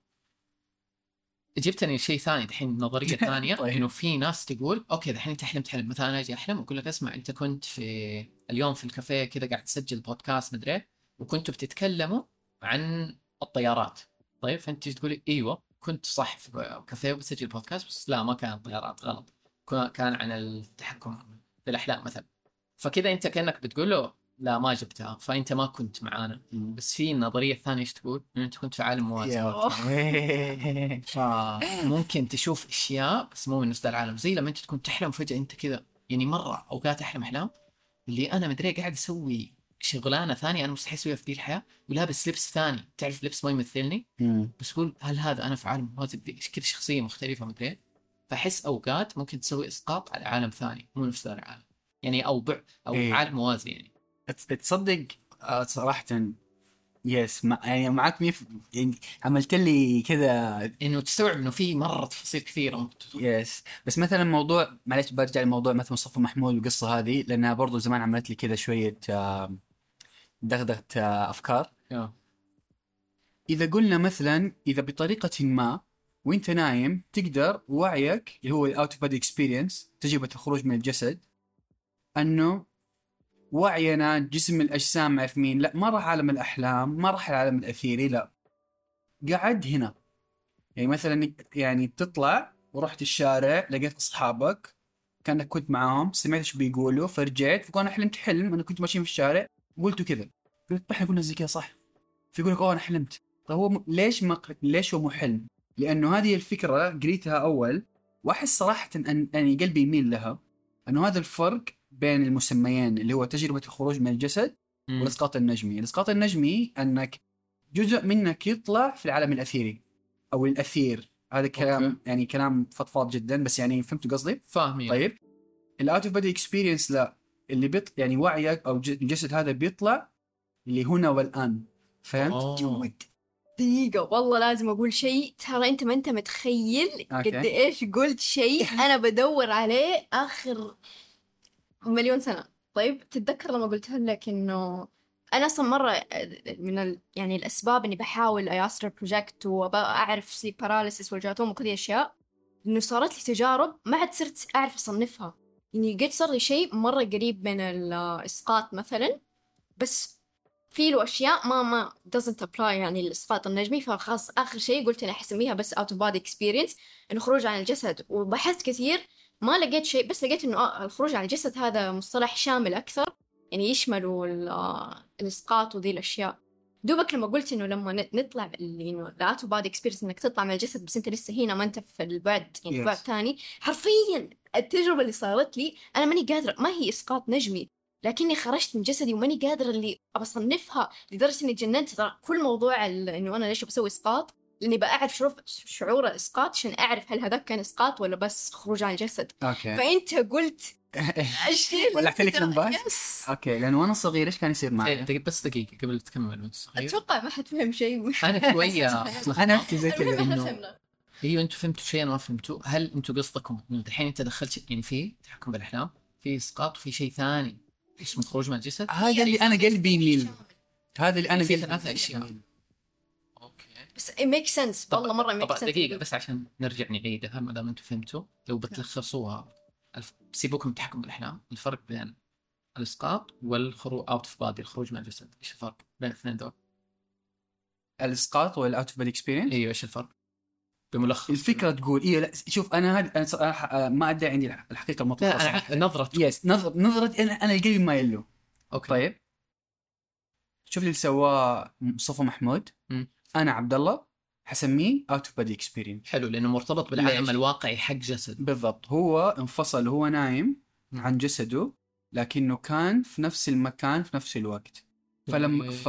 جبتني شيء ثاني دحين نظرية ثانية طيب. إنه في ناس تقول أوكي دحين أنت حلمت حلم. مثلا أنا أجي أحلم وأقول لك اسمع أنت كنت في اليوم في الكافيه كذا قاعد تسجل بودكاست مدري وكنتوا بتتكلموا عن الطيارات. طيب فأنت تقولي؟ إيوه كنت صح في كافيه وبسجل بودكاست بس لا ما كان طيارات غلط. كان- كان عن التحكم بالاحلام مثلا. فكذا أنت كأنك بتقول له لا ما جبتها فأنت ما كنت معانا بس في النظريه الثانية إيش تقول؟ انه أنت كنت في عالم موازي. فممكن تشوف أشياء بس مو من نفس ذا العالم زي لما أنت تكون تحلم فجأة أنت كذا يعني مرة اوقات احلم أحلام اللي أنا مدري قاعد أسوي شغلانة ثانية أنا مستحيل أسويها في دي الحياة ولابس لبس ثاني تعرف لبس ما يمثلني. بس أقول هل هذا أنا في عالم موازي كذا شخصية مختلفة مدري؟ فأحس أوقات ممكن تسوي إسقاط على عالم ثاني مو نفس ذا العالم يعني أو بع أو إيه. عالم موازي يعني تصدق آه، صراحة yes مع يعني معك maybe يعني عملت لي كذا إنه تستوعب إنه في مرة تفاصيل كثيرة. yes بس مثلا موضوع معلش برجع لموضوع مثلا مصطفى محمود والقصة هذه لأنها برضو زمان عملت لي كذا شوية آه، دغدغة آه، أفكار يا. إذا قلنا مثلا إذا بطريقة ما وأنت نايم تقدر وعيك اللي هو ال out of body experience تجربة الخروج من الجسد أنه وعينا جسم الأجسام عارف مين لا ما راح عالم الأحلام ما راح العالم الأثيري لا. قعد هنا. يعني مثلا يعني تطلع ورحت الشارع لقيت أصحابك كأنك كنت معاهم سمعت إيش بيقولوا فرجعت فكون حلمت حلم أنا كنت ماشيين في الشارع قلتوا كذا. قلت إحنا قلنا زي كذا صح. فيقول لك أوه أنا حلمت. طيب هو م... ليش ما ليش هو مو حلم؟ لأنه هذه الفكرة قريتها أول وأحس صراحة ان أني قلبي يميل لها. أنه هذا الفرق بين المسميين اللي هو تجربة الخروج من الجسد والاسقاط النجمي، الاسقاط النجمي أنك جزء منك يطلع في العالم الأثيري. أو الأثير. هذا كلام أوكي. يعني كلام فضفاض جدا بس يعني فهمتوا قصدي؟ فاهم طيب. ال out of body experience لا. اللي بيط يعني وعيك أو ج- الجسد هذا بيطلع اللي هنا والآن. فهمت؟ أوه. dude دقيقة. والله لازم أقول شيء. ترى أنت ما أنت متخيل أوكي. قد إيش قلت شيء أنا بدور عليه آخر مليون سنة. طيب تتذكر لما قلت لك إنه أنا أصلا مرة من ال... يعني الأسباب إني بحاول أ astral project وأعرف sleep paralysis والجاثوم وكل دي أشياء إنه صارت لي تجارب ما عاد صرت أعرف أصنفها. يعني قد صار لي شيء مرة قريب من الإسقاط مثلا بس في له أشياء ما ما doesn't apply يعني الإسقاط النجمي. فخلاص آخر شيء قلت أنا حسميها بس out of body experience إنه خروج عن الجسد. وبحثت كثير ما لقيت شيء بس لقيت إنه آه الخروج عن الجسد هذا مصطلح شامل أكثر يعني يشمل ال- آه، الإسقاط وذي الأشياء دوبك لما قلت إنه لما نطلع اللي إنه ال out of body experience إنك تطلع من الجسد بس أنت لسه هنا ما أنت في البعد يعني في Yes. بعد ثاني حرفيا التجربة اللي صارت لي أنا ماني قادرة ما هي إسقاط نجمي لكني خرجت من جسدي وماني قادرة اللي أصنفها لدرجة إني تجننت ترى كل موضوع إنه أنا ليش بسوي إسقاط لأني بعرف شعور شعور الإسقاط عشان أعرف هل هذاك كان إسقاط ولا بس خروج عن الجسد أوكي. فأنت قلت الشيء ولعت لك لمبات؟ yes. أوكي لأن وأنا صغير إيش كان يصير إيه، معي؟ دقيقة بس دقيقة قبل تكمل وأنت صغير. أتوقع ما حد فهم شيء. أنا شوية. أنا نفسي زي كذا فهمنا. أيوه أنتم فهمتوا شيء أنا ما فهمته هل أنتم قصدكم إنه دحين أنت دخلت يعني في تحكم بالأحلام؟ في إسقاط وفي شيء ثاني اسمه خروج من الجسد؟ هذا اللي أنا قلبي يميل. هذا اللي أنا في قلبي ثلاثة أشياء. بس it makes sense. طب والله مرة طب makes sense. دقيقة بس عشان نرجع نعيدها ما دام أنتم فهمتوا. لو بتلخصوها الف... سيبوكم من التحكم بالاحلام الفرق بين الاسقاط والخروج out of body الخروج من الجسد. إيش الفرق بين الاثنين دول؟ الاسقاط والاوت اوف بادي اكسبيرينس إيوه إيش الفرق؟ بملخص. الفكرة تقول أيوه لا شوف أنا هذا أنا صراحة آه، ما ادعي عندي الحقيقة المطلقه لا. أنا نظرة yes نظر نظرتي أنا أنا القلب ما يلو. أوكي. طيب. شوف اللي سواه مصطفى محمود. مم. أنا عبد الله حسميه out of body experience حلو لأنه مرتبط بالعالم؟ الواقعي حق جسد. بالضبط. هو انفصل وهو نايم عن جسده لكنه كان في نفس المكان في نفس الوقت. فلما ف...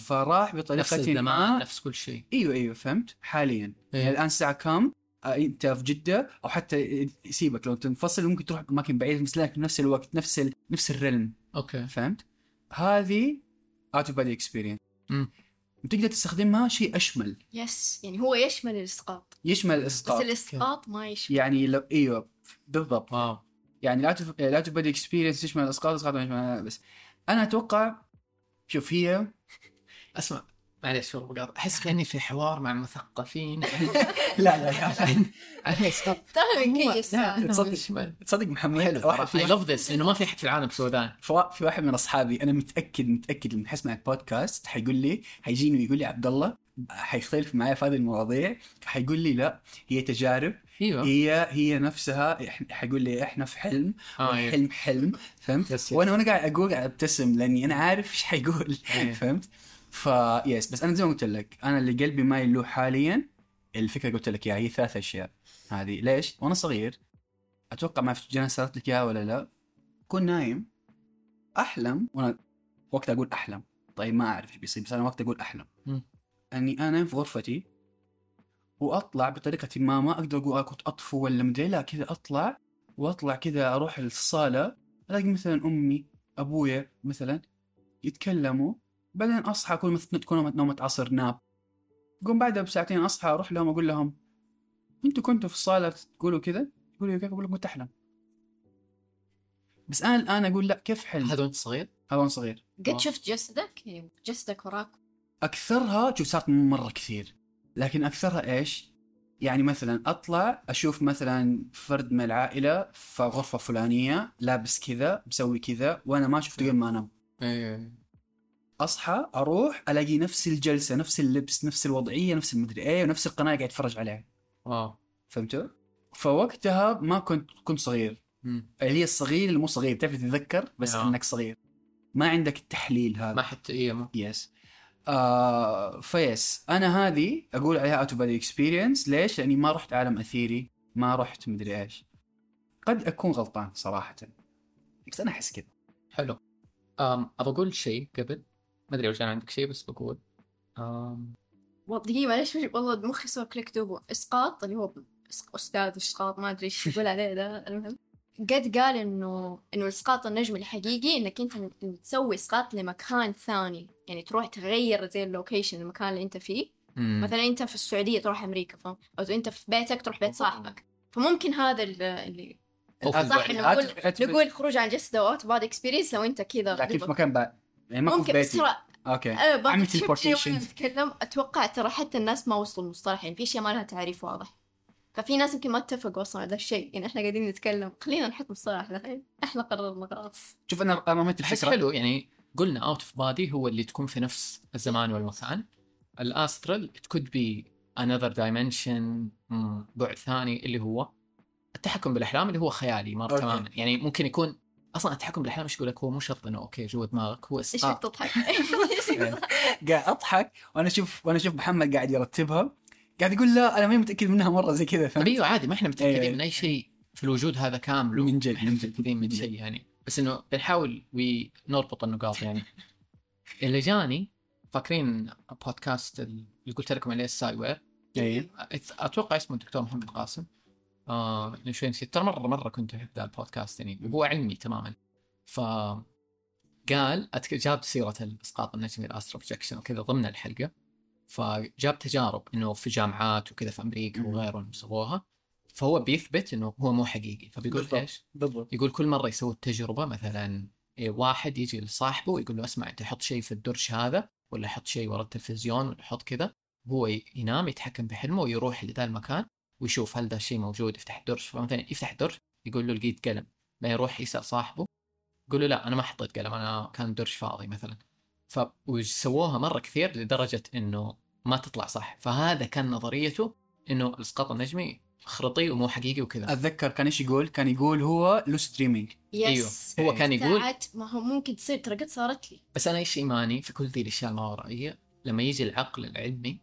فراح نفس بطريقه الزمان ما نفس كل شيء. أيوه أيوه فهمت. حاليا. إيه. يعني الآن الساعة كم؟ آه، أنت في جدة أو حتى سيبك لو تنفصل ممكن تروح أماكن بعيدة بس لكن نفس الوقت نفس ال... نفس ال realm أوكي. فهمت؟ هذه out of body experience. وتقدر تستخدمها شيء أشمل. yes يعني هو يشمل الإسقاط. يشمل بس الإسقاط. الإسقاط ما يشمل. يعني لو إيوه بالضبط. wow. يعني لا تف... الout of body experience تشمل الإسقاط الاسقاط ما يشمل. بس أنا أتوقع شوف هي أسمع. معليش شو بقاطع أحس كأني في حوار مع مثقفين لا لا لا أنا اسقاط ترى من كيس تصدق تصدق محمد حلو I love this لأنه ما في أحد في العالم سوداني في في واحد من أصحابي أنا متأكد متأكد لما حيسمع البودكاست حيقول لي حيجيني ويقول لي عبد الله حيختلف معي في هذه المواضيع حيقول لي لا هي تجارب أيوه. هي هي نفسها إح- حيقول لي إحنا في حلم آه أيوة. والحلم حلم فهمت؟ yes, yes. وأنا وأنا قاعد أقول قاعد أبتسم لأني أنا عارف إيش حيقول أيوة. فهمت؟ ف yes بس أنا زي ما قلت لك أنا اللي قلبي مايل له حاليا الفكرة قلت لك إياها هي ثلاث أشياء هذه. ليش؟ وأنا صغير أتوقع ما في جنى سالت لك إياها ولا لا؟ كون نايم أحلم وأنا وقت أقول أحلم. طيب ما أعرف إيش بيصير بس أنا وقت أقول أحلم. إني أنا في غرفتي وأطلع بطريقة ما ما أقدر أقول كنت أطفو ولا مدري لا كذا أطلع وأطلع كذا أروح الصالة ألاقي مثلا أمي أبويا مثلا يتكلموا بعدين أصحى اكون مثلا تكون نومة- عصر ناب. قوم بعدها بساعتين أصحى أروح لهم أقول لهم أنتوا كنتوا في الصالة تقولوا كذا؟ يقولوا كيف؟ أقول لكم كنت أحلم. بس أنا الآن أقول لأ كيف حلم هذا وأنت صغير؟ هذا وأنا صغير. قد شفت جسدك؟ يعني جسدك وراك. أكثرها شوف صارت مرة كثير لكن أكثرها إيش؟ يعني مثلا أطلع أشوف مثلا فرد من العائلة في غرفة فلانية لابس كذا مسوي كذا وأنا ما شفته قبل ما أنام. إيه. أصحى أروح ألاقي نفس الجلسة نفس اللبس نفس الوضعية نفس المدري إيه ونفس القناة قاعد أتفرج عليها. واو. فهمتوا؟ فوقتها ما كنت كنت صغير. اللي هي الصغير اللي مو صغير تعرف تتذكر بس آه. إنك صغير. ما عندك التحليل هذا. ما حتى ما yes آه ف yes. أنا هذه أقول عليها out body experience ليش؟ لأني ما رحت عالم أثيري ما رحت مدري إيش. قد أكون غلطان صراحة. بس أنا أحس كذا. حلو. أم ابى أقول شيء قبل. ما أدري وش كان عندك شيء بس بقول. والله دقيقة معلش والله مخي سوى click دوبو. إسقاط؟ اللي هو أستاذ إسقاط ما أدري إيش يقول عليه ده. المهم قد قال انه إنه إسقاط النجم الحقيقي إنك أنت تسوي إسقاط لمكان ثاني. يعني تروح تغير زي ال location المكان اللي أنت فيه. مم. مثلا أنت في السعودية تروح أمريكا فاهم؟ أو أنت في بيتك تروح بيت صاحبك. فممكن هذا ال- اللي صح. إنه نقول نقول خروج عن جسد أو out body experience لو أنت كذا لكن في مكان بعد يعني ما ممكن بس أوكي. أنا بقى عمل شفت شيء teleportation. وأنا اتكلم أتوقع ترى حتى الناس ما وصلوا المصطلح يعني في أشياء ما لها تعريف واضح. ففي ناس يمكن ما اتفقوا أصلا على الشيء يعني إحنا قاعدين نتكلم. خلينا نحط مصطلح الحين. إحنا قررنا خلاص. شوف أنا أنا رميت بس الفكرة. حلو يعني قلنا out of body هو اللي تكون في نفس الزمان والمكان. ال astral it could be another dimension مم، بعد ثاني اللي هو التحكم بالأحلام اللي هو خيالي مرة. تماما يعني ممكن يكون أصلا التحكم بالاحلام إيش يقول لك هو مو شرط إنه أوكي جوا دماغك هو إيش فيك تضحك؟ قاعد أضحك وأنا أشوف وأنا أشوف محمد قاعد يرتبها قاعد يقول لا أنا ماني متأكد منها مرة زي كذا فهمت؟ أيوه عادي ما إحنا متأكدين إيه. من أي شيء في الوجود هذا كامل. من جد إحنا من جد. متأكدين من شيء يعني. بس إنه بنحاول ونربط النقاط يعني. اللي جاني فاكرين بودكاست اللي قلت لكم عليه الساي وير؟ اي أتوقع اسمه الدكتور محمد قاسم. آه من شوي نسيت ترى مرة مرة كنت أحب ذا البودكاست يعني وهو علمي تماما ف قال. جاب سيرة الأسقاط النجمي ال astral projection وكذا ضمن الحلقة فجاب تجارب إنه في جامعات وكذا في أمريكا. وغيرهم سووها فهو بيثبت إنه هو مو حقيقي فبيقول بالضبط. إيش؟ بالضبط يقول كل مرة يسوي التجربة مثلا إيه، واحد يجي لصاحبه ويقول له أسمع أنت حط شيء في الدرج هذا ولا حط شيء ورا التلفزيون ولا حط كذا هو ينام يتحكم بحلمه ويروح لذا المكان ويشوف هل ذا الشيء موجود يفتح الدرج. فمثلا يفتح الدرج يقول له لقيت قلم. بعدين يروح يسأل صاحبه يقول له لا أنا ما حطيت قلم أنا كان الدرج فاضي مثلا. ف وسووها مرة كثير لدرجة إنه ما تطلع صح. فهذا كان نظريته إنه الإسقاط النجمي خرطي ومو حقيقي وكذا. أتذكر كان إيش يقول؟ كان يقول هو lucid dreaming yes هو كان يقول ما هو ممكن تصير ترى قد صارت لي. بس أنا إيش إيماني في كل ذي الأشياء الماورائيه لما يجي العقل العلمي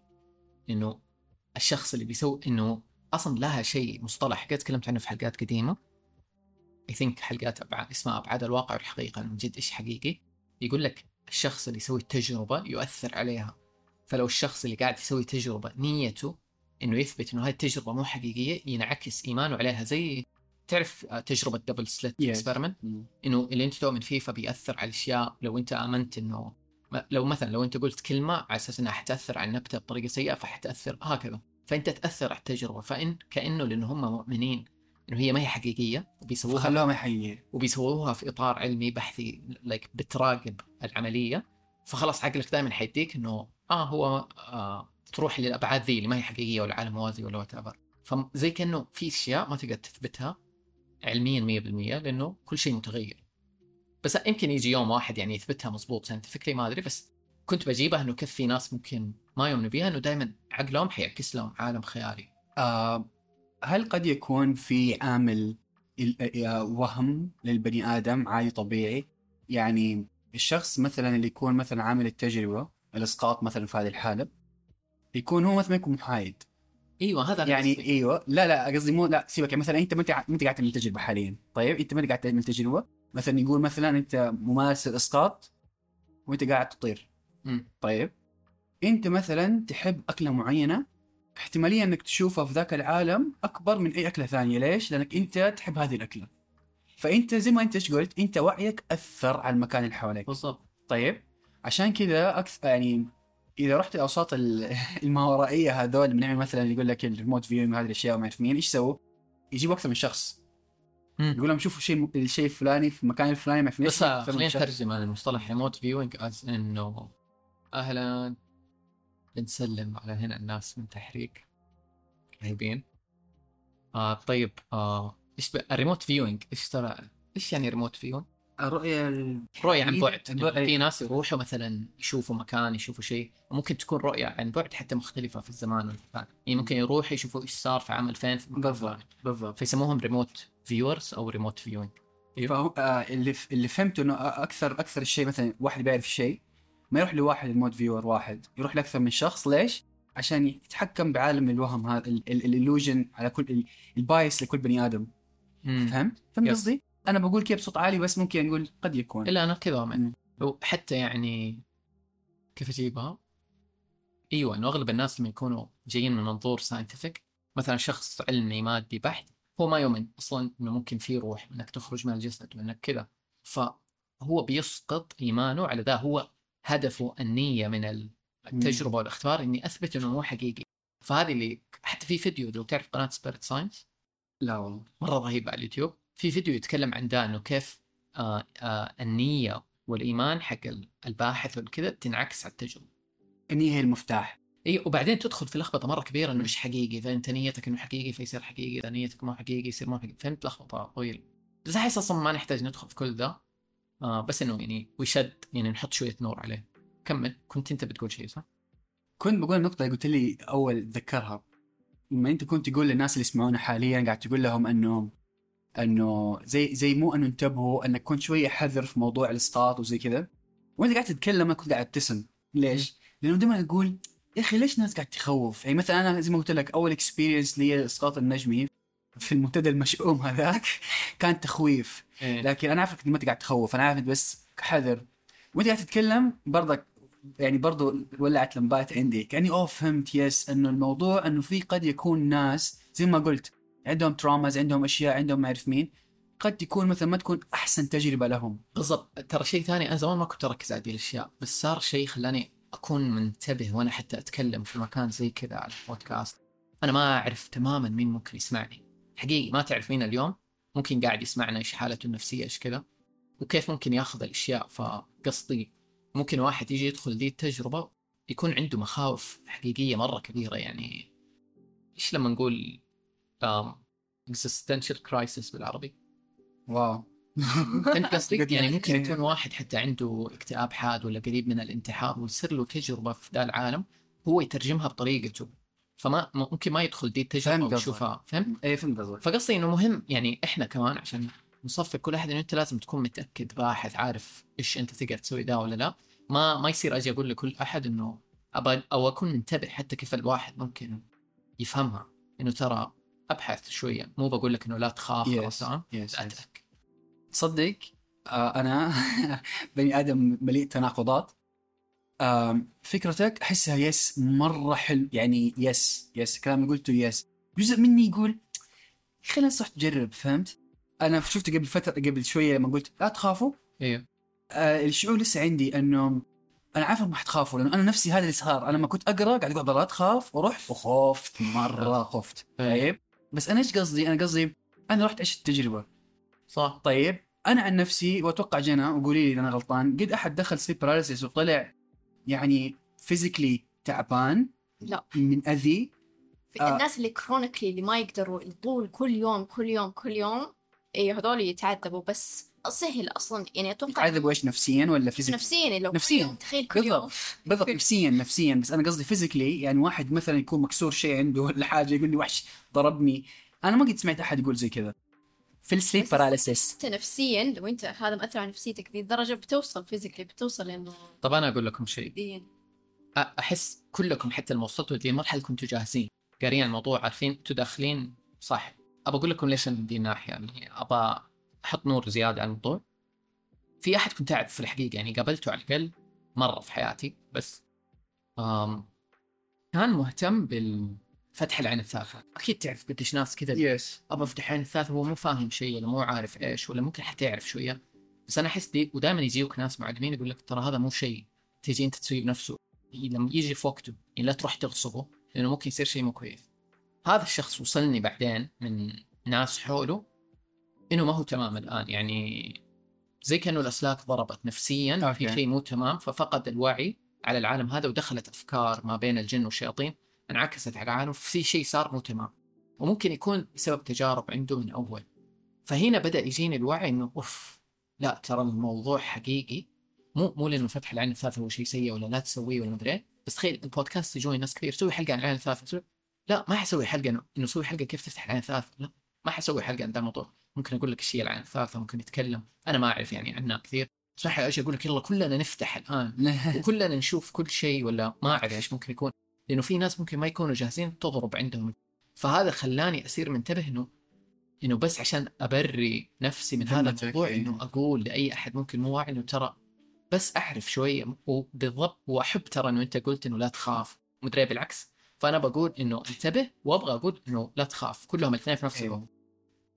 إنه الشخص اللي بيسوي إنه أصلا لها شيء مصطلح. قد تكلمت عنه في حلقات قديمة. I think حلقات أبعاد اسمها أبعاد الواقع والحقيقة من جد إيش حقيقي. يقول لك الشخص اللي يسوي التجربة يؤثر عليها. فلو الشخص اللي قاعد يسوي تجربة نيته إنه يثبت إنه هذه التجربة مو حقيقية ينعكس إيمانه عليها. زي تعرف تجربة double slit Yes. experiment إنه اللي أنت تؤمن فيه فبيأثر على الأشياء. لو أنت آمنت إنه لو مثلا لو أنت قلت كلمة على أساس إنها حتأثر على النبتة بطريقة سيئة فحتأثر. هكذا. فانت تاثر على التجربة فإن كأنه لأنه هم مؤمنين إنه هي ما هي حقيقية وبيسووها خلوها ما حقيقية. وبيسووها في إطار علمي بحثي like بتراقب العملية. فخلاص عقلك دائما حيديك إنه آه هو آه تروح للأبعاد ذي اللي ما هي حقيقية ولا عالم موازي ولا what فزي كأنه في أشياء ما تقدر تثبتها علميا 100% لأنه كل شيء متغير. بس يمكن يجي يوم واحد يعني يثبتها مضبوط ساينتفكلي ما أدري بس كنت بجيبها إنه كيف في ناس ممكن ما يؤمنوا بيها إنه دائما عقلهم حيعكس لهم عالم خيالي. آه هل قد يكون في عامل ال- آه، وهم للبني آدم عادي طبيعي؟ يعني الشخص مثلا اللي يكون مثلا عامل التجربة الإسقاط مثلا في هذه الحالة يكون هو مثلا ما يكون محايد. إيوه هذا يعني قصدي. إيوه. لا لا قصدي مو لا سيبك يعني مثلا أنت ما أنت ما أنت قاعد تعمل تجربة حاليا. طيب أنت ما أنت قاعد تعمل تجربة. مثلا يقول مثلا أنت ممارس الإسقاط وأنت قاعد تطير. مم. طيب أنت مثلا تحب أكلة معينة احتمالية إنك تشوفها في ذاك العالم أكبر من أي أكلة ثانية ليش؟ لأنك أنت تحب هذه الأكلة فأنت زي ما أنت إيش قلت أنت وعيك أثر على المكان اللي حواليك بالضبط طيب عشان كذا أكثر يعني إذا رحت الاوساط ال- الماورائيه هذول بنعمل مثلا يقول لك الريموت فيوينج وهذه الأشياء وما أعرف مين إيش سووا؟ يجيبوا أكثر من شخص مم. يقول لهم شوفوا شيء الشيء الفلاني في المكان الفلاني ما أعرف بس خلينا. نترجم عن المصطلح ريموت فيوينج از انه أهلا. بنسلم على هنا الناس من تحريك. رهيبين. آه طيب آه إيش ب... الريموت فيوينج. إيش ترى؟ إيش يعني ريموت فيوينج؟ الرؤية ال- رؤية عن بعد. عن بعد. يعني في ناس يروحوا مثلا يشوفوا مكان يشوفوا شيء. وممكن تكون رؤية عن بعد حتى مختلفة في الزمان والمكان. يعني ممكن يروحوا يشوفوا إيش صار في عام 2000 في مكان بالضبط. بالضبط. فيسموهم ريموت فيورز أو ريموت فيوينج فهو آه اللي ف... اللي فهمته إنه أكثر أكثر الشيء مثلا واحد بيعرف شيء ما يروح لواحد المود فيور واحد يروح لأكثر من شخص ليش؟ عشان يتحكم بعالم الوهم هذا الالوجن على كل ال- البايس لكل بني آدم فهمت؟ فهمت. قصدي؟ أنا بقول كذا بصوت عالي بس ممكن نقول قد يكون إلا أنا كذا. لو حتى يعني كيف أجيبها؟ إيوه إنه أغلب الناس لما يكونوا جايين من منظور ساينتفك مثلا شخص علمي مادي بحت هو ما يؤمن أصلا إنه ممكن في روح إنك تخرج من الجسد وإنك كذا فهو بيسقط إيمانه على ذا هو هدفه النيه من التجربة والاختبار إني أثبت إنه مو حقيقي. فهذه اللي حتى في فيديو لو تعرف قناة Spirit Science لا والله. مرة رهيب على اليوتيوب. في فيديو يتكلم عن ده إنه كيف آه آه النية والإيمان حق الباحث والكذا تنعكس على التجربة. النية هي المفتاح. إي وبعدين تدخل في لخبطة مرة كبيرة إنه مش حقيقي؟ إذا أنت نيتك إنه حقيقي فيصير حقيقي إذا نيتك مو حقيقي يصير مو حقيقي. فهمت لخبطة؟ طويله بس أحس أصلا ما نحتاج ندخل في كل ذا آه بس إنه يعني ويشد يعني نحط شوية نور عليه كمل كنت أنت بتقول شيء صح؟ كنت بقول اللي قلت لي أول تذكرها لما أنت كنت تقول للناس اللي يسمعونا حاليا قاعد تقول لهم أنه أنه زي زي مو أنه انتبهوا أنك كنت شوية حذر في موضوع الإسقاط وزي كذا وأنت قاعد تتكلم أنا كنت قاعد أبتسم ليش؟ لأنه دائما أقول يا أخي ليش الناس قاعد تخوف؟ يعني مثلا أنا زي ما قلت لك أول experience لي الإسقاط النجمي في المنتدى المشؤوم هذاك كان تخويف. إيه. لكن أنا عارفك انت ما قاعد تخوف. أنا عارف بس حذر وأنت قاعد تتكلم برضك يعني برضو ولعت لمبات عندي. كأني أوه فهمت yes إنه الموضوع إنه في قد يكون ناس زي ما قلت عندهم traumas عندهم أشياء عندهم ما أعرف مين قد تكون مثلا ما تكون أحسن تجربة لهم. بالضبط. ترى شيء ثاني أنا زمان ما كنت أركز على هذه الأشياء بس صار شيء خلاني أكون منتبه وأنا حتى أتكلم في مكان زي كذا على البودكاست. أنا ما أعرف تماما مين ممكن يسمعني. حقيقي ما تعرف مين اليوم ممكن قاعد يسمعنا إيش حالته النفسية إيش كذا وكيف ممكن ياخذ الأشياء. فقصدي ممكن واحد يجي يدخل دي التجربة يكون عنده مخاوف حقيقية مرة كبيرة. يعني إيش لما نقول existential crisis بالعربي؟ واو. فهمت قصدي؟ يعني ممكن يكون واحد حتى عنده اكتئاب حاد ولا قريب من الانتحار ويصير له تجربة في ذا العالم هو يترجمها بطريقته. فما ممكن ما يدخل دي التجربه فهمت ويشوفها فهمت؟ اي فهمت قصدك. فقصدي إنه مهم يعني إحنا كمان عشان نصفق كل أحد انه أنت لازم تكون متأكد باحث عارف إيش أنت تقدر تسوي ده ولا لا. ما ما يصير أجي أقول لكل أحد إنه ابى أو أكون منتبه حتى كيف الواحد ممكن يفهمها. إنه ترى أبحث شوية. مو بقول لك إنه لا تخاف Yes. خلاص. تأكد تصدق آه أنا بني آدم مليء تناقضات. فكرتك أحسها yes مرة حلو. يعني yes yes كلام اللي قلته yes جزء مني يقول خلينا صح تجرب فهمت؟ أنا شفت قبل فترة قبل شوية لما قلت لا تخافوا. أيوه آه الشعور لسه عندي انه أنا عارف ما حتخافوا لأنه أنا نفسي هذا اللي صار. أنا لما كنت أقرأ قاعد أقول لا تخاف. ورحت وخفت مرة خفت. طيب؟ بس أنا إيش قصدي؟ أنا قصدي أنا رحت إيش التجربه صح. طيب؟ أنا عن نفسي وأتوقع جنى وقولي لي أنا غلطان قد أحد دخل sleep paralysis وطلع يعني physically تعبان لا. من أذي. في آه. الناس اللي chronically اللي ما يقدروا يطول كل يوم كل يوم كل يوم إيه هذول يتعذبوا. بس سهل أصلا. يعني أتوقع يتعذبوا إيش نفسيا ولا physically نفسيا لو نفسياً. تخيل كل يوم. بالضبط نفسيا نفسيا. بس أنا قصدي physically يعني واحد مثلا يكون مكسور شيء عنده ولا حاجة يقول لي وحش ضربني. أنا ما قد سمعت أحد يقول زي كذا. في ال sleep paralysis أنت نفسيا لو أنت هذا مأثر على نفسيتك ذي الدرجه بتوصل physically بتوصل لأنه طب أنا أقول لكم شيء. أحس كلكم حتى لما وصلتوا دي المرحله كنتوا جاهزين قارين الموضوع عارفين أنتوا داخلين صح. أبى أقول لكم ليش من دي الناحية يعني أبى أحط نور زيادة على الموضوع. في أحد كنت أعرف في الحقيقة يعني قابلته على الأقل مرة في حياتي بس آم كان مهتم بالفتح العين الثالثة. أكيد تعرف قديش ناس كذا يس أبى أفتح عين الثالثة هو مو فاهم شيء ولا مو عارف إيش ولا ممكن حتى يعرف شوية. بس أنا أحس دي ودائما يجيوك ناس معلمين يقول لك ترى هذا مو شيء. تيجي أنت تسويه بنفسه. لما يجي في وقته يعني لا تروح تغصبه لأنه ممكن يصير شيء مو كويس. هذا الشخص وصلني بعدين من ناس حوله إنه ما هو تمام الآن. يعني زي كأنه الأسلاك ضربت نفسيا أوكي. في شيء مو تمام ففقد الوعي على العالم هذا ودخلت أفكار ما بين الجن والشياطين. انعكست على العالم في شيء صار مو تمام. وممكن يكون بسبب تجارب عنده من أول. فهنا بدأ يجيني الوعي إنه أوف لا ترى الموضوع حقيقي. مو مو لأنه فتح العين الثالثة هو شيء سيء ولا لا تسويه ولا مدري إيه. بس تخيل البودكاست يجوني ناس كثير سوي حلقة عن العين الثالثة. لا ما حسوي حلقة إنه سوي حلقة كيف تفتح العين الثالثة. لا ما حسوي حلقة عن ذا الموضوع. ممكن أقول لك إيش هي العين الثالثة ممكن نتكلم أنا ما أعرف يعني عنها كثير. راح أجي أقول لك يلا كلنا نفتح الآن. وكلنا نشوف كل شيء ولا ما أعرف إيش ممكن يكون. لأنه في ناس ممكن ما يكونوا جاهزين تضرب عندهم. فهذا خلاني اصير منتبه إنه إنه بس عشان أبري نفسي من هذا الموضوع إيه. إنه أقول لأي أحد ممكن مو واعي إنه ترى بس أعرف شوية وبالضبط وأحب ترى إنه أنت قلت إنه لا تخاف. مدري بالعكس. فأنا بقول إنه انتبه وأبغى أقول إنه لا تخاف. كلهم الاثنين في نفس أيوه. الوقت.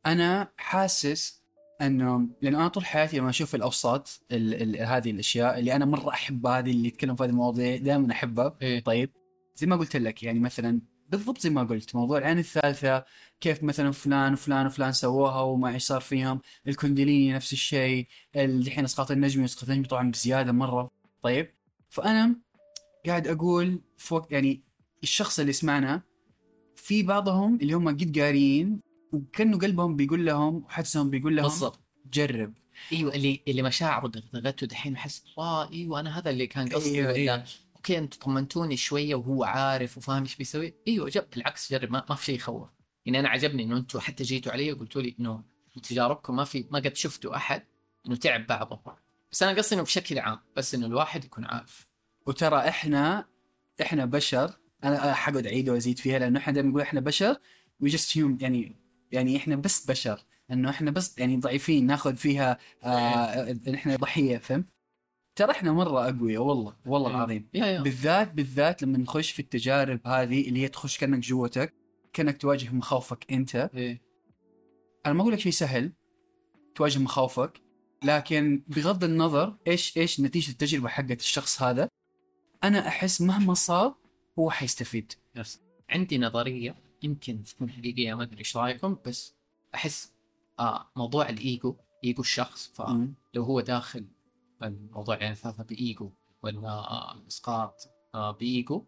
أنا حاسس إنه لأنه أنا طول حياتي لما أشوف الأوساط ال ال هذه الأشياء اللي أنا مرة احبها هذه اللي يتكلم في هذه المواضيع دائما أحبها. إيه. طيب. زي ما قلت لك يعني مثلا بالضبط زي ما قلت موضوع العين الثالثة كيف مثلا فلان وفلان وفلان سووها وما إيش صار فيهم الكوندليني نفس الشيء الحين إسقاط النجمي إسقاط النجمي طبعا بزيادة مرة. طيب فأنا قاعد أقول فوق يعني الشخص اللي يسمعنا في بعضهم اللي هم قد قاريين وكأنه قلبهم بيقول لهم وحدسهم بيقول لهم بالضبط. جرب. أيوه اللي اللي مشاعره دغدغته دحين يحس واه أيوه أنا هذا اللي كان قصدي أيوة، أيوة. okay أنتم طمنتوني شوية وهو عارف وفاهم إيش بيسوي؟ إيوه جب بالعكس جرب ما, ما في شيء يخوف. يعني أنا عجبني إنه أنتم حتى جيتوا علي وقلتوا لي إنه تجاربكم ما في ما قد شفتوا أحد إنه تعب بعضه. بس أنا قصدي إنه بشكل عام بس إنه الواحد يكون عارف. وترى إحنا إحنا بشر أنا حقعد أعيد وأزيد فيها لأنه إحنا دائما نقول إحنا بشر we just يعني يعني إحنا بس بشر. انه إحنا بس يعني ضعيفين ناخذ فيها آه إحنا ضحية فهمت؟ ترى إحنا مرة أقوياء والله والله إيه. العظيم بالذات بالذات لما نخش في التجارب هذه اللي هي تخش كأنك جوتك كأنك تواجه مخاوفك أنت إيه. أنا ما أقول لك شيء سهل تواجه مخاوفك لكن بغض النظر إيش إيش نتيجة التجربة حقت الشخص هذا أنا أحس مهما صار هو حيستفيد يس. عندي نظرية يمكن تكون حقيقية ما أدري إيش رأيكم بس أحس آه موضوع الإيجو إيجو الشخص فلو. هو داخل الموضوع يعني ثلاثة بإيجو ولا الاسقاط آه بإيجو.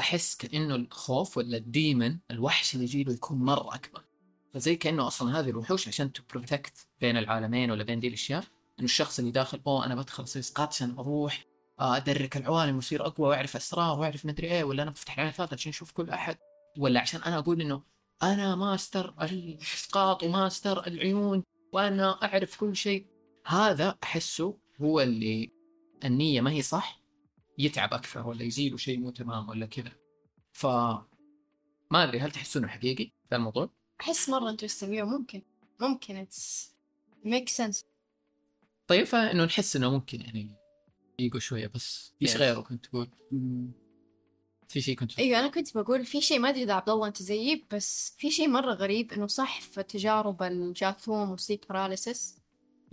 أحس كأنه الخوف ولا الديمن الوحش اللي يجيله يكون مرة أكبر. فزي كأنه أصلا هذه الوحوش عشان تبروتكت بين العالمين ولا بين دي الأشياء. إنه الشخص اللي داخل أوه أنا بدخل أصير إسقاط عشان أروح آه، أدرك العوالم واصير أقوى وأعرف أسرار وأعرف مدري إيه ولا أنا بفتح العين الثالثة عشان أشوف كل أحد. ولا عشان أنا أقول إنه أنا ماستر الإسقاط وماستر العيون وأنا أعرف كل شيء. هذا أحسه هو اللي النية ما هي صح يتعب أكثر ولا يزيله شيء مو تمام ولا كذا. ف ما أدري هل تحسونه حقيقي ذا الموضوع؟ أحس مرة interesting ممكن. ممكن it makes sense طيب فإنه نحس إنه ممكن يعني يقول شوية بس إيش Yes. غيره كنت تقول؟ في شيء كنت أيوه أنا كنت بقول في شيء ما أدري إذا عبد الله أنت زيي بس في شيء مرة غريب إنه صح في تجارب الجاثوم وال sleep paralysis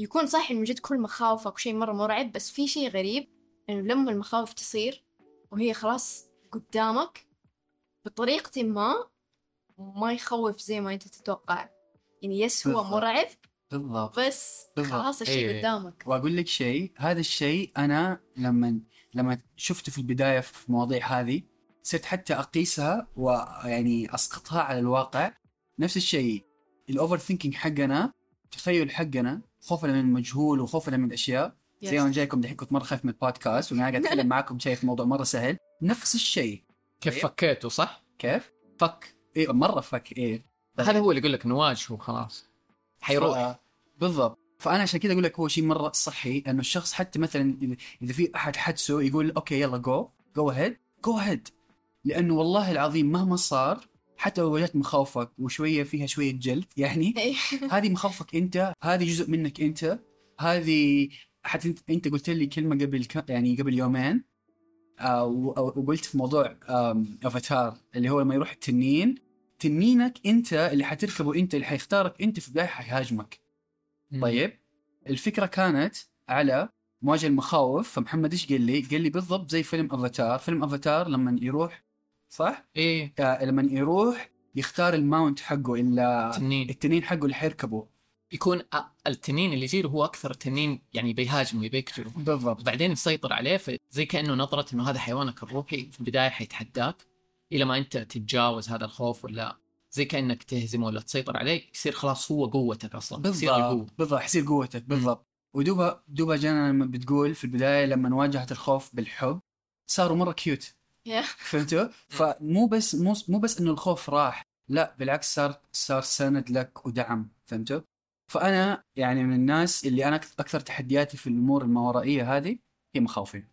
يكون صح من جد كل مخاوفك وشيء مرة مرعب بس في شيء غريب إنه لما المخاوف تصير وهي خلاص قدامك بطريقة ما ما يخوف زي ما أنت تتوقع يعني yes هو بالضبط. مرعب بالضبط بس بالضبط. خلاص الشيء أيوة. قدامك وأقول لك شيء هذا الشيء أنا لما لما شفته في البداية في المواضيع هذه صرت حتى أقيسها ويعني أسقطها على الواقع نفس الشيء ال overthinking حقنا التخيل حقنا خوفنا من المجهول وخوفنا من الاشياء زي ما أنا جايكم دحين كنت مرة خايف من البودكاست وأنا قاعد أتكلم معاكم شايف موضوع مرة سهل. نفس الشيء. كيف طيب. فكيته صح؟ كيف؟ فك. إيه مرة فك إيه. هذا هو اللي يقول لك نواجهه وخلاص حيروح. ف- بالضبط. فأنا عشان كذا أقول لك هو شيء مرة صحي إنه الشخص حتى مثلا إذا- إذا في أحد حدسه يقول okay يلا go go ahead go ahead لأنه والله العظيم مهما صار حتى لو واجهت مخاوفك وشوية فيها شوية جلد يعني إيه. هذه مخاوفك أنت هذه جزء منك أنت هذه حتى انت, قلت لي كلمة قبل ك... يعني قبل يومين آه وقلت في موضوع أفاتار اللي هو لما يروح التنين تنينك أنت اللي حتركبه أنت اللي حيختارك أنت في البدايه حيهاجمك طيب الفكرة كانت على مواجهه المخاوف فمحمد إيش قال لي؟ قال لي بالضبط زي فيلم أفاتار، فيلم أفاتار لما يروح صح؟ إيه. آه لما يروح يختار الماونت حقه إلا تنين التنين حقه اللي حيركبه. يكون التنين اللي يجيله هو أكثر تنين يعني بيهاجمه بيقتله بالضبط. بعدين يسيطر عليه فزي كأنه نظرة إنه هذا حيوانك الروحي في البداية حيتحداك إلى ما أنت تتجاوز هذا الخوف ولا زي كأنك تهزمه ولا تسيطر عليه يصير خلاص هو قوتك أصلا يصير بالضبط. بالضبط حيصير قوتك بالضبط. ودوبا دوبا جانا لما بتقول في البداية لما واجهت الخوف بالحب صاروا مرة كيوت فهمتوا؟ فمو بس مو, مو بس إنه الخوف راح لا بالعكس صار صار سند لك ودعم فهمتوا؟ فأنا يعني من الناس اللي أنا أكثر تحدياتي في الأمور الماورائيه هذه هي مخاوفي.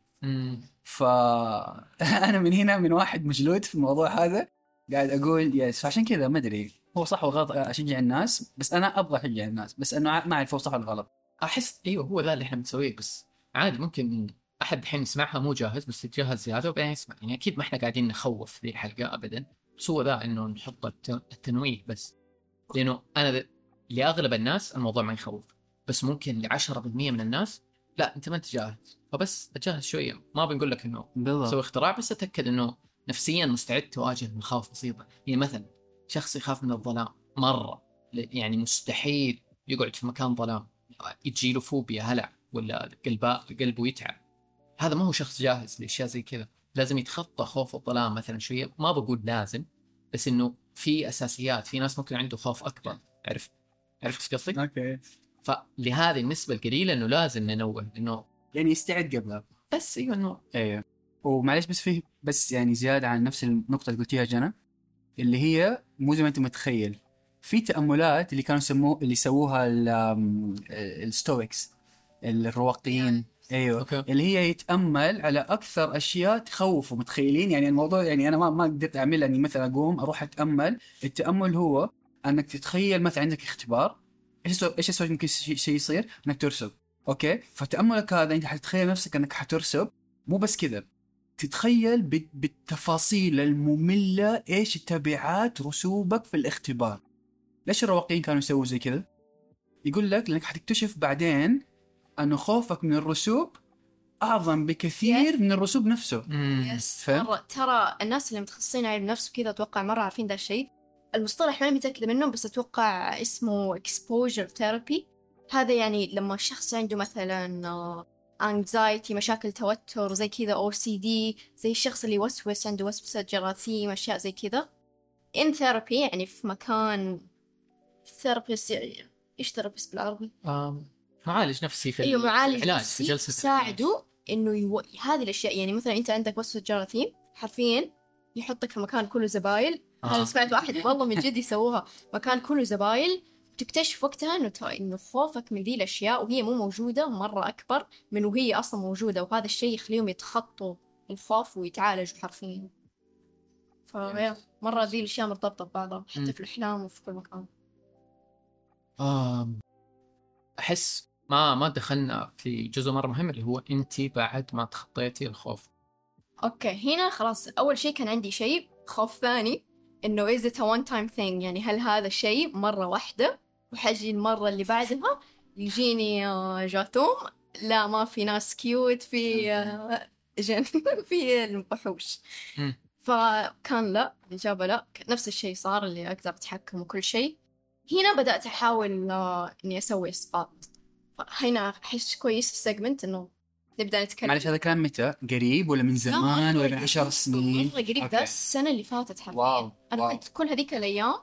فانا من هنا من واحد مجلود في الموضوع هذا قاعد أقول yes عشان كذا ما أدري هو صح وغلط أشجع الناس بس أنا أبغى أشجع الناس بس إنه ما أعرف هو صح ولا غلط أحس إيوه هو ذا اللي إحنا بنسويه بس عادي ممكن احد الحين يسمعها مو جاهز بس يتجهز زيادة وبعدين يسمع يعني أكيد ما إحنا قاعدين نخوف ذي الحلقة ابدا بس هو ذا إنه نحط الت- التنويه بس. لأنه أنا لأغلب الناس الموضوع ما يخوف بس ممكن ل 10% من الناس لا أنت ما أنت جاهز. فبس اتجهز شوية. ما بنقول لك إنه بالضبط. سوي اختراع بس أتأكد إنه نفسيا مستعد تواجه مخاوف بسيطة. يعني مثلا شخص يخاف من الظلام مرة يعني مستحيل يقعد في مكان ظلام. يجي له فوبيا هلع ولا قلبه قلبه يتعب. هذا ما هو شخص جاهز لأشياء زي كذا. لازم يتخطى خوف الظلام مثلا شوية. ما بقول لازم بس إنه في أساسيات في ناس ممكن عنده خوف أكبر. عرفت عرفت إيش قصدي؟ أوكي. فلهذه النسبة القليلة إنه لازم ننوه إنه يعني يستعد قبلها بس إيوه إنه أيوه ومعلش بس فيه بس يعني زيادة عن نفس النقطة اللي قلتيها جنى اللي هي مو زي ما أنت متخيل. في تأملات اللي كانوا يسموه اللي سووها ال Stoics الرواقيين. أيوه. okay. اللي هي يتأمل على أكثر أشياء تخوفه متخيلين؟ يعني الموضوع يعني أنا ما ما قدرت اعملها إني مثلا أقوم أروح أتأمل. التأمل هو أنك تتخيل مثلا عندك اختبار إيش إيش أسوي ممكن شيء يصير إنك ترسب okay؟ فتأملك هذا أنت حتتخيل نفسك أنك حترسب مو بس كذا تتخيل بال- بالتفاصيل المملة إيش تبعات رسوبك في الاختبار. ليش الرواقيين كانوا يسووا زي كذا؟ يقول لك لأنك حتكتشف بعدين انه خوفك من الرسوب أعظم بكثير من الرسوب نفسه. yes؟ مرة ترى الناس اللي متخصصين علم نفس وكذا أتوقع مرة عارفين ذا الشيء المصطلح ماني متأكدة منه بس أتوقع اسمه exposure therapy هذا يعني لما الشخص عنده مثلا آه، anxiety مشاكل توتر زي كذا OCD زي الشخص اللي يوسوس عنده وسوسة جراثيم أشياء زي كذا in therapy يعني في مكان therapist إيش therapist بالعربي؟ آم، معالج نفسي في أيوه معالج العلاج نفسي في جلسه يساعده إنه يو... هذه الأشياء يعني مثلا أنت عندك وسوسه جراثيم حرفيا يحطك في مكان كله زبايل. آه. أنا سمعت واحد والله من جد يسووها مكان كله زبايل وتكتشف وقتها إنه إنه خوفك من ذي الأشياء وهي مو موجودة مرة أكبر من وهي أصلا موجودة وهذا الشيء يخليهم يتخطوا الخوف ويتعالجوا حرفيا. فهي مرة ذي الأشياء مرتبطة ببعضها. حتى في الأحلام وفي كل مكان. آم، أحس ما ما دخلنا في جزء مرة مهم اللي هو انت بعد ما تخطيتي الخوف. okay هنا خلاص أول شيء كان عندي شيء خوف ثاني إنه is it a one time thing يعني هل هذا الشيء مرة واحدة وحجي المرة اللي بعدها يجيني آه، جاثوم؟ لا ما في ناس cute في آه، جن في الوحوش. فكان لا الإجابة لا. نفس الشيء صار اللي أقدر أتحكم وكل شيء. هنا بدأت أحاول آه، إني أسوي إسقاط هنا أحس كويس ال segment إنه نبدأ نتكلم معلش هذا كلام متى؟ قريب ولا من زمان ولا من عشر سنين؟ مرة قريب okay. ذا السنة اللي فاتت حرفيا wow wow كنت كل هذيك الأيام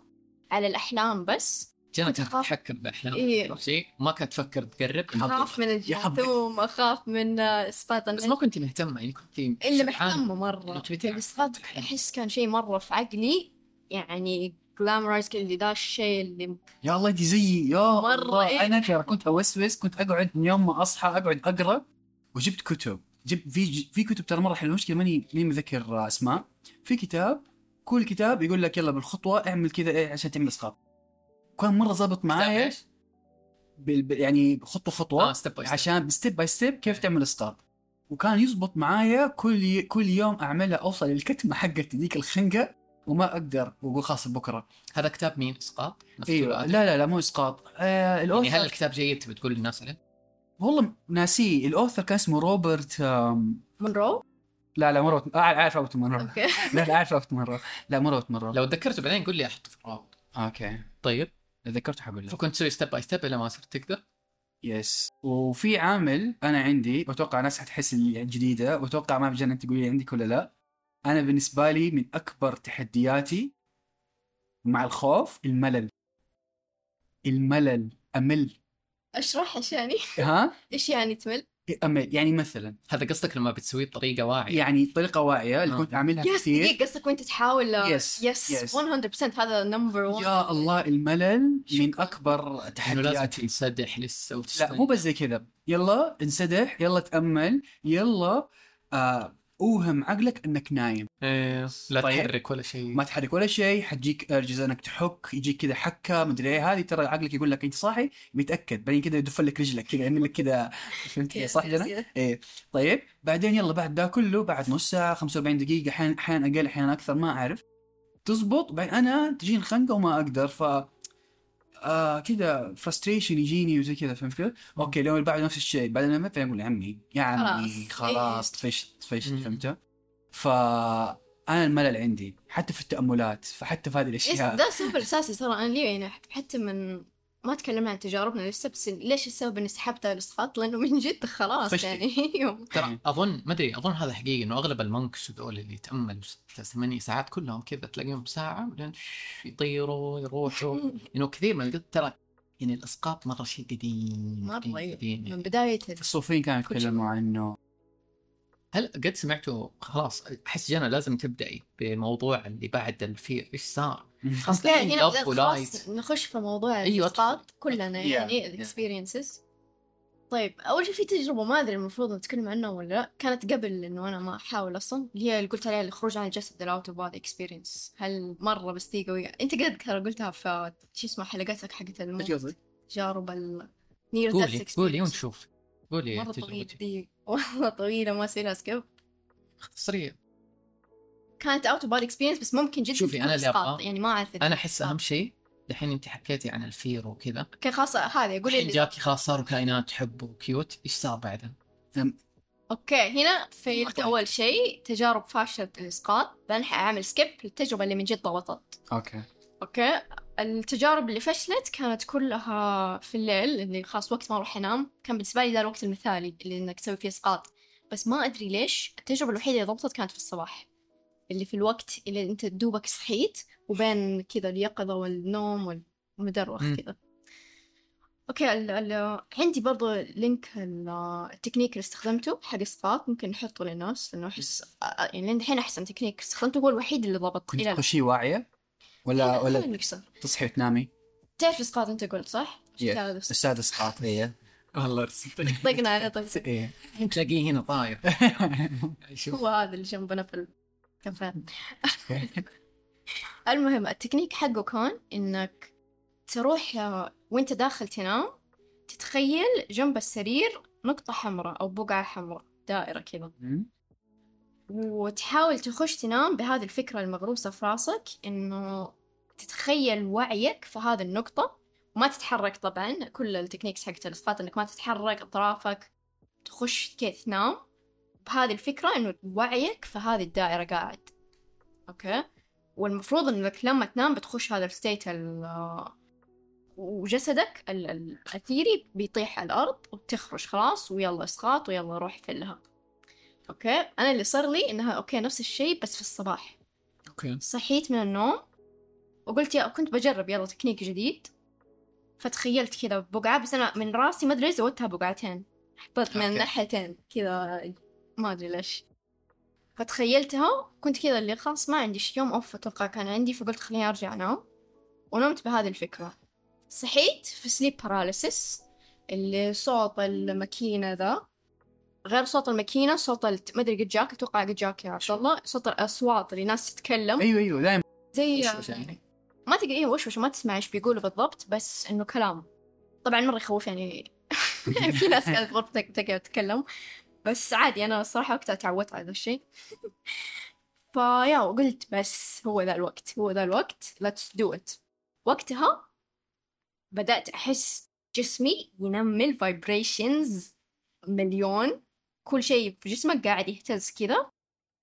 على الأحلام بس كانت. تتحكم باحلام إيه. شيء ما كانت تفكر تقرب أخاف من الجاثوم أخاف من آه، إسقاط بس ما كنت مهتمه يعني كنت إنه تبي تعرف. الإسقاط أحس كان شيء مرة في عقلي يعني glamorize كذا اللي ذا الشيء اللي يا الله دي زيي. يا مرة الله. إيه. أنا ترى كنت أوسوس كنت أقعد من يوم ما أصحى أقعد أقرأ وجبت كتب. جبت في في كتب ترى مرة حلوة. المشكلة ماني ماني متذكر أسماء. في كتاب كل كتاب يقول لك يلا بالخطوة اعمل كذا إيه عشان تعمل إسقاط. كان مرة ظابط معايا إيش؟ بال... بال- يعني خطوة خطوة آه step by step عشان step by step كيف تعمل إسقاط. وكان يزبط معايا كل ي... كل يوم أعملها أوصل للكتمة حقت ذيك الخنقة. وما أقدر وأقول خلاص بكرة. هذا كتاب مين؟ إسقاط؟ إيوه؟ لا لا لا مو إسقاط. آه يعني ال author هل الكتاب جيد؟ تبي تقول للناس عليه؟ والله ناسيه. ال author كان اسمه روبرت آم، مونرو؟ لا لا مو روبرت آه، عارف روبرت مونرو. okay. لا لا عارف روبرت مونرو. لا مو روبرت مونرو. لو تذكرته بعدين قول لي احطه في الروابط okay. طيب. ذكرت حقول لك فكنت تسوي step by step إلى ما صرت تقدر؟ yes وفي عامل أنا عندي وأتوقع ناس حتحس اللي جديدة وأتوقع ما بجنن تقولي لي عندك ولا لا. أنا بالنسبة لي من أكبر تحدياتي مع الخوف الملل. الملل أمل. أشرح إيش يعني؟ ها؟ إيش يعني تمل؟ أمل. يعني مثلا. هذا قصدك لما بتسويه بطريقة واعية. يعني طريقه واعية اللي آه. كنت أعملها يس كثير. دقيقة قصدك وأنت تحاول Yes, yes yes. 100% هذا number 1 يا الله الملل من أكبر إنه لازم تحدياتي. تنسدح لسه لا وتستنى مو بس زي كذا. يلا انسدح يلا تأمل يلا آه أوهم عقلك أنك نايم. إيه لا طيب. تحرك ولا شيء. ما تحرك ولا شيء حتجيك أرجز أنك تحك يجيك كذا حكة مدري إيه. هذه ترى عقلك يقول لك أنت صاحي بيتاكد بعدين كذا يدف لك رجلك كذا يعمل لك كذا. فهمت صح جنى؟ إيه. طيب بعدين يلا بعد ده كله بعد نص ساعة 45 دقيقة أحيانا أحيانا أقل أحيانا أكثر ما أعرف. تزبط بعدين أنا تجيني خنقة وما أقدر ف آه كذا frustration يجيني وزي كذا فهمت كيف؟ okay اليوم اللي بعده نفس الشيء بعدين لما بعدين أقول يا عمي يا عمي خلاص. خلاص إيه. طفشت طفشت. فهمت؟ فأنا الملل عندي حتى في التأملات فحتى في هذه الأشياء ده السبب الاساسي ترى أنا ليه يعني حتى من ما تكلمنا عن تجاربنا لسه بس ليش السبب إني سحبت على الاسقاط لأنه من جد خلاص فشل. يعني يوم ترى أظن ما أدري أظن هذا حقيقي إنه أغلب المونكس ذول اللي يتاملوا ست ثمانية ساعات كلهم كذا تلاقيهم ساعة بعدين يطيروا يروحوا إنه كثير من القط ترى يعني الأسقاط مرة شيء قديم مرة قديم. قديم من. بداية الصوفيين كانوا. يتكلموا عنه هل قد سمعتوا خلاص أحس جنى لازم تبدأي بموضوع اللي بعد ال fear. إيش صار؟ خلاص ولايت خلاص نخش في موضوع أيوة. الاسقاط كلنا. يعني ال experiences طيب أول شيء في تجربة ما أدري المفروض نتكلم عنها ولا لا. كانت قبل إنه أنا ما أحاول أصلا. اللي هي اللي قلت عليها الخروج عن الجسد ال out of body experience هل مرة بس دي قويه أنت قد ترى قلتها في شو اسمه حلقاتك حقت إيش الموت؟ تجارب ال near قولي قولي ونشوف. قولي مرة طويل دي والله طويلة ما أسوي لها skip اختصريه كانت out of body experience بس ممكن جدا شوفي، أنا اللي إسقاط، أبغى- يعني ما أعرف أنا أحس أهم شيء دحين أنت حكيتي عن ال fear وكذا. okay خلاص هذه قولي الحين اللي جاكي خلاص صاروا كائنات تحب و cute إيش صار بعدها؟ okay هنا في. أول شيء تجارب فاشلة الإسقاط. بعدين حأعمل skip للتجربة اللي من جد ضبطت. okay. okay؟ التجارب اللي فشلت كانت كلها في الليل اللي خلاص وقت ما أروح أنام. كان بالنسبة لي ذا الوقت المثالي اللي إنك تسوي فيه إسقاط. بس ما أدري ليش التجربة الوحيدة اللي ضبطت كانت في الصباح. اللي في الوقت اللي أنت دوبك صحيت وبين كذا اليقظة والنوم والمدروخ. كذا. okay ال ال عندي برضو link ال- التكنيك اللي استخدمته حق إسقاط. ممكن نحطه للناس لأنه أحس يعني لين الحين أحسن تكنيك استخدمته هو الوحيد اللي ضبط. كنت إلى تخشي واعية؟ ولا ولا تصحي وتنامي؟ تعرف اسقاط انت قلت صح؟ السادس؟ اسقاط هي والله رسمت طقنا عليه طق إيه تلاقيه هنا طاير. هو هذا اللي جنبنا في الكافيه. المهم التكنيك حقه كان إنك تروح وأنت داخل تنام تتخيل جنب السرير نقطة حمراء أو بقعة حمراء دائرة كذا. وتحاول تخش تنام بهذه الفكرة المغروسة في راسك إنه تتخيل وعيك في هذه النقطة. وما تتحرك طبعا كل ال techniques حقت الإسقاط إنك ما تتحرك أطرافك تخش كذا تنام. بهذه الفكرة إنه وعيك في هذه الدائرة قاعد. okay؟ والمفروض إنك لما تنام بتخش هذا ال state ال وجسدك ال- ال- الأثيري بيطيح على الأرض وبتخرج خلاص ويلا إسقاط ويلا روح فلها. okay. أنا اللي صار لي إنها okay نفس الشيء بس في الصباح. okay. صحيت من النوم وقلت يا كنت بجرب يلا تكنيك جديد. فتخيلت كذا بقعة بس أنا من راسي ما أدري ليش زودتها بقعتين. حطيت من. الناحيتين كذا ما أدري ليش. فتخيلتها كنت كذا اللي خلاص ما عندي يوم off أتوقع كان عندي فقلت خليني أرجع أنام. ونمت بهذه الفكرة. صحيت في sleep paralysis اللي صوت الماكينة ذا. غير صوت الماكينة صوت الت... ما أدري قد جاك أتوقع قد جاك يا عبد الله. صوت الأصوات اللي ناس تتكلم. أيوه أيوه دائما زي وشوش يعني ما تقدر إيه وش وش ما تسمع إيش بيقولوا بالضبط بس إنه كلام. طبعا مرة يخوف يعني. في ناس كانت غرفتك تقعد تتكلم. بس عادي أنا الصراحة وقتها تعودت على ذا الشيء. فيا وقلت بس هو ذا الوقت هو ذا الوقت. Let's do it. وقتها بدأت أحس جسمي ينمل vibrations مليون. كل شيء في جسمك قاعد يهتز كذا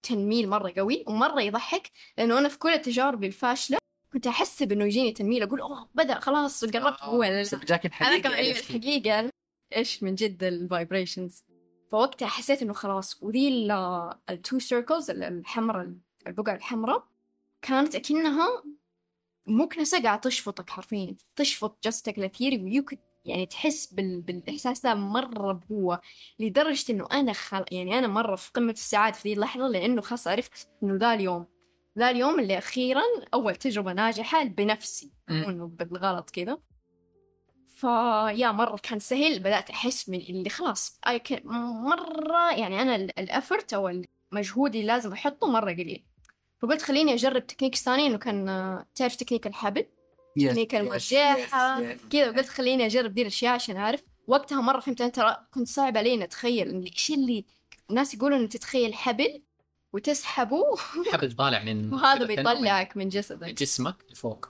تنميل مرة قوي ومرة يضحك لأنه أنا في كل التجارب الفاشلة كنت أحسب إنه يجيني تنميل أقول أوه بدأ خلاص قربت هو لا لا. جاك أنا الحقيقة كمان. الحقيقة إيش من جد ال vibrations فوقتها حسيت إنه خلاص وذي ال two circles الحمراء البقع الحمراء كانت أكنها مكنسة قاعدة تشفطك حرفيا تشفط جسدك الأثيري ويوك يعني تحس بال... بالإحساس ده مرة بقوة لدرجة إنه أنا خل... يعني أنا مرة في قمة السعادة في ذي اللحظة لأنه خلاص عرفت إنه ذا اليوم ذا اليوم اللي أخيرا أول تجربة ناجحة بنفسي. مو إنه بالغلط كذا فيا مرة كان سهل بدأت أحس من اللي خلاص can... مرة يعني أنا ال- الأفرت أو ال- مجهودي لازم أحطه مرة قليل. فقلت خليني أجرب تكنيك ثاني إنه كان تعرف تكنيك الحبل؟ تكنيك المرجحة كذا قلت خليني أجرب دي الأشياء عشان أعرف. وقتها مرة فهمت أنا ترى كنت صعب علي إني أتخيل إيش اللي الناس يقولوا انه تتخيل حبل وتسحبه. حبل طالع من وهذا بيطلعك من من جسدك جسمك لفوق.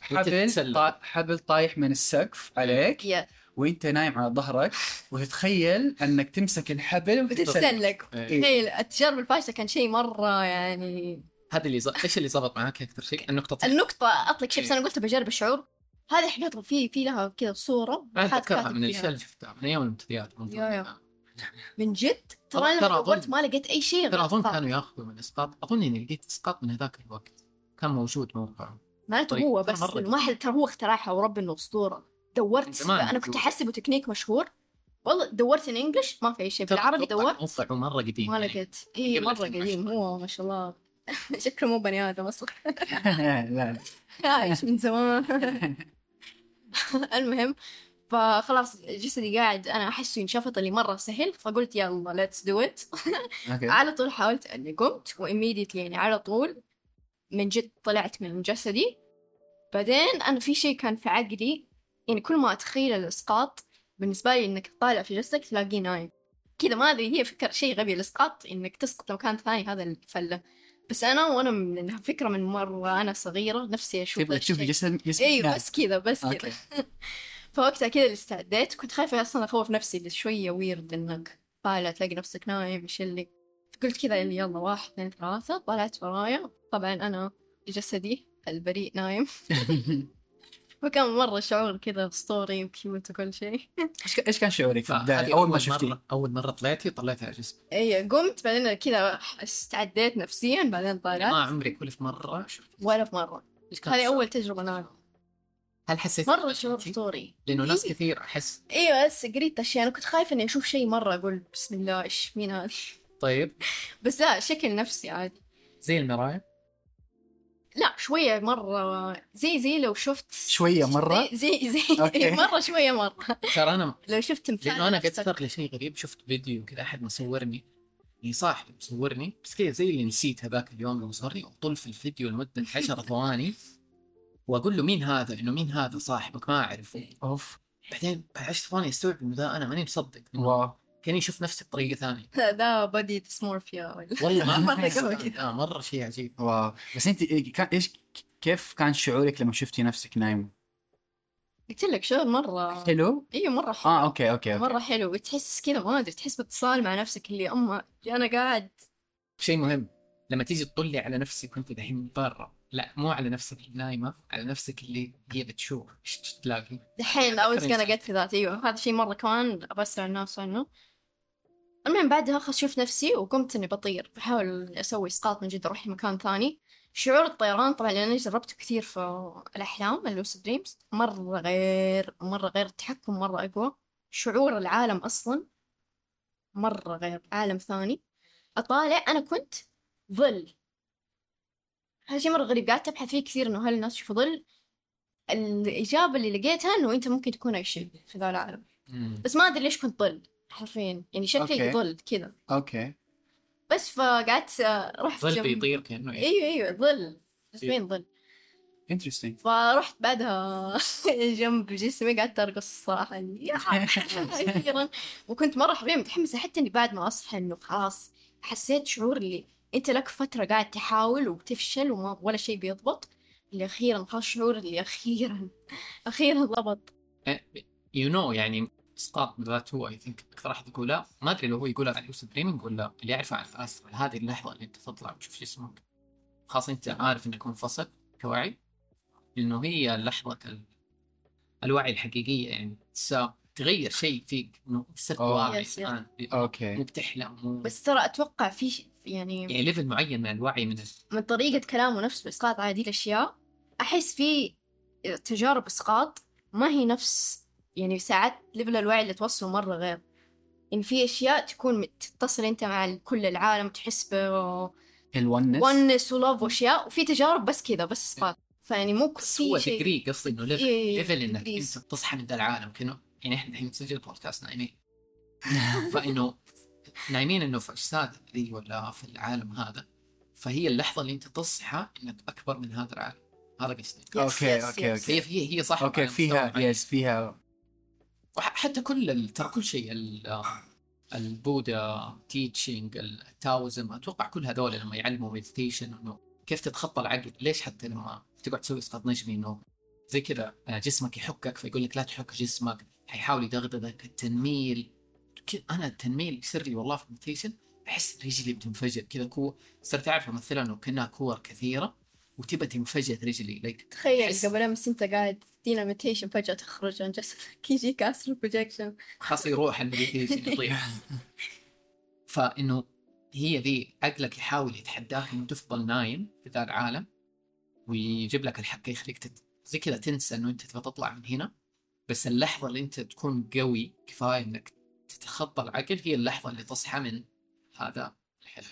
حبل. طا... حبل طايح من السقف عليك يا وأنت نايم على ظهرك وتتخيل إنك تمسك الحبل وتتسلق وتتسلق إيه. تخيل التجارب الفاشلة كان شيء مرة يعني هذا اللي ز... إيش اللي زبط معاك أكثر شيء؟ النقطة. النقطة أطلق شيء بس أنا قلت بجرب الشعور. هذه حلوة في في لها كذا صورة. أنا اتذكرها من. الاشياء اللي شفتها من أيام الامتداد. من جد؟ ترى أظن- دورت ما لقيت أي شيء ترى أظن. كانوا يأخذوا من إسقاط. أظن إني لقيت إسقاط من هذاك الوقت. كان موجود موقع. معناته طيب، هو بس ما حد ترى هو اخترعها ورب إنه أسطورة. من دورت أنا كنت. أحسبه تكنيك مشهور. والله دورت in English ما في أي شيء. بالعربي دورت. موقع مرة قديم ما يعني. لقيت. مرة 2010. قديم. هو ما شاء الله. شكله مو بني آدم أصلا. لا لا. عايش من زمان. المهم فخلاص جسدي قاعد أنا أحسه ينشفط اللي مرة سهل فقلت يلا let's do it على طول حاولت أني قمت و immediately يعني على طول من جد طلعت من جسدي. بعدين أنا في شيء كان في عقلي يعني كل ما أتخيل الإسقاط بالنسبة لي إنك طالع في جسدك تلاقيه نايم. كذا ما أدري هي فكرة شيء غبي الإسقاط إنك تسقط لمكان ثاني هذا الفلة. بس أنا وأنا من فكرة من مرة أنا صغيرة نفسي أشوف تبغى. تشوفي جسم جسم أيوه بس كذا بس كذا. فوقتها كذا اللي استعديت كنت خايفة أصلا أخوف نفسي اللي شوية ويرد إنك طالع تلاقي نفسك نايم إيش اللي قلت كذا اللي يلا واحد اثنين ثلاثة طلعت ورايا. طبعا أنا جسدي البريء نايم. فكان مرة شعور كذا أسطوري وكيوت وكل شيء. إيش إيش كان شعورك في فهذه البداية؟ أول ما شفتي مرة أول مرة طلعتي طلعتها على جسمي أي قمت بعدين كذا استعديت نفسيا بعدين ما طلعت عمري كل في مرة شفت. ولا في مرة. هذه؟ أول تجربة نايم هل حسيت مرة شعور أسطوري. لأنه ناس إيه. كثير أحس. أيوه بس قريت أشياء. أنا كنت خايفة إني أشوف شيء مرة أقول بسم الله إيش مين هذا؟ طيب. بس لا شكل نفسي عادي. زي المراية لا شوية مرة زي زي لو شفت شوية مرة؟ زي زي, زي okay. مرة شوية مرة. ترى أنا لو شفت تمثال لأنه أنا قد نفسك. صار لي شيء غريب شفت فيديو كذا أحد مصورني. يعني صاحبي مصورني بس كذا زي اللي نسيت هذاك اليوم اللي مصورني وطول في الفيديو لمدة 10 ثواني. وأقول له مين هذا؟ انه مين هذا صاحبك؟ ما أعرفه. أوف. بعدين بعد 10 ثواني أستوعب إنه ذا أنا ماني مصدق wow. كاني أشوف نفسي بطريقة ثانية. لا ده body dysmorphia. والله قوي. آه مرة شيء عجيب. wow. بس أنت إيه كان إيش كيف كان شعورك لما شفتي نفسك نايمة؟ قلت لك شعور مرة حلو؟ أيوه مرة حلو. آه أوكي أوكي أوكي. مرة حلو. تحس كذا ما أدري تحس باتصال مع نفسك اللي اما أنا قاعد. شيء مهم. لما تيجي تطلي على نفسك وأنت دحين برا لا مو على نفسك اللي نايمة على نفسك اللي هي بتشوف إيش تلاقي. دحين I was أتذكر gonna get to that أيوه هذا شيء مرة كمان أبسر الناس عنه. المهم بعدها خلاص شفت نفسي وقمت إني بطير. بحاول أسوي إسقاط من جد أروح مكان ثاني. شعور الطيران طبعا لأني جربته كثير في الأحلام اللوسيد دريمز مرة غير مرة غير التحكم مرة أقوى. شعور العالم أصلا مرة غير عالم ثاني. أطالع أنا كنت ظل. هذا شيء مرة غريب. قعدت أبحث فيه كثير إنه هل الناس يشوفوا ظل؟ الإجابة اللي لقيتها إنه أنت ممكن تكون أي شيء في ذا العالم. بس ما أدري ليش كنت ظل. حرفيا. يعني شكلي okay. ظل كذا. okay. بس فقعدت آه، رحت ظل بيطير كأنه إيه. أيوه أيوه ظل. فين ظل. interesting فرحت بعدها جنب جسمي قعدت أرقص الصراحة. يا أخيرا. وكنت مرة حرفيا متحمسه حتى إني بعد ما أصحى إنه خلاص حسيت شعور اللي أنت لك فترة قاعد تحاول وبتفشل وما ولا شيء بيضبط. اللي أخيرا خلاص شعور اللي أخيرا. أخيرا ضبط. you know يعني اسقاط ذات هو I think أكثر أحد يقولها ما أدري لو هو يقولها عن lucid dreaming ولا اللي يعرفها عن ال astral هذه اللحظة اللي أنت تطلع وتشوف جسمك خاصة أنت عارف إنك منفصل كوعي. لأنه هي لحظة ال... الوعي الحقيقية يعني تسا- تغير شيء فيك. إنه صرت أوه. واعي. الان okay. مو بتحلم مو بس ترى أتوقع في ش- يعني يعني level معين من الوعي من ال... من طريقة كلامه نفسه بإسقاط على دي الأشياء. أحس في تجارب إسقاط ما هي نفس يعني ساعات level الوعي اللي توصله مرة غير. يعني في أشياء تكون تتصل أنت مع كل العالم تحس ب ال oneness oneness و love وأشياء وفي تجارب بس كذا بس إسقاط فيعني مو هو في شيء. degree قصدي إنه level إيه، level إنك degrees. أنت تصحى من العالم كأنه يعني إحنا الحين نسجل بودكاست نايمين. فإنه نايمين إنه في أجساد ذي ولا في العالم هذا. فهي اللحظة اللي أنت تصحى إنك أكبر من هذا العالم. هذا قصدي. okay, yes. okay. هي هي هي صح okay فيها. yes فيها وحتى كل ترى كل شيء ال- ال Buddha teaching ال Taoism أتوقع كل هذول لما يعلموا meditation إنه كيف تتخطى العقل ليش حتى لما تقعد تسوي اسقاط نجمي إنه زي كذا آه، جسمك يحكك فيقول لك لا تحك جسمك حيحاول يدغدغك التنميل. أنا التنميل يصير لي والله في ال meditation أحس رجلي بتنفجر. كذا كو صرت أعرف امثلها إنه كأنها كور كثيرة وتبى تنفجر رجلي تخيل قبل أمس أنت قاعد تدينا meditation فجأة تخرج عن جسدك يجيك astral projection خلاص يروح ال meditation يطيح فإنه هي ذي عقلك يحاول يتحداك إنه تفضل نايم في ذا العالم ويجيب لك الحبكه يخليك تت... زي كذا تنسى إنه أنت تبغى تطلع من هنا بس اللحظة اللي أنت تكون قوي كفاية إنك تتخطى العقل هي اللحظة اللي تصحى من هذا الحلم.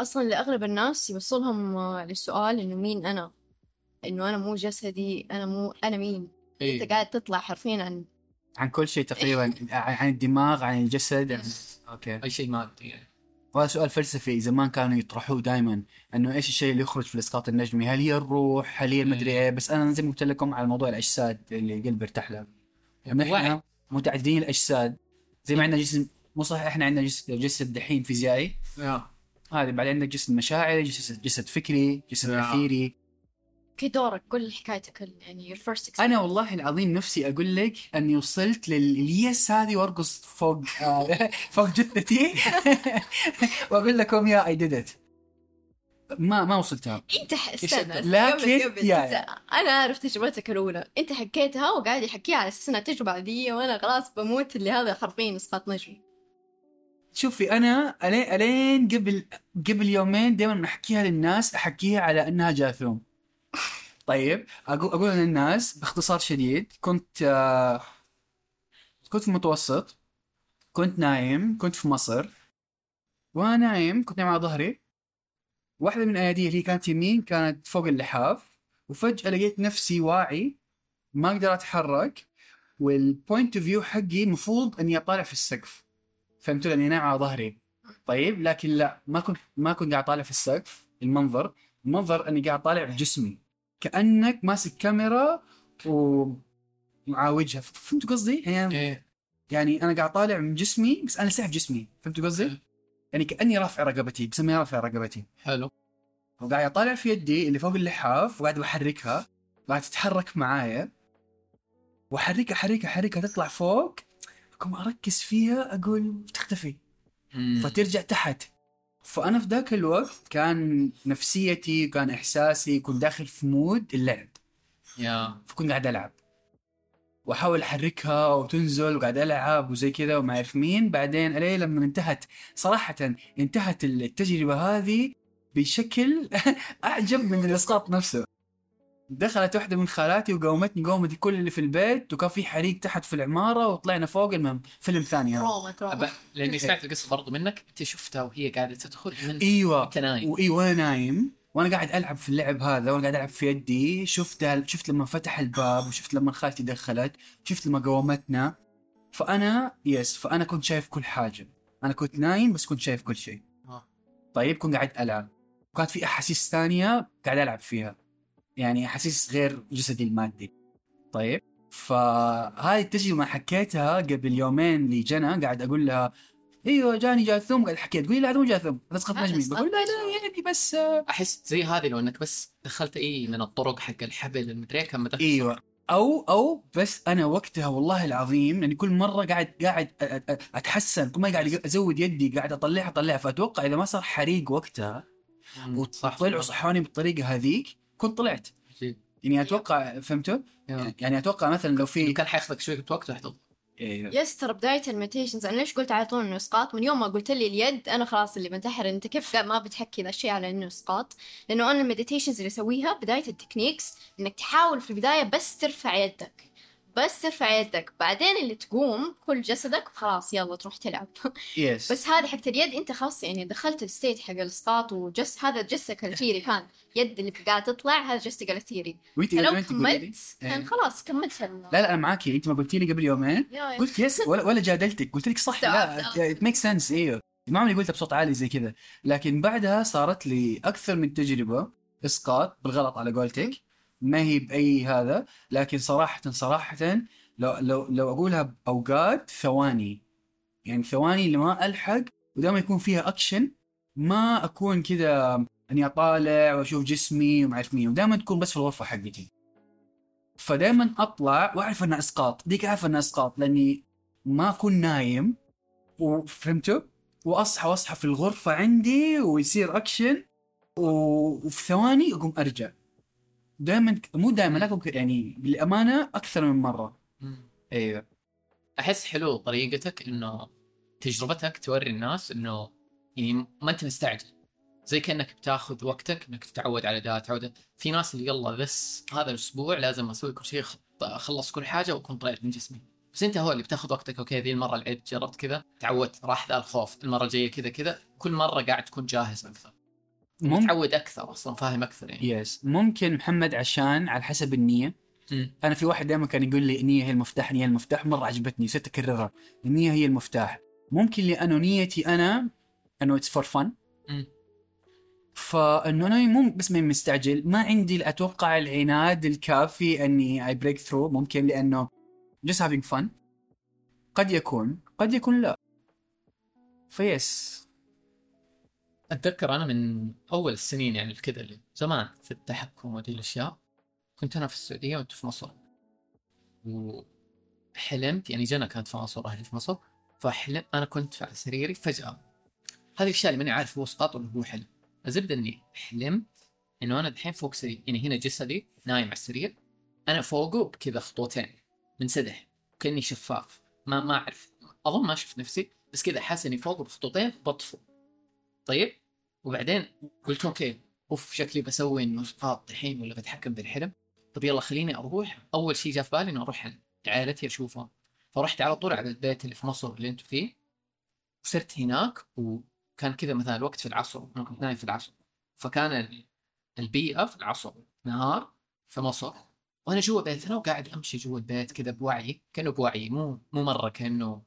أصلا لأغلب الناس يوصلهم آه، للسؤال إنه مين أنا؟ إنه أنا مو جسدي أنا مو أنا مين إيه. أنت قاعد تطلع حرفيا عن عن كل شيء تقريبا عن الدماغ عن الجسد عن... أوكي أي شيء مادي يعني. وهذا سؤال فلسفي زمان كانوا يطرحوه دائما إنه إيش الشيء اللي يخرج في الإسقاط النجمي؟ هل هي الروح؟ هل هي المدري إيه؟ بس أنا زي ما قلت لكم على موضوع الأجساد اللي القلب ارتاح له. نحن وعي. متعددين الأجساد زي ما عندنا جسم مو صحيح إحنا عندنا جسد, جسد دحين فيزيائي yeah. هذه بعدين عندك جسد مشاعري جسد جسد فكري جسد. أثيري okay دورك قول حكايتك يعني your first experience. أنا والله العظيم نفسي أقول لك أني وصلت لل yes هذه وأرقص فوق فوق جثتي. وأقول لكم yeah I did it ما ما وصلتها. أنت استنى لكن- قبل قبل يا- انت أنا اعرف تجربتك الأولى. أنت حكيتها وقاعد يحكيها على أساس إنها تجربة عادية وأنا خلاص بموت اللي هذا حرفيا اسقاط نجمي شوفي أنا الين ألين قبل قبل يومين دائما أحكيها للناس أحكيها على إنها جاثوم طيب أقول أقول للناس باختصار شديد كنت آه، كنت في المتوسط كنت نايم كنت في مصر. وأنا نايم كنت نايم على ظهري. واحدة من الايادي اللي كانت يمين كانت فوق اللحاف. وفجأة لقيت نفسي واعي ما أقدر أتحرك وال point of view حقي المفروض إني أطالع في السقف. فهمتوا؟ لأني نايم على ظهري. طيب لكن لا ما كنت ما كنت قاعد طالع في السقف المنظر. المنظر أني قاعد طالع في جسمي. كأنك ماسك كاميرا ومعاوجها. فهمتوا قصدي؟ يعني إيه. يعني أنا قاعد طالع من جسمي بس أنا في جسمي. فهمتوا قصدي؟ إيه. يعني كأني رافع رقبتي بسميها رافع رقبتي. حلو. وقاعد أطالع في يدي اللي فوق اللحاف وقاعد بحركها قاعد تتحرك معايا. وأحركها أحركها أحركها تطلع فوق. أقوم أركز فيها أقول تختفي. فترجع تحت. فأنا في ذاك الوقت كان نفسيتي وكان إحساسي كنت داخل في مود اللعب. يا. فكنت قاعد ألعب. وأحاول أحركها وتنزل وقاعد ألعب وزي كذا وما أعرف مين. بعدين الين لما انتهت صراحة انتهت التجربة هذه بشكل أعجب من الإسقاط نفسه. دخلت واحدة من خالاتي وقومتني قومت كل اللي في البيت وكان في حريق تحت في العمارة وطلعنا فوق المهم. فيلم ثاني هذا لأني سمعت القصة برضو منك أنت شفتها وهي قاعدة تدخل من إيوه. انت نايم. واي وأنا نايم. وأنا قاعد ألعب في اللعب هذا وأنا قاعد ألعب في يدي. شفت شفت لما فتح الباب وشفت لما خالتي دخلت شفت لما قومتنا فأنا يس فأنا كنت شايف كل حاجة. أنا كنت نايم بس كنت شايف كل شيء. آه. طيب كنت قاعد ألعب. وكانت في أحاسيس ثانية قاعد ألعب فيها. يعني احاسيس غير جسدي المادي. طيب فهذه التجربة ما حكيتها قبل يومين لجنى قاعد أقول لها أيوه جاني جاثوم. قاعد احكي تقولي لا هذا مو جاثوم هذا اسقاط هذا نجمي. بقول لا لا يعني بس آه، أحس زي هذه لو إنك بس دخلت إي من الطرق حق الحبل المدري كم مدخل أيوه. أو أو بس أنا وقتها والله العظيم يعني كل مرة قاعد قاعد أ- أ- أتحسن كل ما قاعد أزود يدي قاعد أطلعها أطلعها فأتوقع إذا ما صار حريق وقتها وطلعوا صحوني بالطريقة هذيك كنت طلعت. يعني أتوقع فهمتوا؟ يعني أتوقع مثلا لو في كان حياخذك شوية وقت وحتض إيه، yes ترى بداية ال meditations أنا ليش قلت على طول إنه إسقاط من يوم ما قلت لي اليد أنا خلاص اللي بنتحر أنت كيف ما بتحكي ذا الشيء على إنه إسقاط لأنه أنا ال meditations اللي أسويها بداية ال techniques إنك تحاول في البداية بس ترفع يدك. بس ترفع يدك بعدين اللي تقوم كل جسدك وخلاص يلا تروح تلعب. yes بس هذه حقت اليد أنت خلاص يعني دخلت ال state حق الاسقاط وجس هذا جسدك الأثيري كان يد اللي قاعد تطلع هذا جسدك الأثيري لو كملت إيه. كان خلاص كملت لا لا أنا معاكي أنت ما قلتي لي قبل يومين. قلت yes ولا, ولا جادلتك. قلت لك صح لا. it make sense أيوه ما عمري قلتها بصوت عالي زي كذا. لكن بعدها صارت لي أكثر من تجربة إسقاط بالغلط على قولتك. ما هي بأي هذا لكن صراحة صراحة لو لو لو أقولها بأوقات ثواني. يعني ثواني اللي ما ألحق ودائما يكون فيها اكشن ما أكون كذا إني أطالع وأشوف جسمي وما أعرف مين ودائما تكون بس في الغرفة حقتي. فدائما أطلع وأعرف انها أسقاط. ديك أعرف انها أسقاط لأني ما أكون نايم. وفهمتوا وأصحى وأصحى في الغرفة عندي ويصير اكشن وفي ثواني أقوم أرجع. دائما مو دائما لكن يعني بالأمانة أكثر من مرة. أيوه. أحس حلو طريقتك إنه تجربتك توري الناس إنه يعني ما أنت مستعجل. زي كأنك بتاخذ وقتك إنك تتعود على ده تعود. في ناس اللي يلا بس هذا الأسبوع لازم أسوي كل شيء أخلص كل حاجة وأكون طلعت من جسمي. بس أنت هو اللي بتاخذ وقتك okay ذي المرة لعبت جربت كذا تعودت راح ذا الخوف المرة الجاية كذا كذا. كل مرة قاعد تكون جاهز أكثر. مم- متعود أكثر أصلا فاهم أكثر يعني. yes ممكن محمد عشان على حسب النية. مم. أنا في واحد دائما كان يقول لي النية هي المفتاح النية هي المفتاح مرة عجبتني صرت أكررها. النية هي المفتاح. ممكن لأنه نيتي أنا انه it's for fun. فانه أنا مو بس من مستعجل ما عندي أتوقع العناد الكافي إني I break through ممكن لأنه just having fun. قد يكون قد يكون لا. فيس. أتذكر أنا من أول السنين يعني كذا اللي زمان في التحكم وهذه الأشياء كنت أنا في السعودية وأنت في مصر. وحلمت يعني جنى كانت في مصر أهلي في مصر فحلم أنا كنت على سريري فجأة. هذه الاشياء اللي ماني عارف هو اسقاط ولا هو حلم. الزبدة إني حلمت إنه أنا دحين فوق سرير يعني هنا جسدي نايم على السرير أنا فوقه بكذا خطوتين منسدح كأني شفاف ما ما أعرف. أظن ما شفت نفسي بس كذا حاسس إني فوقه بخطوتين بطفو. طيب؟ وبعدين قلت أوكي أوف شكلي بسوي إنه اسقاط الحين ولا بتحكم بالحلم. طب يلا خليني أروح. أول شيء جاء في بالي إنه أروح عائلتي اشوفهم فرحت على طول على البيت اللي في مصر اللي أنتم فيه. وصرت هناك وكان كذا مثلا الوقت في العصر أنا كنت نايم في العصر. فكان ال- البيئة في العصر نهار في مصر. وأنا جوا بيتنا وقاعد أمشي جوا البيت كذا بوعي كأنه بوعي مو مو مرة كأنه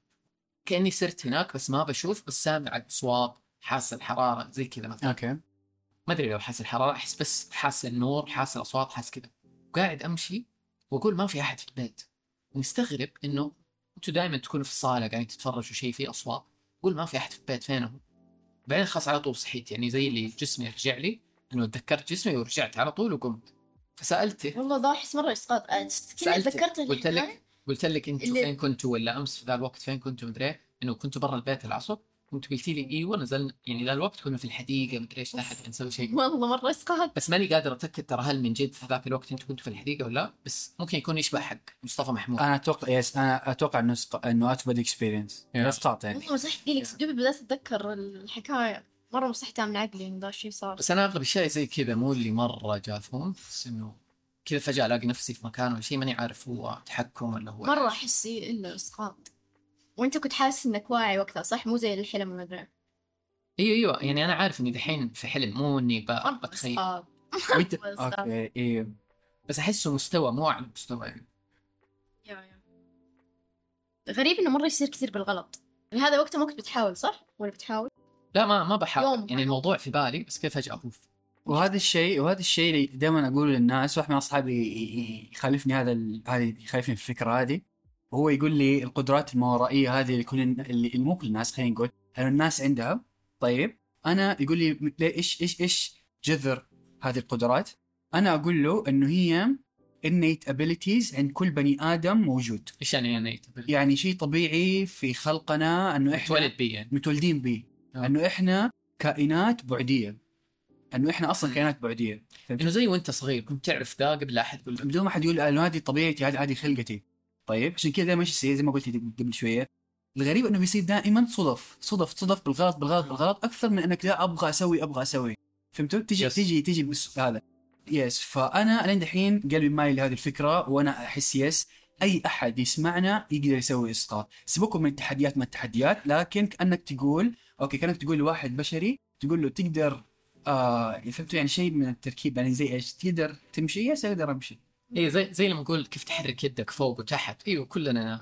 كأني صرت هناك بس ما بشوف بس سامع الأصوات. حاسس الحراره زي كذا مثلا. أوكي. ما أدري لو حاسس الحراره أحس بس حاسس النور حاسس الأصوات حاسس كذا. وقاعد أمشي وأقول ما في أحد في البيت. مستغرب إنه أنتوا دائما تكونوا في الصالة قاعدين تتفرجوا شيء فيه أصوات. أقول ما في أحد في البيت فينهم؟ بعدين خلاص على طول صحيت. يعني زي اللي جسمي رجع لي إنه تذكرت جسمي ورجعت على طول وقمت. فسألته. والله ذا احس مره اسقاط آه، تذكرت قلت لك قلت لك اللي- فين كنتوا ولا أمس في ذا الوقت؟ فين كنتوا؟ مدري إيه؟ إنه كنتوا برا البيت العصر كنت قلتي لي أيوه نزلنا يعني ذا الوقت كنا في الحديقة مدري إيش تحت نسوي شيء. والله مرة اسقاط بس ماني قادر اتاكد ترى هل من جد في ذاك الوقت أنتوا كنتوا في الحديقة ولا لا بس ممكن يكون يشبه حق مصطفى محمود. أنا أتوقع yes أنا أتوقع إنه سق... إنه out of body experience. اسقاط يعني. والله مستحيل لك دوبي بدأت أتذكر الحكاية. مرة مستحيل من عقلي إن ذا الشيء صار. بس أنا أغلب الشيء زي كذا مو اللي مرة جاثوم بس إنه كذا فجأة ألاقي نفسي في مكان ولا شيء ماني عارف هو تحكم ولا هو مرة أحس الا اسقاط وانت كنت حاسس إنك واعي وقتها صح؟ مو زي الحلم ما ادري أيوه أيوه. يعني أنا عارف إني دحين في حلم مو إني بتخيل. وإنت؟ بس- okay أيوه. بس احسه مستوى مو أعلى مستوى. يعني yeah- yeah. غريب إنه مرة يصير كثير بالغلط. يعني هذا وقتها ما كنت بتحاول صح؟ ولا بتحاول؟ لا ما ما بحاول. يوم. يعني الموضوع في بالي بس كيف فجاه اوف وهذا الشيء وهذا الشيء اللي دائما أقوله للناس واحد من اصحابي يخالفني هذا ال- هذه يخالفني في الفكرة هذه. وهو يقول لي القدرات الماورائيه هذه اللي كل اللي مو كل الناس خلينا نقول الناس عندها طيب أنا يقول لي إيش إيش إيش جذر هذه القدرات؟ أنا أقول له إنه هي innate abilities عند كل بني آدم موجود. إيش يعني أنا يتبل- يعني شيء طبيعي في خلقنا إنه إحنا متولد بي يعني. متولدين به. آه. إنه إحنا كائنات بعدية. إنه إحنا أصلا كائنات بعدية. إنه زي وأنت صغير كنت تعرف ذا قبل لا أحد يقول بدون ما حد يقول انه هذه طبيعتي هذه هذه خلقتي. طيب عشان كذا دائما إيش يصير زي ما قلت قبل شوية. الغريب إنه بيصير دائما صدف صدف صدف بالغلط بالغلط بالغلط أكثر من إنك لا أبغى أسوي أبغى أسوي. فهمتوا؟ تجي Yes. تجي تجي بس هذا. yes فأنا لين دحين قلبي مايل لهذه الفكرة وأنا أحس yes أي أحد يسمعنا يقدر يسوي إسقاط. سيبكم من التحديات ما التحديات لكن كأنك تقول okay كأنك تقول لواحد بشري تقول له تقدر آه فهمتوا يعني شيء من التركيب يعني زي إيش؟ تقدر تمشي؟ yes أقدر أمشي. اي زي زي لما نقول كيف تحرك يدك فوق وتحت. إيوه كلنا إنه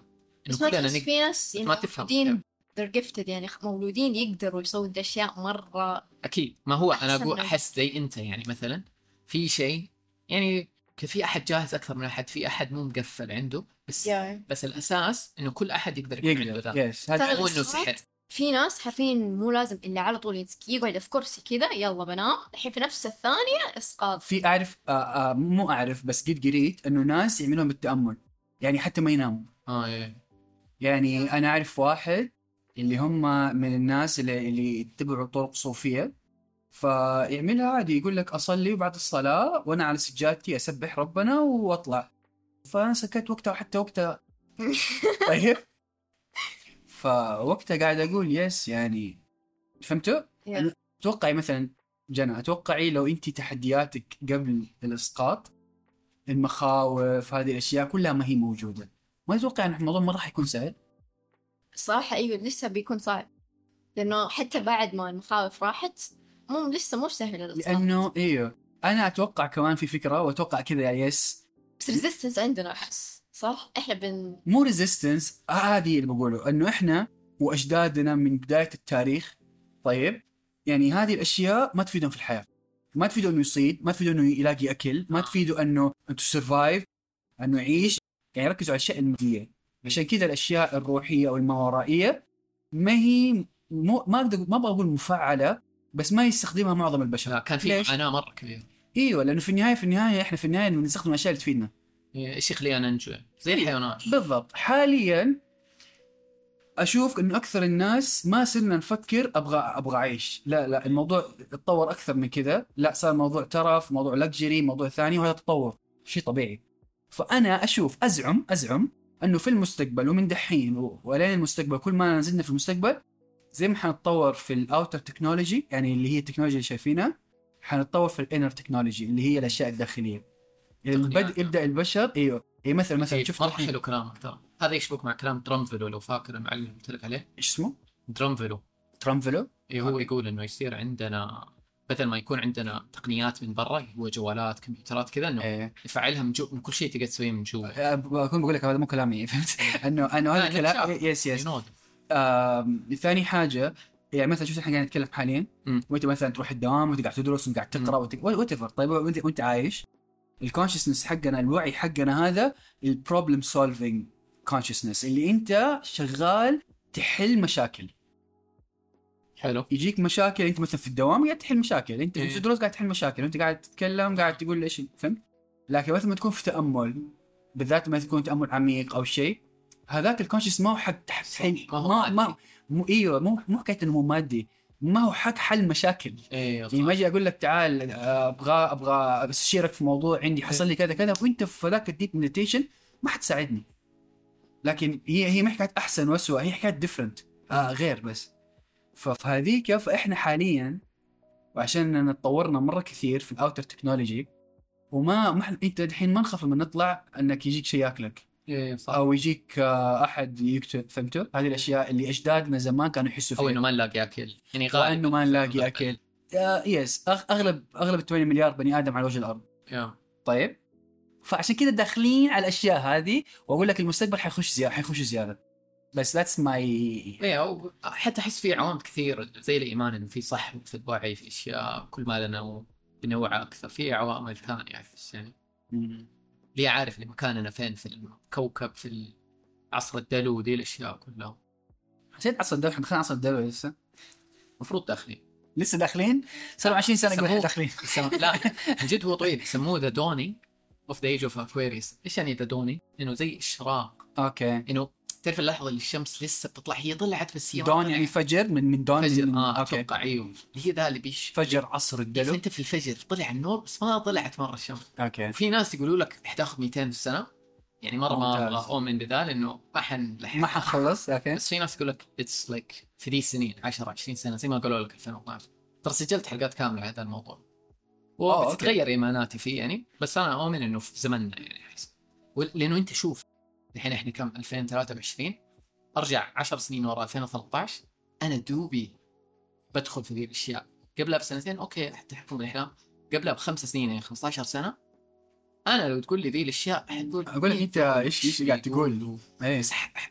بس ما كلنا نق... في ناس يعني ما تفهم. مولودين they're gifted يعني مولودين يقدروا يسووا أشياء مرة أكيد. ما هو أنا أقول أحس زي أنت يعني مثلا في شيء يعني في أحد جاهز أكثر من أحد في أحد مو مقفل عنده بس يا بس الأساس إنه كل أحد يقدر يكون عنده يقدر ذا. يس هذا مو إنه سحر في ناس حرفيا مو لازم الا على طول يقعد في كرسي كذا يلا بنام الحين في نفس الثانية إسقاط. في أعرف آه آه مو أعرف بس قد قريت إنه ناس يعملون بالتأمل. يعني حتى ما يناموا. آه إيه. يعني أنا أعرف واحد اللي هم من الناس اللي, اللي يتبعوا طرق صوفية. فيعملها عادي يقول لك أصلي وبعد الصلاة وأنا على سجادتي أسبح ربنا وأطلع. فأنا سكت وقتها حتى وقتها. طيب. فوقتها قاعد أقول يس يعني فهمتوا؟ yeah. اتوقعي مثلا جنى أتوقعي لو انت تحدياتك قبل الإسقاط المخاوف هذه الأشياء كلها ما هي موجودة. ما تتوقع إن الموضوع ما راح يكون سهل. الصراحه إيوه لسه بيكون صعب. لأنه حتى بعد ما المخاوف راحت مو لسه مو سهل الإسقاط. لأنه إيوه أنا أتوقع كمان في فكرة وأتوقع كذا yeah yes بس resistance عندنا أحس. صح؟ إحنا بن مو resistance هذه اللي بقوله إنه إحنا وأجدادنا من بداية التاريخ طيب يعني هذه الأشياء ما تفيدهم في الحياة. ما تفيده إنه يصيد ما تفيده إنه يلاقي أكل ما تفيده إنه to survive إنه يعيش. يعني يركزوا على الأشياء المادية. عشان كذا الأشياء الروحية أو الماورائيه ما هي مو ما أقدر ما أبغى أقول مفعلة بس ما يستخدمها معظم البشر. لا كان في؟ معاناه مرة كبيرة. إيوه لأنه في النهاية في النهاية إحنا في النهاية بنستخدم الأشياء اللي تفيدنا. إيش يخلينا ننجو. زي الحيوانات. بالضبط. حاليا أشوف انه أكثر الناس ما صرنا نفكر أبغى أبغى اعيش لا لا الموضوع اتطور أكثر من كذا. لا صار موضوع ترف موضوع luxury موضوع ثاني وهذا تطور. شيء طبيعي. فأنا أشوف أزعم أزعم إنه في المستقبل ومن دحين ولين المستقبل كل ما نزلنا في المستقبل زي ما حنتطور في ال outer technology يعني اللي هي التكنولوجيا اللي شايفينها حنتطور في ال inner technology اللي هي الأشياء الداخلية. يعني. بدء يبدأ البشر. إيوه. يعني مثلا مثلا إيه، شفت مره حلو كلامك ترى. هذا يشبك مع كلام Drunvalo لو فاكر المعلم اللي قلت لك عليه. إيش اسمه؟ Drunvalo. Drunvalo إيه هو يقول إنه يصير عندنا بدل ما يكون عندنا تقنيات من برا هو جوالات كمبيوترات كذا إنه إيه. نفعلها من جو من كل شيء تقدر تسويه من جوا. بكون بقول لك هذا مو كلامي فهمت؟ انه إنه لا، هذا كلام نكشاف. يس يس ينود. آم، ثاني حاجة يعني مثلا شفت إحنا قاعدين نتكلم حاليا. وأنت مثلا تروح الدوام وأنت قاعد تدرس وانت قاعد تقرا whatever طيب وانت وأنت عايش؟ ال consciousness حقنا الوعي حقنا هذا ال problem solving consciousness اللي أنت شغال تحل مشاكل. حلو. يجيك مشاكل أنت مثلا في الدوام قاعد تحل مشاكل أنت إيه. في الدروس قاعد تحل مشاكل وانت قاعد تتكلم قاعد تقول إيش فهمت؟ لكن مثلا ما تكون في تأمل بالذات ما تكون تأمل عميق أو شيء هذاك ال consciousness ما هو حق تحل ما هو ما, ما. مو إيوه مو مو حكاية إنه هو مادي. ما هو حق حل مشاكل. إيه يعني ما أجي أقول لك تعال أبغى أبغى استشيرك في موضوع عندي حصل لي كذا كذا وأنت في ذاك ال deep meditation ما حتساعدني لكن هي هي ما حكاية أحسن واسوء هي حكاية different آه غير بس. فهذيك فاحنا حاليا وعشان تطورنا مرة كثير في ال outer technology وما ما أنت الحين ما نخاف لما نطلع إنك يجيك شيء ياكلك. إيه صح. أو يجيك آه، أحد يقتل فهمتوا؟ هذه الأشياء اللي أجدادنا زمان كانوا يحسوا أو فيها. إنه ما نلاقي أكل. يعني غالبا وإنه ما نلاقي أكل. آه yes أغلب أغلب 8 مليار بني آدم على وجه الأرض. yeah. طيب. فعشان كذا داخلين على الأشياء هذه وأقول لك المستقبل حيخش زياده حيخش زيادة. بس that's my إيه حتى أحس في عوامل كثير زي الإيمان إنه في صح في الوعي في أشياء كل ما لنا بنوع أكثر. في عوامل ثانية أحس يعني. ليه عارف اللي مكاننا فين في الكوكب في عصر الدلو دي الأشياء كلها. حسيت عصر الدلو إحنا دخلنا عصر الدلو لسه؟ المفروض داخلين. لسه داخلين؟ صاروا 20 سنة قبل داخلين. لا من جد هو طويل. يسموه the dawning of the age of Aquarius إيش يعني the dawning؟ إنه زي إشراق. okay. إنه تعرف اللحظة اللي الشمس لسه بتطلع؟ هي طلعت بس هي dawn. يعني فجر من من dawn فجر. من آه okay. أتوقع إيوه. هي ذا اللي بيش فجر عصر الدلو. أنت في الفجر طلع النور بس ما طلعت مرة الشمس. okay. وفي ناس يقولوا لك حتاخذ 200 سنة. يعني مرة ما. أبغى أؤمن بذا لأنه ما حنلحق ما حنخلص أوكي. بس في ناس يقول لك it's like في ذي السنين 10 20 سنة زي ما قالوا لك 2012 ترى سجلت حلقات كاملة على هذا الموضوع. وبتتغير إيماناتي فيه يعني بس أنا أؤمن إنه في زمننا يعني احس لأنه أنت شوف الحين إحنا كم؟ 2023 أرجع 10 سنين ورا 2013 أنا دوبي بدخل في ذي الأشياء. قبلها بسنتين أوكي تحكم بالاحلام قبلها بخمس سنين يعني 15 سنة. أنا لو تقول لي ذي الأشياء حتقول أقول لك أنت إيش إيش قاعد تقول؟ إيه.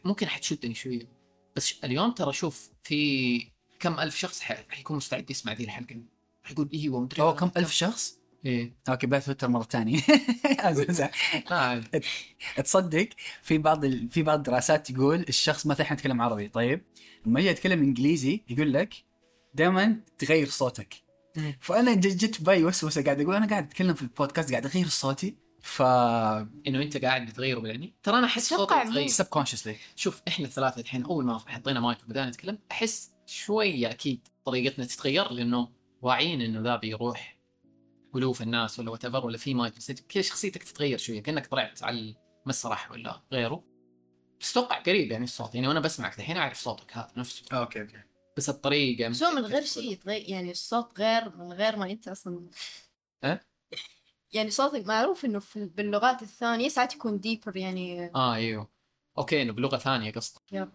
ممكن حتشدني شوية. بس اليوم ترى شوف في كم ألف شخص حيكون مستعد يسمع ذي الحلقة. حيقول إيوه مدري أوه كم ألف شخص؟ إيه. أوكي بعد تويتر مرة ثانية. عادي. تصدق في بعض ال... في بعض الدراسات تقول الشخص مثلا إحنا نتكلم عربي. طيب لما يجي يتكلم إنجليزي يقول لك دائما تغير صوتك. فأنا جت في بالي وسوسة قاعد أقول أنا قاعد أتكلم في البودكاست قاعد أغير صوتي. ف إنه أنت قاعد بتغيره بالعني ترى أنا أحس صوتي يتغير subconsciously شوف إحنا الثلاثة الحين أول ما حطينا مايك وبدأنا نتكلم أحس شوية أكيد طريقتنا تتغير لأنه واعيين إنه ذا بيروح الوف الناس ولا what ولا في مايك كذا شخصيتك تتغير شوية كأنك طلعت على المسرح ولا غيره. بس أتوقع قريب يعني الصوت يعني وأنا بسمعك الحين أعرف صوتك هذا نفسه. أوكي أوكي. بس الطريقة بس هو من غير شيء يتغير يعني الصوت غير من غير ما أنت أصلا. أه؟ يعني صوتك معروف إنه في باللغات الثانية ساعات يكون deeper يعني. آه أيوه. أوكي إنه بلغة ثانية قصدك.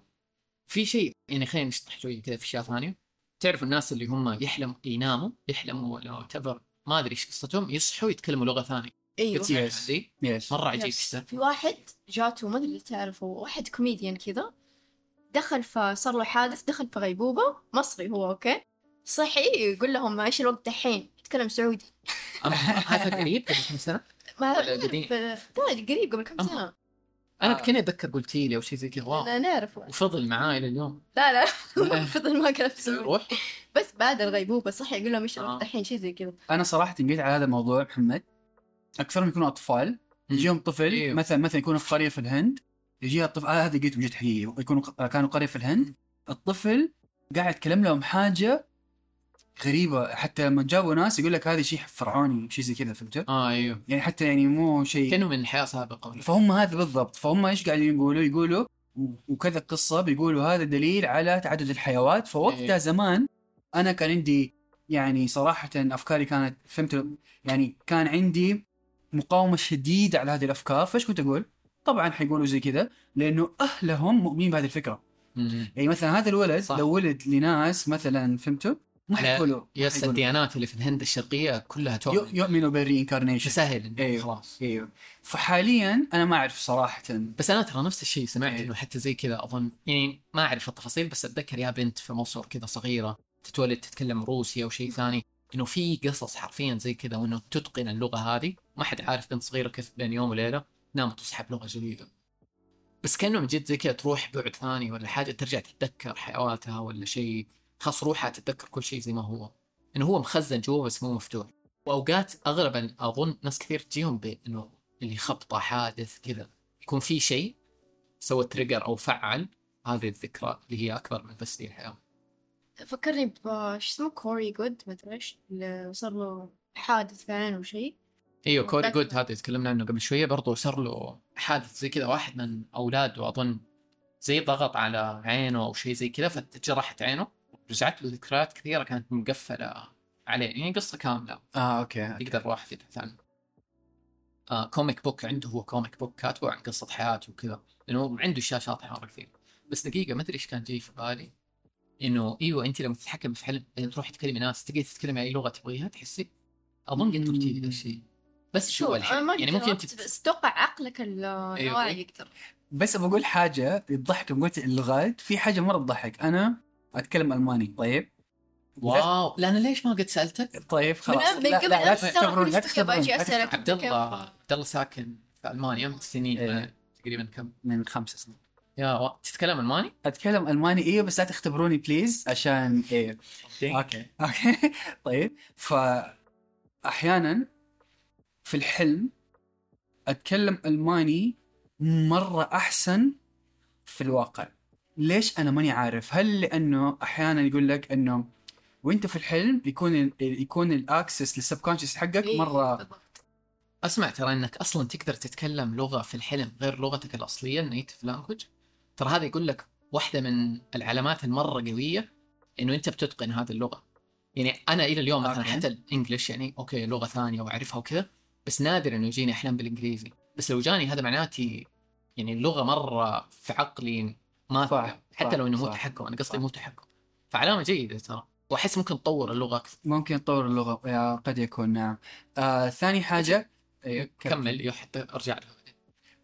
في شيء يعني خلينا نشطح شوية كذا في أشياء ثانية. تعرف الناس اللي هم يحلم يناموا يحلموا ولا تبر ما أدري إيش قصتهم يصحوا يتكلموا لغة ثانية. أيوه. ذي yes مرة عجيب يس. في واحد جاته ما أدري إذا تعرفه واحد كوميديان كذا دخل في صار له حادث دخل في غيبوبة مصري هو أوكي؟ صحي يقول لهم إيش الوقت دحين يتكلم سعودي. هذا قريب؟ قبل كم سنة؟ ما قريب قبل كم أم. أنا آه. كني أتذكر قلت لي أو شيء زي كذا. wow. لا نعرفه وفضل معاي إلى اليوم لا. لا. فضل ما كان في روح. بس بعد الغيبوبة صح؟ يقول لهم إيش آه. الوقت دحين شيء زي كذا. أنا صراحة قلت على هذا الموضوع محمد. أكثرهم يكونوا أطفال. يجيهم طفل إيوه. مثلا مثلا يكونوا في قرية في الهند. يجيها الطفل آه هذا قلت جد حقيقي. يكونوا كانوا قرية في الهند. الطفل قاعد يتكلم لهم حاجة غريبة حتى لما جابوا ناس يقول لك هذا شيء فرعوني شيء زي كذا فهمت؟ آه أيوه يعني حتى يعني مو شيء كأنه من حياه سابقه فهم هذا بالضبط فهم إيش قاعدين يقولوا يقولوا وكذا قصة بيقولوا هذا دليل على تعدد الحيوات فوقتها إيه. زمان أنا كان عندي يعني صراحة أفكاري كانت فهمت يعني كان عندي مقاومة شديدة على هذه الأفكار فإيش كنت أقول؟ طبعا حيقولوا زي كذا لأنه أهلهم مؤمنين بهذه الفكرة. يعني مثلا هذا الولد صح. لو ولد لناس مثلا فهمتوا؟ ما حيقولوا yes. الديانات اللي في الهند الشرقية كلها تؤمن. يؤمنوا بال reincarnation. سهل إيوه خلاص. إيوه. فحاليا أنا ما أعرف صراحة. بس أنا ترى نفس الشيء سمعت إيه. إنه حتى زي كذا أظن يعني ما أعرف التفاصيل بس أتذكر يا بنت في مصر كذا صغيرة تتولد تتكلم روسي أو شيء ثاني إنه في قصص حرفيا زي كذا وإنه تتقن اللغة هذه. ما حد عارف بنت صغيرة كيف بين يوم وليلة نام تصحى بلغه جديدة. بس كأنه من جد زي كذا تروح بعد ثاني ولا حاجة ترجع تتذكر حيواتها ولا شيء. خاص روحها تتذكر كل شيء زي ما هو. إنه هو مخزن جوا بس مو مفتوح. وأوقات اغلب أظن ناس كثير تجيهم بإنه اللي خبطه حادث كذا. يكون في شيء سوى تريجر أو فعل. هذه الذكرى اللي هي أكبر من بس دي الحياة. فكرني ب شو اسمه؟ كوري جود ما أدري إيش. اللي صار له حادث في عينه وشيء أيوه كوري جود هذا تكلمنا عنه قبل شوية. برضه صار له حادث زي كذا واحد من أولاده أظن زي ضغط على عينه أو شيء زي كذا فتجرحت عينه. رجعت له ذكريات كثيرة كانت مقفلة عليه. يعني قصة كاملة. آه أوكي يقدر الواحد يبحث عنه. آه comic book عنده هو comic book كاتبه عن قصة حياته وكذا. لأنه عنده اشياء شاطحه مره كثير بس دقيقة ما أدري إيش كان جاي في بالي. إنه إيوه أنت لما تتحكم في حلم تروح تكلمي ناس تقدر تتكلمي أي لغة تبغيها تحسي أظن قد قلتي لي ذا الشيء. بس شو الحين يعني ممكن تت... بس أتوقع عقلك الواعي يقدر. بس بقول حاجة تضحك لما قلت اللغات في حاجة مرة تضحك. أنا أتكلم ألماني. طيب. واو. لا أنا ليش ما قد سألتك؟ طيب من خلاص. من لا قبل لا, تختبرون لا تختبرون عبد الله عبد الله ساكن في ألمانيا من سنين إيه. تقريبا كم؟ من خمس سنين. يا و... تتكلم ألماني؟ أتكلم ألماني أيوه بس لا تختبروني please عشان إيه. أوكي. أوكي. طيب. ف أحيانا في الحلم أتكلم ألماني مرة أحسن في الواقع. ليش أنا ماني عارف هل لأنه أحيانا يقول لك إنه وأنت في الحلم يكون ال يكون ال access لل subconscious حقك إيه، مرة. أسمع ترى إنك أصلا تقدر تتكلم لغة في الحلم غير لغتك الأصلية ال native language ترى هذا يقول لك واحدة من العلامات المرة قوية إنه أنت بتتقن هذه اللغة يعني أنا إلى اليوم مثلا. حتى ال English يعني أوكي لغة ثانية وأعرفها وكذا بس نادر إنه يجيني أحلام بالإنجليزي بس لو جاني هذا معناتي يعني اللغة مرة في عقلي ما صح، حتى صح، لو إنه مو تحكم أنا قصدي. مو تحكم. فعلامة جيدة ترى. وأحس ممكن تطور اللغة أكثر. ممكن تطور اللغة يا قد يكون نعم. آه ثاني حاجة أيوه كمل. يو حتى أرجع له.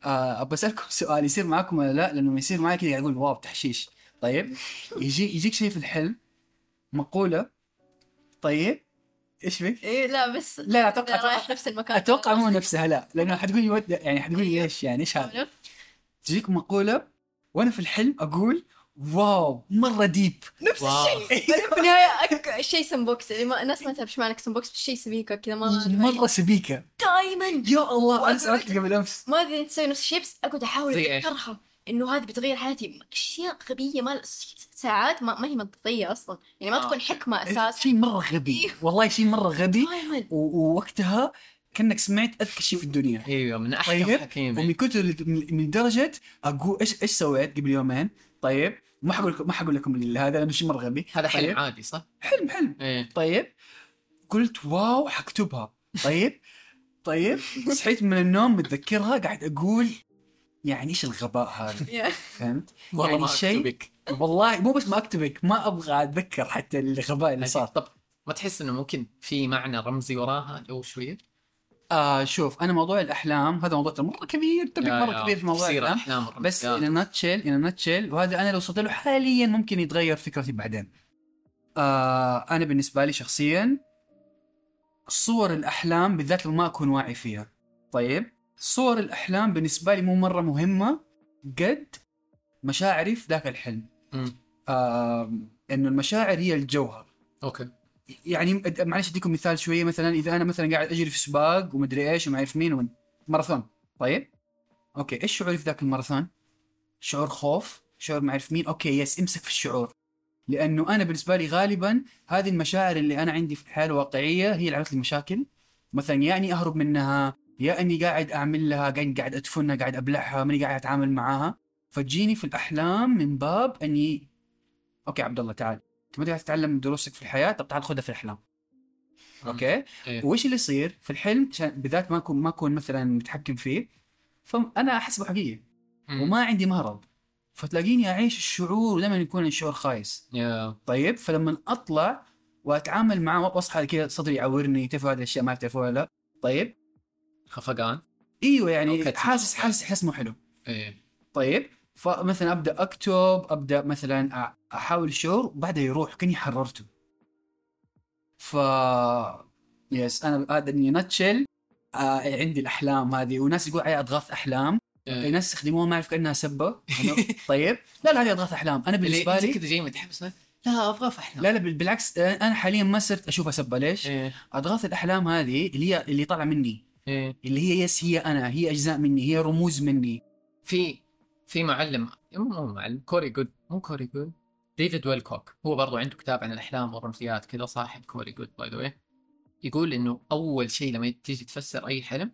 آه بسالكم سؤال يصير معكم ولا لا؟ لأنه يصير معي كذا أقول واو تحشيش. طيب يجي يجيك شيء في الحلم مقولة. طيب إيش بك؟ إيه لا بس لا لا أتوقع رايح أتوقع, نفس المكان. أتوقع مو نفسها لا. لأنه حتقولي يعني حتقولي ليش يعني إيش هذا؟ تجيك مقولة وأنا في الحلم أقول wow مرة deep نفس. الشيء. في النهاية أك- شيء سمبوكس. اللي ما الناس ما تعرف إيش معنى سمبوكس بس شيء سبيكة كذا ما مرة سبيكة. دائما يا الله أنا سألتك قبل أمس. ما أدري انت تسوي نفس الشيء بس أقعد أحاول؟ أتذكرها. إنه هذه بتغير حياتي. أشياء غبية ما ساعات ما, ما هي منطقية أصلا. يعني ما آه. تكون حكمة أساسا. شيء مرة غبي. والله شيء مرة غبي. ووقتها كأنك سمعت أذكى شيء في الدنيا. أيوه من أحكم طيب؟ حكيم ومن كثر من من درجة أقول إيش إيش سويت قبل يومين؟ طيب ما حقول لكم ما حقول لكم هذا لأنه شيء مره غبي هذا حلم طيب. عادي صح؟ حلم حلم. إيه. طيب قلت واو حكتبها. طيب طيب صحيت من النوم متذكرها قاعد أقول يعني إيش الغباء هذا؟ فهمت؟ والله يعني ما شيء- أكتبك. والله مو بس ما أكتبك ما أبغى أتذكر حتى الغباء اللي صار. طب ما تحس إنه ممكن في معنى رمزي وراها أو شوية؟ آه شوف أنا موضوع الأحلام هذا موضوع مرة كبير يا- مرة كبير في موضوع الأحلام بس. ان ناتشل ان ناتشل وهذا أنا لو وصلت له حاليا ممكن يتغير فكرتي بعدين. آه أنا بالنسبة لي شخصيا صور الأحلام بالذات لو ما أكون واعي فيها. طيب صور الأحلام بالنسبة لي مو مرة مهمة قد مشاعري في ذاك الحلم. آه إنه المشاعر هي الجوهر. أوكي يعني معلش أديكم مثال شوية. مثلا إذا أنا مثلا قاعد أجري في سباق ومدري إيش وما أعرف مين ومن ماراثون. طيب؟ أوكي. إيش شعوري في ذاك الماراثون؟ شعور خوف شعور ما أعرف مين. أوكي yes امسك في الشعور. لأنه أنا بالنسبة لي غالبا هذه المشاعر اللي أنا عندي في الحياة الواقعية هي اللي عملت لي مشاكل. مثلا يا أني أهرب منها يا أني قاعد أعمل لها قاعد قاعد أدفنها قاعد أبلعها ماني قاعد أتعامل معاها. فتجيني في الأحلام من باب اني أوكي عبد الله تعال. انت ما قاعد تتعلم دروسك في الحياة؟ طب تعال خذها في الاحلام أوكي؟ إيه. وإيش اللي يصير في الحلم؟ عشان بالذات ما اكون ما أكون مثلا متحكم فيه. فانا احسبه حقيقي. وما عندي مهرب فتلاقيني أعيش الشعور ودائما يكون الشعور خايس. يا. طيب؟ فلما أطلع وأتعامل معه واصحى كذا صدري يعورني تعرفوا هذه الاشياء ما تعرفوها ولا لا. طيب؟ خفقان. إيوه يعني. حاسس حاسس احساس مو حلو. إيه. طيب؟ فمثلا أبدأ أكتب أبدأ مثلا أحاول الشعور وبعدها يروح كأني حررته. ف يس أنا هذا اني نتشل آه عندي الأحلام هذه. وناس يقول عليها أضغاث أحلام. إيه. ناس يستخدموها ما أعرف كأنها سبة. طيب. لا لا هذه أضغاث أحلام. أنا بالنسبة لي كذا جاي متحمس لا في أحلام. لا لا بال- بالعكس أنا حاليا ما صرت أشوفها سبة. ليش؟ إيه. أضغاث الأحلام هذه اللي هي اللي طالعة مني. إيه. اللي هي يس هي أنا هي أجزاء مني هي رموز مني. في في معلم مو معلم كوري جود. مو كوري جود. ديفيد ويلكوك هو برضو عنده كتاب عن الأحلام والرمزيات كذا صاحب كوري جود by the يقول إنه أول شيء لما تيجي تفسر أي حلم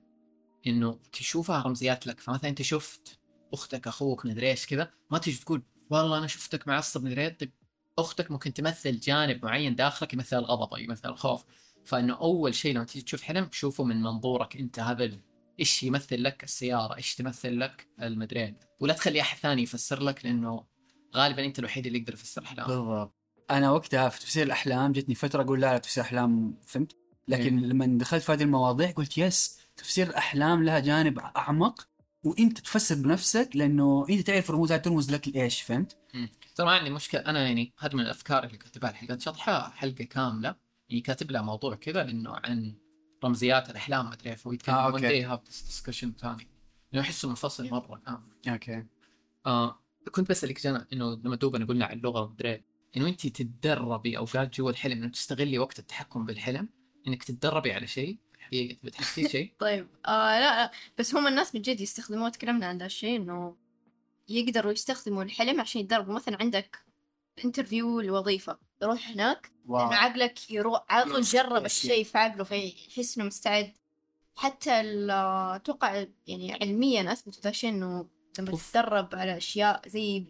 إنه تشوفها رمزيات لك. فمثلا أنت شفت أختك أخوك مدري إيش كذا ما تيجي تقول والله أنا شفتك معصب مدري. طيب أختك ممكن تمثل جانب معين داخلك يمثل الغضب أو يمثل الخوف فإنه أول شيء لما تيجي تشوف حلم شوفه من منظورك أنت هذا إيش يمثل لك السيارة إيش تمثل لك المدري ولا تخلي أحد ثاني يفسر لك لأنه غالبا أنت الوحيد اللي يقدر يفسر احلامك بالضبط. أنا وقتها في تفسير الأحلام جتني فترة أقول لا لا تفسير أحلام فهمت؟ لكن إيه. لما دخلت في هذه المواضيع قلت يس تفسير الأحلام لها جانب أعمق وأنت تفسر بنفسك لأنه أنت تعرف هذه ترمز لك لإيش فهمت؟ ترى ما عندي مشكلة. أنا يعني هذه من الأفكار اللي كاتبها الحلقات شطحة حلقة كاملة. يعني كاتب لها موضوع كذا إنه عن رمزيات الأحلام ما أدري إيش. ويتكلم آه، آه. they have discussion ثاني لأنه أحسه منفصل مرة كامل. أوكي. آه كنت بسألك جنى إنه لما دوبنا قلنا عن اللغة ومدري إنه انت تتدربي اوقات جوا الحلم إنه تستغلي وقت التحكم بالحلم إنك تتدربي على شيء بتحسي شيء؟ طيب آه لا لا بس هم الناس من جد يستخدموه تكلمنا عن ذا الشيء إنه يقدروا يستخدموا الحلم عشان يتدربوا. مثلا عندك interview لوظيفة يروح هناك إنه عقلك يروح على طول جرب. الشيء في عقله فيحس إنه مستعد. حتى ال- أتوقع يعني علميا أثبتوا ذا الشيء إنه لما أوف. تتدرب على أشياء زي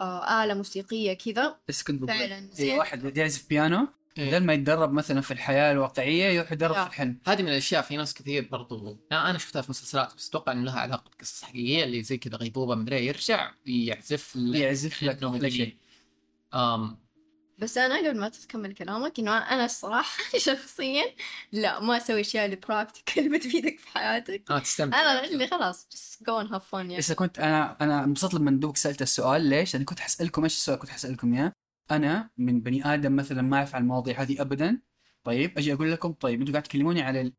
آه آلة موسيقية كذا بس كنت بقول فعلا زي واحد يعزف بيانو إيه. بدل ما يتدرب مثلا في الحياة الواقعية يروح يتدرب يا. في الحلم هذه من الأشياء في ناس كثير برضو لا أنا شفتها في مسلسلات بس أتوقع إنه لها علاقة بقصص حقيقية اللي زي كذا غيبوبة مدري يرجع يعزف لك يعزف لك زي- شيء. أم بس أنا قبل ما تكمل كلامك إنه أنا الصراحة شخصيا لا ما أسوي أشياء اللي practical بتفيدك في حياتك آه تستمتع أنا اللي خلاص go and have fun يعني بس كنت أنا أنا انبسطت لما دوك سألت السؤال ليش؟ لأني كنت حسألكم إيش السؤال كنت حسألكم إياه؟ أنا من بني آدم مثلا ما اعرف عن المواضيع هذه ابدا طيب أجي أقول لكم طيب أنتم قاعد تكلموني على ال-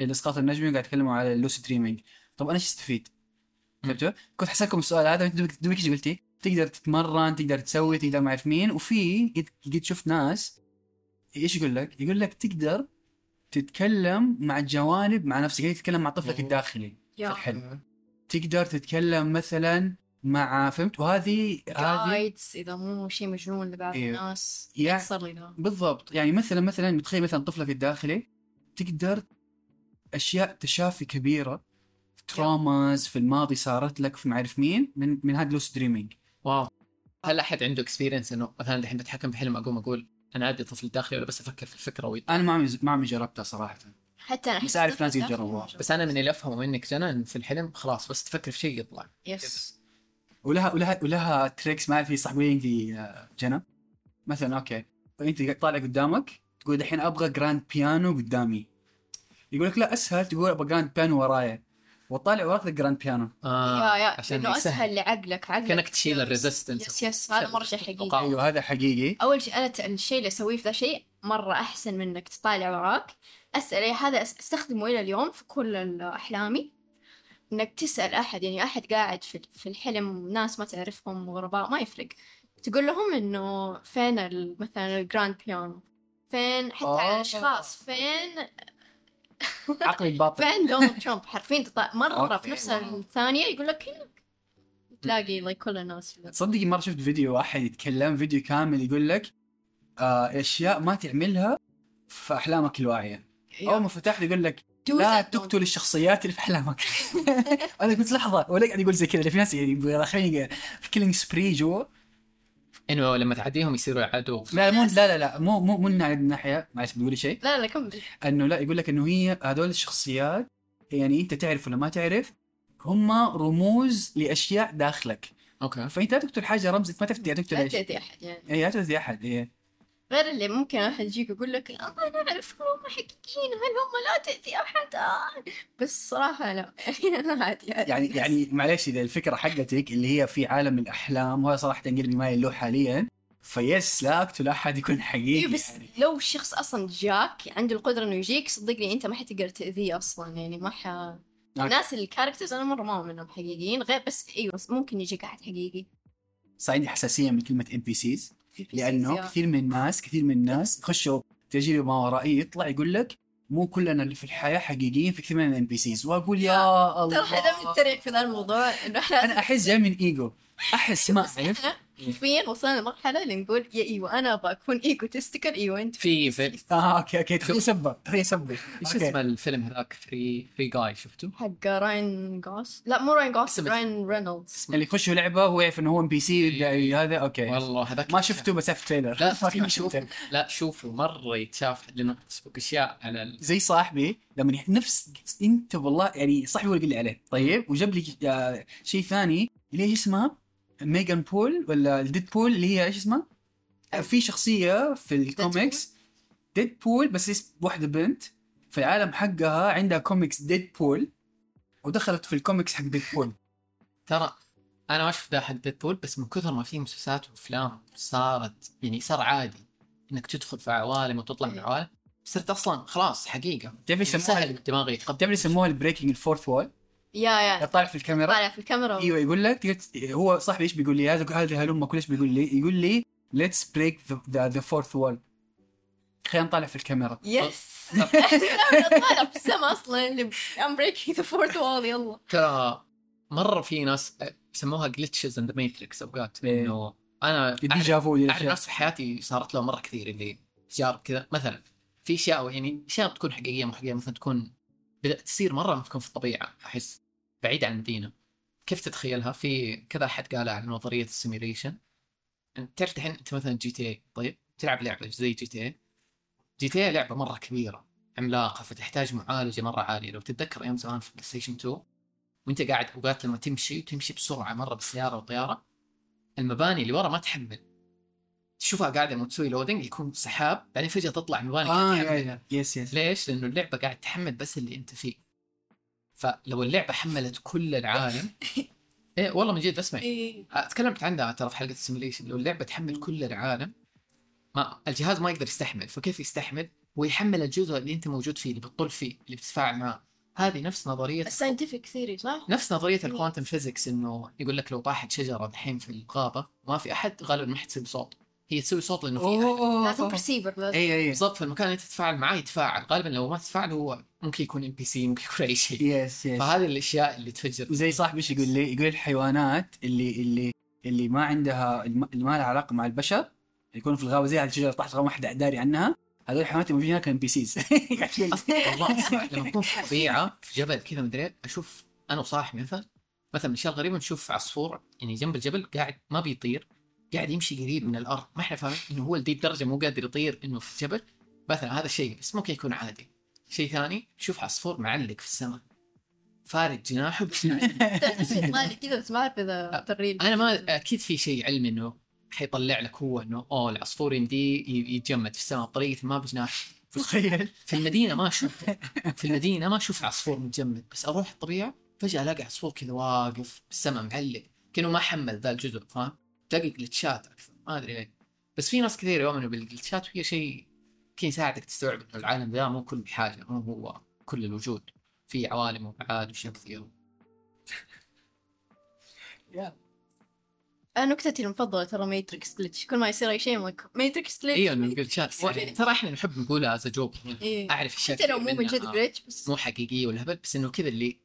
الإسقاط النجمي وقاعد تكلموا على ال lucid dreaming طب أنا إيش أستفيد؟ فهمتوا؟ كنت حسألكم السؤال هذا وانت دوبك قلتي؟ تقدر تتمرن تقدر تسوي تقدر ما أعرف مين. وفي قد شفت ناس إيش يقول لك؟ يقول لك تقدر تتكلم مع الجوانب مع نفسك. يعني تتكلم مع طفلك. الداخلي في يا. الحلم تقدر تتكلم مثلا مع فهمت؟ وهذه هذه جايدز إذا مو شيء مجنون لبعض إيه. الناس يحصل ذا بالضبط. يعني مثلا مثلا متخيل مثلا طفلك الداخلي تقدر أشياء تشافي كبيرة traumas في الماضي صارت لك في معرف مين من من هذا lucid dreaming wow. هل أحد عنده experience إنه مثلا الحين بتحكم بحلم أقوم أقول أنا عندي طفل داخلي ولا بس أفكر في الفكرة ويط... أنا ما عمري ما عمري جربتها صراحة. حتى أنا بس أعرف ناس يتجربوها. بس أنا من اللي أفهمه منك جنى إن في الحلم خلاص بس تفكر في شيء يطلع. yes ولها ولها ولها tricks ما اعرف صح قولي انت آه، جنى؟ مثلا أوكي. أنت طالع قدامك تقول الحين أبغى grand piano قدامي. يقول لك لا أسهل تقول أبغى grand piano ورايا. وطالع وراك ال grand piano آه yeah yeah عشان لأنه. أسهل لعقلك عقلك. كأنك تشيل ال resistance. يس يس هذا مرة شيء حقيقي. أيوه هذا حقيقي. أول شيء أنا الشيء اللي أسويه في ذا شيء مرة أحسن من إنك تطالع وراك. أسأل إيه هذا أستخدمه إلى اليوم في كل احلامي إنك تسأل أحد يعني أحد قاعد في في الحلم ناس ما تعرفهم غرباء ما يفرق. تقول لهم إنه فين ال- مثلا ال grand piano فين حتى على آه. الأشخاص فين عقلي الباطن فين دونالد ترامب حرفيا تطلع مرة في. نفس الثانية يقول لك تلاقي like كل الناس تصدقي مرة شفت فيديو واحد يتكلم فيديو كامل يقول لك آه أشياء ما تعملها في أحلامك الواعية. أول ما فتحت يقول لك لا تقتل الشخصيات اللي في أحلامك. أنا قلت لحظة ولا قاعد يقول زي كذا في ناس يعني داخلين في killing spree جوا إنه لما تعديهم يصيروا عدو لا مو لا لا لا مو مو مو من الناحية معلش بتقولي شيء. لا لا كمل. إنه لا يقول لك إنه هي هذول الشخصيات يعني أنت تعرف ولا ما تعرف هم رموز لأشياء داخلك. أوكي. فأنت لا تقتل حاجة رمز انت ما تفتي تقتل لا إيش؟ تأذي أحد يعني. اي لا تؤذي أحد اي غير اللي ممكن احد يجيك يقول لك لا أنا أعرف هم حقيقيين هل هم لا تأذي احد آه. بس صراحة لا يعني أنا عادي. يعني يعني معلش إذا الفكرة حقتك اللي هي في عالم الأحلام وهذا صراحة قلبي مايل له حاليا فيس لا أقتل أحد يكون حقيقي إيه بس يعني. لو الشخص أصلا جاك عنده القدرة إنه يجيك صدقني أنت ما حتقدر تأذيه أصلا يعني ما ح الناس ال characters أنا مرة ما منهم حقيقيين غير بس أيوه ممكن يجيك أحد حقيقي صار عندي حساسية من كلمة NPCs لأنه. كثير من الناس كثير من الناس يخشوا تجربة ما ورائيه يطلع يقول لك مو كلنا اللي في الحياة حقيقيين في كثير من ال NPCs وأقول يا الله ترى إحنا بنتريق في ذا الموضوع إنه إحنا أنا أحس جاي من إيجو. أحس ما أعرف. حرفيا وصلنا لمرحلة اللي نقول يا إيوه أنا أبغى أكون egotistical إيوه أنت في في آه أوكي أوكي تخيل سبه تخيل سبه إيش. اسمه الفيلم هذاك؟ Free Free Guy شفته؟ حق Ryan Gosling؟ لا مو Ryan Gosling Ryan Reynolds. اللي يخشوا لعبة هو يعرف إنه هو NPC هذا أوكي. والله هذاك ما شفته بس في trailer لا ما شوف. شفته. لا شوفوا مرة يتشاف لأنه في سبوك أشياء على ال... زي صاحبي لما نفس أنت والله يعني صاحبي هو اللي قال لي عليه. طيب وجاب لي آه، شيء ثاني اللي اسمها؟ ميجان بول ولا الديد بول اللي هي إيش اسمها؟ آه، في شخصية في الكوميكس. ديد بول بس واحدة بنت. في العالم حقها عندها كوميكس ديد بول ودخلت في الكوميكس حق ديد بول ترى أنا ما شفت حق ديدبول بس من كثر ما في مسلسلات وأفلام صارت يعني صار عادي إنك تدخل في عوالم وتطلع من عوالم صرت أصلا خلاص حقيقة. تعرف يعني يسموها؟ سهل يتقبل تعرف يسموها ال breaking ال fourth wall yeah yeah. طالع في الكاميرا. طالع في الكاميرا. أيوه يقول لك هو صاحبي إيش بيقول لي؟ هذا هذا هلم كل إيش بيقول لي. يقول لي let's break the fourth wall خلينا نطالع في الكاميرا. yes طالع في السما أصلا. اللي I'm breaking the fourth wall. يلا. ترى مرة في ناس يسموها glitches in the matrix أوقات. إيه. إنه أنا أعرف- ال déjà vu دي أعرف. ناس في حياتي صارت لهم مرة كثير اللي تجارب كذا. مثلا في أشياء يعني أشياء بتكون حقيقية مو حقيقية مثلا تكون بدأت تصير مرة ما تكون في الطبيعة أحس. بعيد عن المدينة كيف تتخيلها؟ في كذا أحد قال عن نظرية ال simulation أنت تعرف الحين أنت مثلا GTA طيب؟ تلعب لعبة زي GTA GT لعبة مرة كبيرة عملاقة فتحتاج معالجة مرة عالية. لو تتذكر أيام زمان في بلاي ستيشن 2 وأنت قاعد اوقات لما تمشي وتمشي بسرعة مرة بالسيارة والطيارة المباني اللي ورا ما تحمل. تشوفها قاعدة لما تسوي loading يكون سحاب بعدين فجأة تطلع مباني آه كده تحمل. يا يا. yes yes ليش؟ لأنه اللعبة قاعد تحمل بس اللي أنت فيه. فلو اللعبة حملت كل العالم إيه والله من جد اسمعي إيه. تكلمت عنها ترى في حلقة ال simulation لو اللعبة تحمل كل العالم ما الجهاز ما يقدر يستحمل فكيف يستحمل؟ هو يحمل الجزء اللي أنت موجود فيه اللي بتطل فيه اللي بتتفاعل معاه هذه نفس نظرية ال scientific theory صح؟ نفس نظرية ال quantum physics إنه يقول لك لو طاحت شجرة الحين في الغابة ما في أحد غالبا ما حتسوي صوت. هي تسوي صوت لأنه في أحد. لازم perceiver لازم اي اي بالضبط في المكان اللي تتفاعل معاه يتفاعل. غالبا لو ما تتفاعل هو ممكن يكون NPC ممكن يكون أي شيء. yes yes فهذه الأشياء اللي تفجر. وزي صاحبي إيش يقول لي؟ يقول الحيوانات اللي اللي اللي ما عندها اللي ما لها علاقة مع البشر يكونوا في الغابة زي هذه الشجرة تحت غابه واحدة داري عنها. هذول الحيوانات الموجودين هناك NPCs والله لما أكون في الطبيعه في جبل كذا مدري أشوف أنا وصاحبي مثلا مثلا من الاشياء الغريبه نشوف عصفور يعني جنب الجبل قاعد ما بيطير قاعد يمشي قريب من الأرض. ما إحنا فاهمين إنه هو لدي الدرجة مو قادر يطير إنه في الجبل مثلا هذا شيء بس ممكن يكون عادي. شيء ثاني شوف عصفور معلق في السماء. فارد جناحه بس مالي كذا بس ما أعرف إذا أنا ما أكيد في شيء علمي إنه حيطلع لك هو إنه أوه العصفور يمديه ي- يتجمد في السماء بطريقة ما بجناح. تخيل. في المدينة ما أشوف في المدينة ما أشوف عصفور متجمد بس أروح الطبيعة فجأة ألاقي عصفور كذا واقف بالسماء معلق كأنه ما حمل ذا الجزء فاهم؟ تلاقي glitch ات أكثر ما أدري ليه. بس في ناس كثير يؤمنوا بال glitch ات وهي شيء يمكن يساعدك تستوعب إنه العالم ذا مو كل حاجة مو هو كل الوجود. في عوالم وأبعاد واشياء كثيره أنا نكتتي المفضلة ترى matrix glitch كل ما يصير أي شيء matrix glitch أيوه انه glitch ات ترى إحنا نحب نقولها as joke إيه. أعرف اشياء حتى لو مو من جد glitch بس مو حقيقيه ولا هبل بس إنه كذا اللي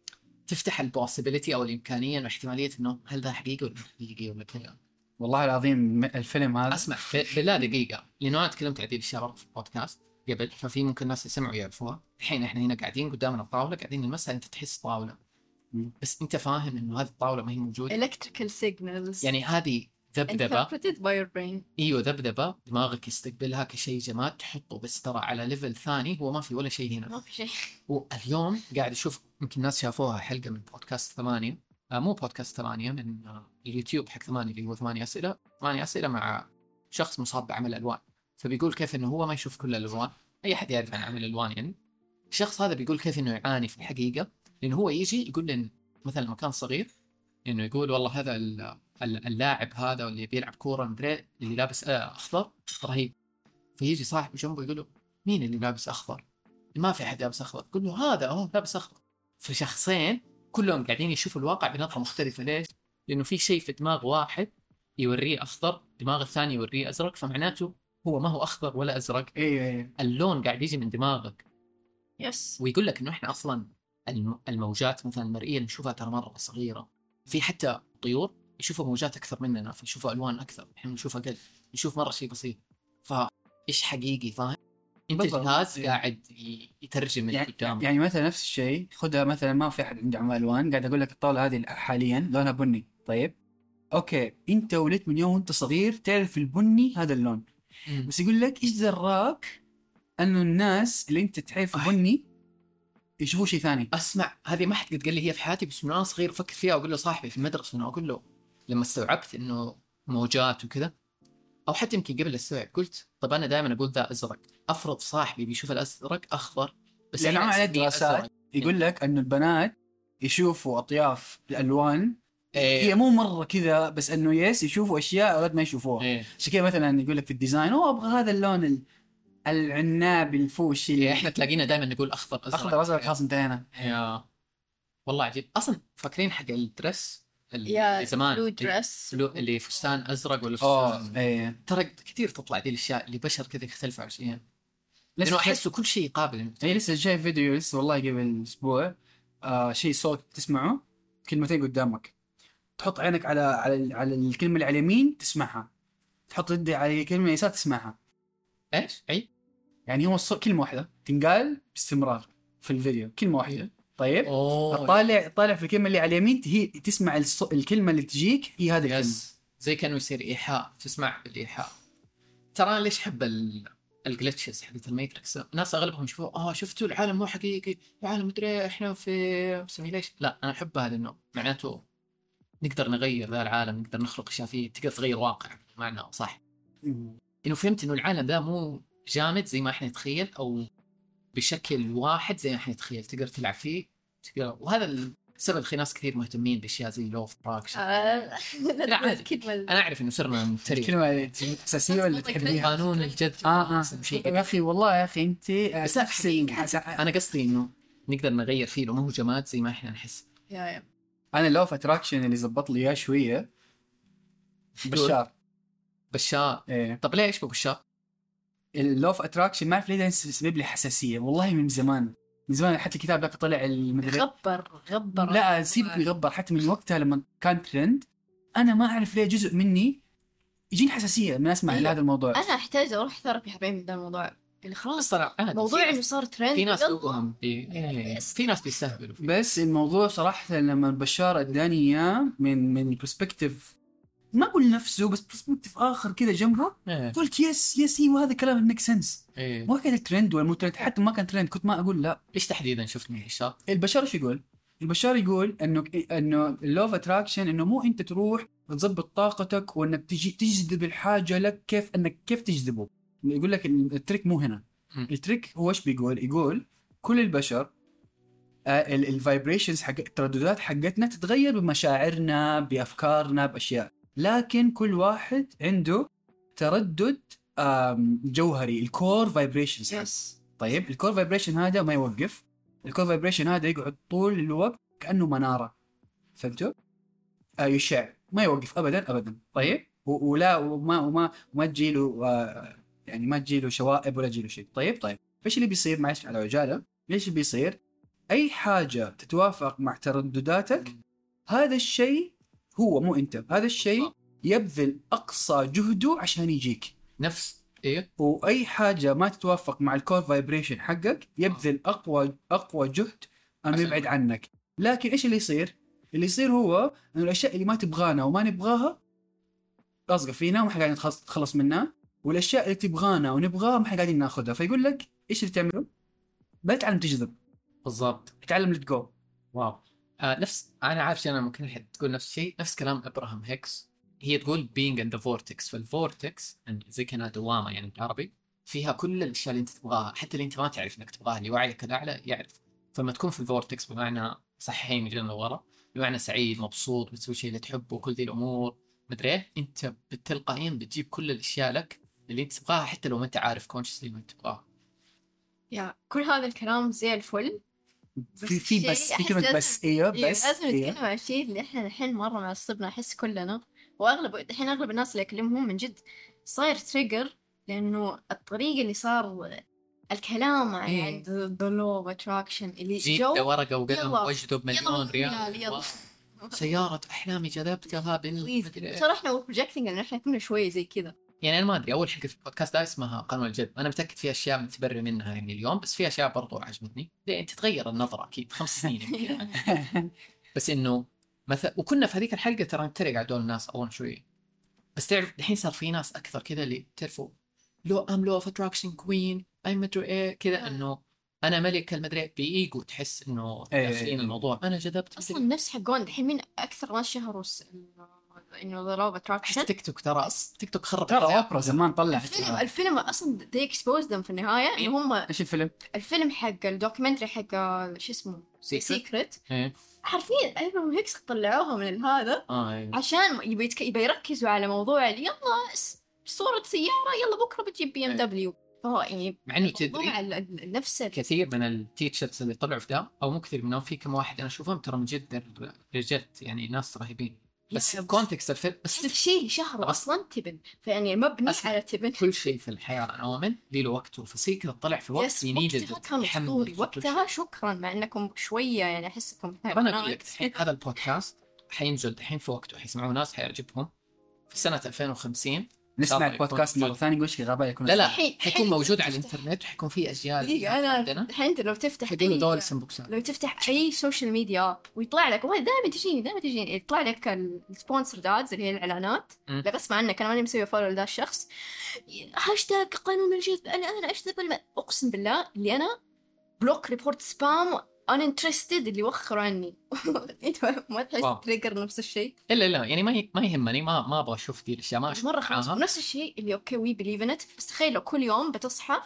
تفتح ال possibility أو الإمكانية انه احتماليه إنه هل ذا حقيقي ولا مو حقيقي ولا كذا. والله العظيم الفيلم هذا اسمع بالله دقيقة. لأنه أنا تكلمت عن هذه الاشياء برضه في البودكاست قبل ففي ممكن ناس يسمعوا يعرفوها الحين إحنا هنا قاعدين قدامنا الطاولة قاعدين نلمسها أنت تحس طاولة. بس أنت فاهم إنه هذه الطاولة ما هي موجودة. Electrical signals. يعني هذه ذبذبة. Interpreted by your brain. إيوه ذبذبة. دماغك يستقبلها كشيء جماد تحطه بس ترى على level ثاني. هو ما في ولا شيء هنا. ما في شيء. واليوم قاعد أشوف يمكن الناس شافوها حلقة من بودكاست ثمانية. آه مو بودكاست ثمانية من آه اليوتيوب حق ثمانية اللي هو ثمانية أسئلة. ثمانية أسئلة مع شخص مصاب بعمى ألوان. فبيقول كيف إنه هو ما يشوف كل الألوان. أي أحد يعرف عن عمى الالوان يعني. الشخص هذا بيقول كيف إنه يعاني في الحقيقة. لأنه هو يجي يقول لنا مثلا لما كان صغير إنه يقول والله هذا ال- ال- اللاعب هذا واللي بيلعب كورة مدري اللي لابس آه أخضر. رهيب. فيجي صاحبه جنبه يقول له مين اللي لابس أخضر؟ ما في أحد لابس أخضر. يقول له هذا اهو لابس أخضر. فشخصين كلهم قاعدين يشوفوا الواقع بنظره مختلفة. ليش؟ لأنه في شيء في دماغ واحد يوريه أخضر دماغ الثاني يوريه أزرق فمعناته هو ما هو أخضر ولا أزرق. أيوه أيوه. اللون قاعد يجي من دماغك. yes. ويقول لك إنه إحنا أصلا الم- الموجات مثلا المرئية اللي نشوفها ترى مرة صغيرة. في حتى طيور يشوفوا موجات أكثر مننا فيشوفوا ألوان أكثر. إحنا نشوف أقل نشوف مرة شيء بسيط. فإيش حقيقي؟ فاهم؟ انت. جهاز إيه. قاعد يترجم اللي يعني, قدامك. يعني مثلا نفس الشيء. خذها مثلا ما في أحد عنده عمى ألوان. قاعد أقول لك الطاولة هذه حاليا لونها بني. طيب. okay. أنت ولدت من يوم وأنت صغير تعرف البني هذا اللون. مم. بس يقول لك إيش دراك أنه الناس اللي أنت تعرف. بني يشوفوا شيء ثاني. أسمع هذه ما حد قد قال لي هي في حياتي بس من وأنا صغير أفكر فيها وأقول له صاحبي في المدرسة إنه أقول له لما استوعبت إنه موجات وكذا أو حتى يمكن قبل استوعب قلت طب أنا دائما أقول ذا أزرق. أفرض صاحبي بيشوف الأزرق أخضر بس لأنه على دراسات. يقول لك إنه البنات يشوفوا أطياف الألوان هي إيه. مو مرة كذا بس إنه yes يشوفوا أشياء أولاد ما يشوفوها. إيه. عشان كذا مثلا يقول لك في ال design أوه أبغى هذا اللون ال- العنابي الفوشي إيه، اللي إحنا تلاقينا دائما نقول أخضر أزرق. أخضر أزرق خلاص انتهينا. والله عجيب. أصلا فاكرين حق الدرس يا زمان. بلو دريس اللي- فستان أزرق ولا فستان إيه. ترى كثير تطلع دي الأشياء اللي بشر كذا يختلفوا عشان لسه لأنه أحسه كل شيء قابل اي لسه شايف فيديو لسه والله قبل أسبوع. آه شيء صوت تسمعه؟ كلمتين قدامك. تحط عينك على على على الكلمة اللي على اليمين تسمعها. تحط يدي على الكلمة اليسار تسمعها. إيش؟ أي؟ يعني هو الصوت كلمة واحدة تنقال باستمرار في الفيديو. كلمة واحدة. طيب؟ أوه. طالع طالع في الكلمة اللي على اليمين هي تسمع الص... الكلمة اللي تجيك هي هذه الكلمة. yes. زي كأنه يصير إيحاء تسمع بالايحاء ترى أنا ليش أحب ال... ال glitches حقت ال matrix؟ الناس أغلبهم يشوفوا آه شفتوا العالم مو حقيقي العالم مدري إحنا في simulation لا أنا احبها لأنه معناته نقدر نغير ذا العالم نقدر نخلق أشياء فيه تقدر تغير واقع معنى صح. إنه فهمت إنه العالم ذا مو جامد زي ما إحنا نتخيل أو بشكل واحد زي ما إحنا نتخيل تقدر تلعب فيه. وهذا السبب اللي ناس كثير مهتمين بأشياء زي law of attraction آه، لا عادي. كلمة. أنا أعرف إنه صرنا نتريق كلمة أساسية ولا تحبيها؟ قانون الجذب آه آه. شيء. يا أخي والله يا أخي أنت بس أنا قصدي إنه نقدر نغير فيه لو ما هو جماد زي ما إحنا نحس. يا يا. أنا ال law of attraction اللي زبط لي إياه شوية. بشار. بشار. إيه. طب ليش بشار؟ ال law of attraction ما أعرف ليه يسبب لي حساسية. والله من زمان. من زمان حتى الكتاب ذاك طلع المدري غبر غبر. لا سيبك يغبر. حتى من وقتها لما كان ترند أنا ما أعرف ليه جزء مني يجيني حساسية من أسمع أيوة. هذا الموضوع. أنا أحتاج أروح therapy حبيبي من ذا الموضوع. اللي خلاص موضوع إنه صار ترند في ناس بي... إيه، في ناس بيستهبلوا بس الموضوع صراحة لما بشار أداني إياه من من perspective ما أقول نفسه بس perspective آخر كذا جنبه إيه قلت yes yes أيوه هذا كلام make sense إيه مو كذا ترند ولا مو ترند حتى ما كان ترند كنت ما أقول لا إيش تحديدا شفت من بشار؟ البشار إيش يقول؟ البشار يقول إنه إنه ال law of attraction إنه مو أنت تروح تظبط طاقتك وإنك تجي تجذب الحاجة لك كيف إنك كيف تجذبه يقول لك ال trick مو هنا. ال trick هو إيش بيقول؟ يقول كل البشر ال vibrations حق الترددات حقتنا تتغير بمشاعرنا بأفكارنا بأشياء لكن كل واحد عنده تردد جوهري. ال core vibrations yes طيب ال core vibration هذا ما يوقف. ال core vibration هذا يقعد طول الوقت كأنه منارة. فهمتوا؟ آه يشع. ما يوقف ابدا ابدا. طيب ولا وما وما وما تجي له آه يعني ما تجي له شوائب ولا تجي له شيء. طيب طيب. إيش اللي بيصير معلش على عجالة؟ إيش اللي بيصير؟ أي حاجة تتوافق مع تردداتك هذا الشيء هو مو انت. هذا الشيء يبذل أقصى جهده عشان يجيك. نفس. إيه. وأي حاجة ما تتوافق مع ال core vibration حقك يبذل أقوى أقوى جهد انه يبعد عنك. لكن إيش اللي يصير؟ اللي يصير هو انه الأشياء اللي ما تبغانا وما نبغاها لاصقه فينا وما قاعدين نتخلص منها. والأشياء اللي تبغانا ونبغاها ما إحنا قاعدين ناخذها. فيقول لك إيش اللي تعمله؟ لا تتعلم تجذب. بالضبط. تتعلم let go wow. آه نفس أنا عارف أنا ممكن الحين تقول نفس الشيء نفس كلام ابراهام هيكس. هي تقول being in the vortex. فال vortex زي كأنها دوامة يعني بالعربي. فيها كل الأشياء اللي أنت تبغاها حتى اللي أنت ما تعرف إنك تبغاها اللي وعيك الاعلى يعرف. فلما تكون في ال vortex بمعنى صحيحين من ورا بمعنى سعيد مبسوط بتسوي شيء اللي تحبه كل ذي الأمور. مدري إيه أنت بتلقائيا بتجيب كل الأشياء لك اللي أنت تبغاها حتى لو ما أنت عارف consciously ما تبغاها. yeah كل هذا الكلام زي الفل. في في بس في كلمة بس أيوه بس لازم. نتكلم عن الشيء اللي إحنا الحين مرة معصبنا احس كلنا واغلب الحين أغلب الناس اللي اكلمهم من جد صاير trigger لأنه الطريقة اللي صار الكلام عن إيه. the law of attraction اللي جو ورقة وقلم يلا. وأجذب مليون يلا ريال يلا سيارة أحلامي جذبتها بال. صار إحنا إحنا كنا شوية زي كذا يعني أنا ما أدري أول حلقة في البودكاست ده اسمها قانون الجذب. أنا متأكد في أشياء متبرر منها يعني اليوم بس في أشياء برضو عجبتني. يعني تتغير النظرة أكيد خمس سنين يمكن بس إنه مثلا وكنا في هذيك الحلقة ترى نتريق على دول الناس أول شوية بس تعرف الحين صار في ناس أكثر كذا اللي تعرفوا law أم law of attraction queen أي مدري إيه كذا آه. إنه أنا ملك المدري بإيجو تحس إنه إيه. داخلين الموضوع. أنا جذبت أصلا نفس حقون الحين مين أكثر ناس شهروا إنه the law of attraction تيك توك ترى تيك توك خرب ترى. أوبرا زمان طلعت الفيلم الفيلم أصلا exposed them في النهاية إيه. انه هم إيش الفيلم؟ الفيلم حق ال documentary حق شو اسمه؟ Secret إيه. حرفيا ابراهام هيكس طلعوها من هذا آه إيه. عشان يبي يتك... يبي يركزوا على موضوع اللي يلا صورة سيارة يلا بكرة بتجيب بي ام إيه. دبليو فهو يعني مع إنه موضوع تدري ال- ال- نفس كثير كثير من ال teachers اللي طلعوا في ده أو مو كثير منهم في كم واحد أنا أشوفهم ترى من جد رجال يعني ناس رهيبين بس context الفيلم بس شهره بس- أصلا تبن فيعني مبني. على تبن. كل شيء في الحياة لي له وقته ف Secret طلع في وقت يعني وقتها كان أسطوري. وقتها شكرا مع إنكم شوية يعني أحسكم أنا أقول لك الحين هذا البودكاست حينزل الحين في وقته حيسمعوه ناس حيعجبهم. في سنة 2050 نسمع البودكاست مرة ثانية نقول إيش غباء يكون لا لا حيكون موجود على الإنترنت وحيكون في اجيال دقيقة أنا عندنا الحين أنت لو تفتح حيقولوا أي- دول السمبوكسات لو تفتح أي social media ويطلع لك والله دائما تجيني دائما تجيني. يطلع لك ال sponsor ads اللي هي الإعلانات. لا غصب عنك أنا ماني مسوي follow لذا الشخص. هاشتاج قانون الجذب. الان اجذب. أقسم بالله اللي أنا block report spam uninterested اللي وخروا عني. إنت ما. تحس trigger نفس الشيء؟ الا لا يعني ما ي- ما يهمني ما ما أبغى أشوف دي الأشياء ما أشوف مرة خلاص. نفس الشيء اللي okay we believe in بس تخيل لو كل يوم بتصحى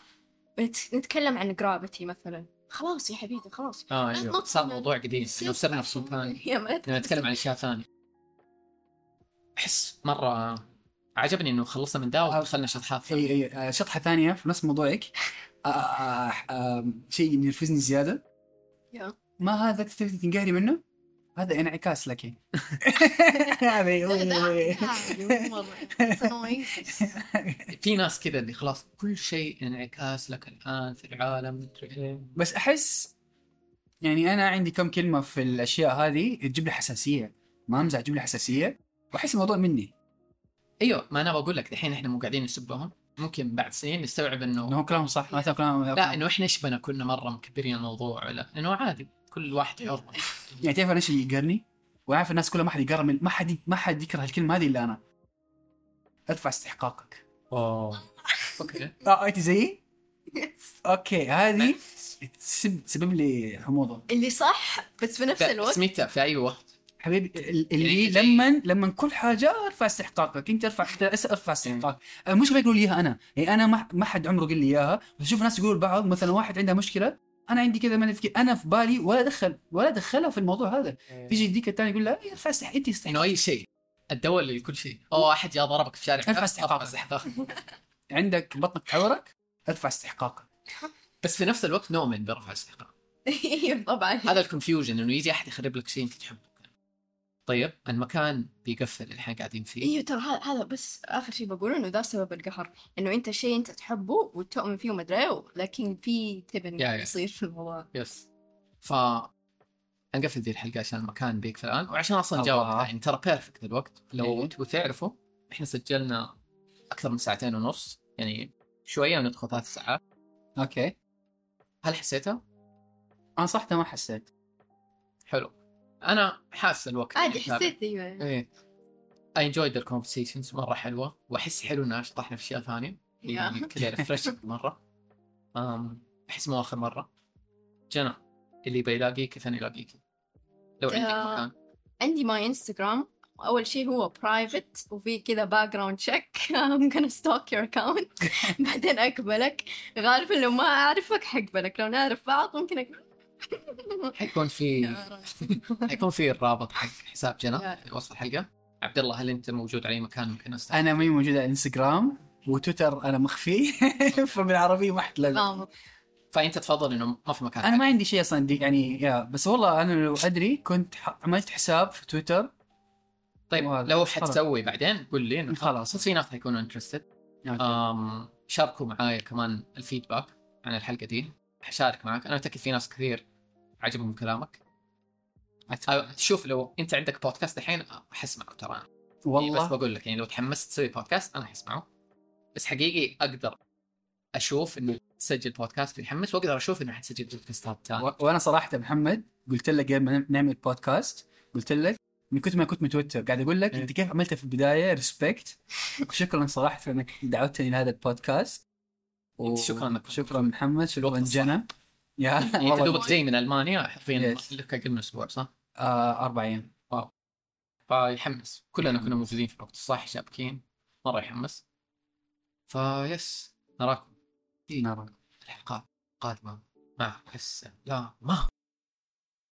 بت- نتكلم عن gravity مثلا. خلاص يا حبيبي خلاص. آه أيوه صار من موضوع قديم انه صرنا في يا ما نبغى نتكلم عن أشياء ثانية. أحس مرة عجبني إنه خلصنا من ده ودخلنا شطحات ثانية. اي اي آه، شطحة ثانية في نفس موضوعك آه، آه، آه، شيء ينرفزني زيادة. yeah. ما هذا تبي تنقهري منه؟ هذا انعكاس لك. هذا في ناس كذا اللي خلاص كل شيء انعكاس لك الآن في العالم إيه. بس أحس يعني أنا عندي كم كلمة في الأشياء هذه تجيب لي حساسية. ما أمزح تجيب لي حساسية. وأحس الموضوع مني. أيوه ما أنا بقول لك الحين إحنا مو قاعدين نسبهم. ممكن بعد سنين نستوعب إنه إنه كلامهم صح ما كلامهم لا إنه إحنا إيش بنا كنا مرة مكبرين الموضوع ولا؟ إنه عادي كل واحد حر يعني تعرف أنا إيش اللي يقهرني؟ وعارف الناس كلها ما حد يقرب من ما حد ما حد يكره الكلمة هذه إلا أنا. ارفع استحقاقك. اوه okay. آه أنت زيي؟ okay هذه تسب سبب لي حموضه اللي صح بس في نفس بس الوقت متى في أي وقت. حبيبي ال- اللي يعني زي- لما لما كل حاجة ارفع استحقاقك انت ارفع ارفع استحقاقك المشكلة يقول لي إياها أنا. يعني أنا ما ما حد عمره قال لي إياها. بس أشوف ناس يقولوا لبعض مثلا واحد عنده مشكلة أنا عندي كذا ما أدري كذا أنا في بالي ولا دخل ولا دخلها في الموضوع هذا. تيجي ديك الثانية يقول لا ارفع استح أنت إنه استحقاق أي شيء الدواء لكل شيء. اوه احد جاء ضربك في الشارع ارفع استحقاقك. استحقاق عندك بطنك تعورك ارفع استحقاقك. بس في نفس الوقت نؤمن برفع الاستحقاق أيوه طبعا. هذا ال confusion إنه يجي أحد يخرب لك شيء أنت تحبه. طيب المكان بيقفل اللي إحنا قاعدين فيه. إيوه ترى هذا هذا بس آخر شيء بقوله إنه ذا سبب القهر إنه أنت شيء أنت تحبه وتؤمن فيه ومدري إيه، لكن في تبن. يصير في الموضوع. yes. ف نقفل ذي الحلقة عشان المكان بيقفل الآن وعشان أصلا. جاوب يعني ترى perfect الوقت. لو إيه. تبغوا تعرفوا إحنا سجلنا أكثر من ساعتين ونص يعني شوية وندخل ثلاث ساعات. okay. هل حسيتها؟ أنا صح ما حسيت. حلو. أنا حاسس الوقت عادي حسيت أيوه إيه. I enjoyed the conversations مرة حلوة. وأحس حلو إن شطحنا في أشياء ثانية. يعني. كذا refreshing مرة. أم أحس مو آخر مرة. جنى اللي بيلاقيك أنا يلاقيك. لو عندك آه. مكان. عندي my Instagram أول شيء هو private وفي كذا background check I'm gonna stalk your account. بعدين اقبلك غالبا لو ما أعرفك حقبلك. لو نعرف بعض ممكن أقبل. حيكون في حيكون في الرابط حق حساب جنى. في وصف الحلقة عبد الله هل أنت موجود على أي مكان ممكن أستعمل؟ أنا ماني موجود على إنستغرام وتويتر أنا مخفي فبالعربي ما حد. فأنت تفضل إنه ما في مكان أنا ما عندي شيء أصلا دي يعني يا بس والله أنا لو أدري كنت ح- عملت حساب في تويتر طيب. لو. حتسوي بعدين قول لي إنه خلاص. في ناس حيكونوا interested شاركوا معايا كمان ال feedback عن الحلقة دي حشارك معك. أنا متاكد في ناس كثير عجبهم كلامك. شوف لو أنت عندك بودكاست الحين حسمعه ترى. أنا. بس والله. بقول لك يعني لو تحمست تسوي بودكاست أنا حسمعه بس حقيقي أقدر أشوف إنه تسجل بودكاست ويحمس وأقدر أشوف إنه حتسجل بودكاستات ثانية و- وأنا صراحة محمد قلت لك قبل ما نعمل بودكاست قلت لك من كثر ما كنت متوتر. قاعد أقول لك إيه. أنت كيف عملتها في البداية؟ ريسبكت وشكرا صراحة إنك دعوتني لهذا البودكاست. أنت شكراً لك. شكرا محمد شكرا الوقت جنى. يا أنت دوبك جاي من ألمانيا حرفيا. لك أقل من أسبوع صح؟ آه أربع أيام. فيحمس. كلنا كنا موجودين في الوقت. الصح شابكين مرة يحمس. فيس نراكم. في نعم الحلقات القادمه مع حس لا ما